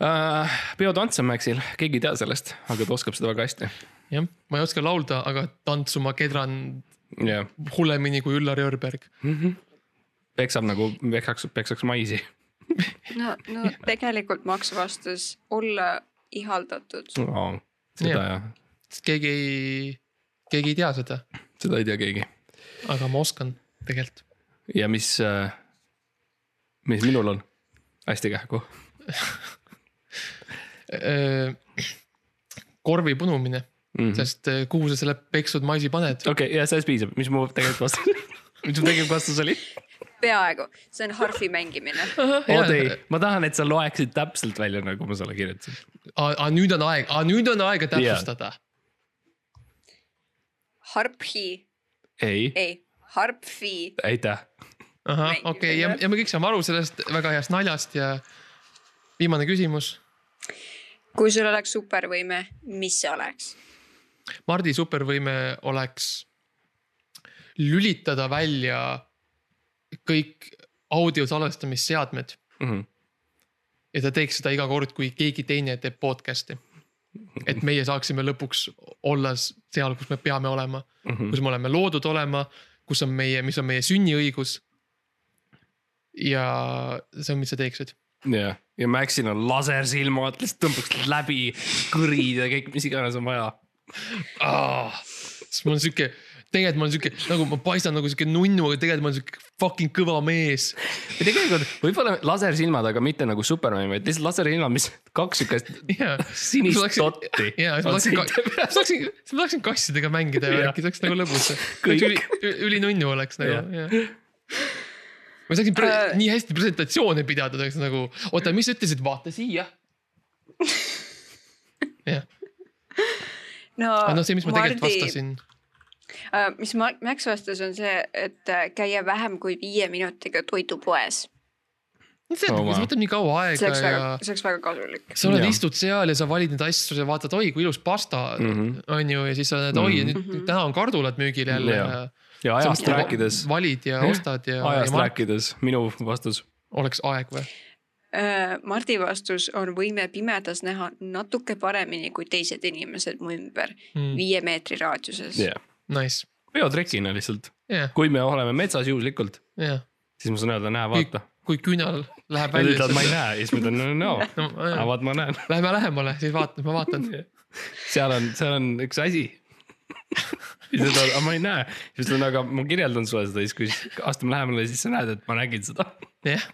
uh,. peotants on Maxil, keegi ei tea sellest, aga ta oskab seda väga hästi. jah, ma ei oska laulda, aga tantsu ma kedran jah, hullemini kui Üllar Jörberg. peksab nagu, peksaks, peksaks maisi no, no tegelikult Max vastas olla ihaldatud. oh,. seda Jah. jah, sest keegi ei, keegi ei tea seda, seda ei tea keegi. aga ma oskan tegelikult. ja mis uh,, mis minul on? hästi kähku. *laughs* korvi punumine mm. -hmm. sest kuhu sa selle peksud maisi paned? okei okay,, ja sellest piisab, mis mu tegelikult vastus, mis mu tegelikult vastus oli? *laughs* peaaegu, see on harfi mängimine. oota ei, ma tahan, et sa loeksid täpselt välja, nagu ma sulle kirjutasin. aga nüüd on aeg, nüüd on aega täpsustada. harphi, ei, ei, harphi. aitäh. ahah, okei ja, ja me kõik saame aru sellest väga heast naljast ja viimane küsimus. kui sul oleks supervõime, mis see oleks? Mardi supervõime oleks lülitada välja kõik audio salvestamisseadmed Mhm. ja ta teeks seda iga kord, kui keegi teine teeb podcast'i. et meie saaksime lõpuks olla seal, kus me peame olema, Mhm. kus me oleme loodud olema, kus on meie, mis on meie sünniõigus. ja see on, mis sa teeksid. jah, ja Maxil on lasersilmad, lihtsalt tõmbaks läbi kõrid ja kõik, mis iganes on vaja. siis mul on sihuke, tegelikult ma olen sihuke nagu ma paistan nagu sihuke nunnu, aga tegelikult ma olen sihuke fucking kõva mees. ja tegelikult võib-olla lasersilmad, aga mitte nagu Superman, vaid lihtsalt lasersilmad, mis kaks siukest jaa. sinist dotti. ja, siis ma tahaksin, ma tahaksin, siis ma tahaksin kassidega mängida ja äkki see oleks nagu lõbus. Kõik. üli, ülinunnu oleks nagu jah. Ma saaksin pre Äh. nii hästi presentatsioone pidada, ta oleks nagu, oota, mis sa ütlesid, vaata siia. *laughs* jah, no, aga noh, see, mis ma tegelikult Mardi- vastasin, äh, mis Ma- Max vastas, on see, et äh, käia vähem kui viie minutiga toidupoes. see Oh, oh, wow. võtab nii kaua see aega oleks ja see oleks väga kasulik. sa oled, istud seal ja sa valid neid asju, sa vaatad, oi kui ilus pasta Mhm. mm -hmm. on ju ja siis sa näed, oi ja nüüd Mhm. nüüd täna on kardulad müügil jälle Jah. ja. Ja ajast rääkides, valid ja ostad ja, ajast ja rääkides, minu vastus. oleks aeg või? Äh, Mardi vastus on võime pimedas näha natuke paremini kui teised inimesed mu ümber Mm. viie meetri raadiuses jah, Nice, peotrekina lihtsalt, jah, kui me oleme metsas juhuslikult, jah, siis ma saan öelda, näe, vaata. kui künal läheb välja ütlevad, ma ei. näe ja siis ma ütlen, no no, *laughs* No, aga vaat ma näen. Lähme lähemale, siis vaatan, ma vaatan. *laughs* seal on, seal on üks asi. *laughs* siis nad ütlevad, aga ma ei näe, siis ütlen, aga ma kirjeldan sulle seda, siis kui astume lähemale, siis sa näed, et ma nägin seda. jah.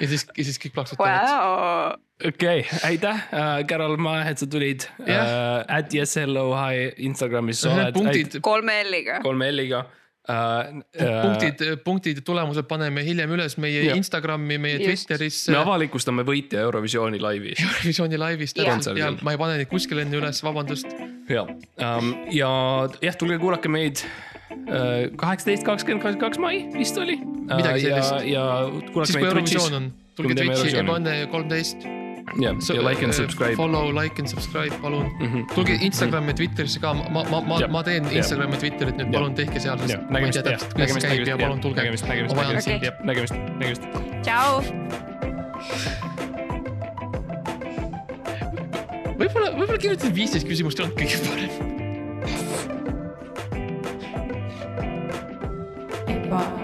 ja siis, ja siis kõik plaksutavad. wow.. okei okay,, aitäh uh,, Carol, ma näen, et sa tulid uh, Jah.. at yes hello hi Instagramis sa oled. kolme L-iga. kolme L-iga uh,. punktid, punktid, tulemused paneme hiljem üles meie Jah. Instagrami, meie Just. Twitterisse me. avalikustame võitja Eurovisiooni laivis. *laughs* Eurovisiooni laivis täpselt ja ma ei pane neid kuskile enne üles, vabandust. ja um,, ja jah, tulge kuulake meid kaheksateist, kakskümmend, kakskümmend kaks mai vist oli. Midagi ja sellist., ja kuulake siis kui meid Twitch'is Eurovisioon. on, tulge Kui Twitch'i. Ebane kolmteist. ja, ja like and subscribe. Follow, like and subscribe, palun mm. Mhm. -hmm. tulge Instagrami ja Twitterisse ka, ma, ma, ma Jah., ma teen. Instagrami ja Twitterit nüüd, palun tehke seal, sest jah, ma ei nägemist, tea täpselt, kuidas see nägemist, käib ja nägemist, palun tulge. nägemist, nägemist, nägemist, jah, nägemist, nägemist. tšau. võib-olla, võib-olla kirjutasid viisteist küsimust ei olnud kõige parem. ebaõnne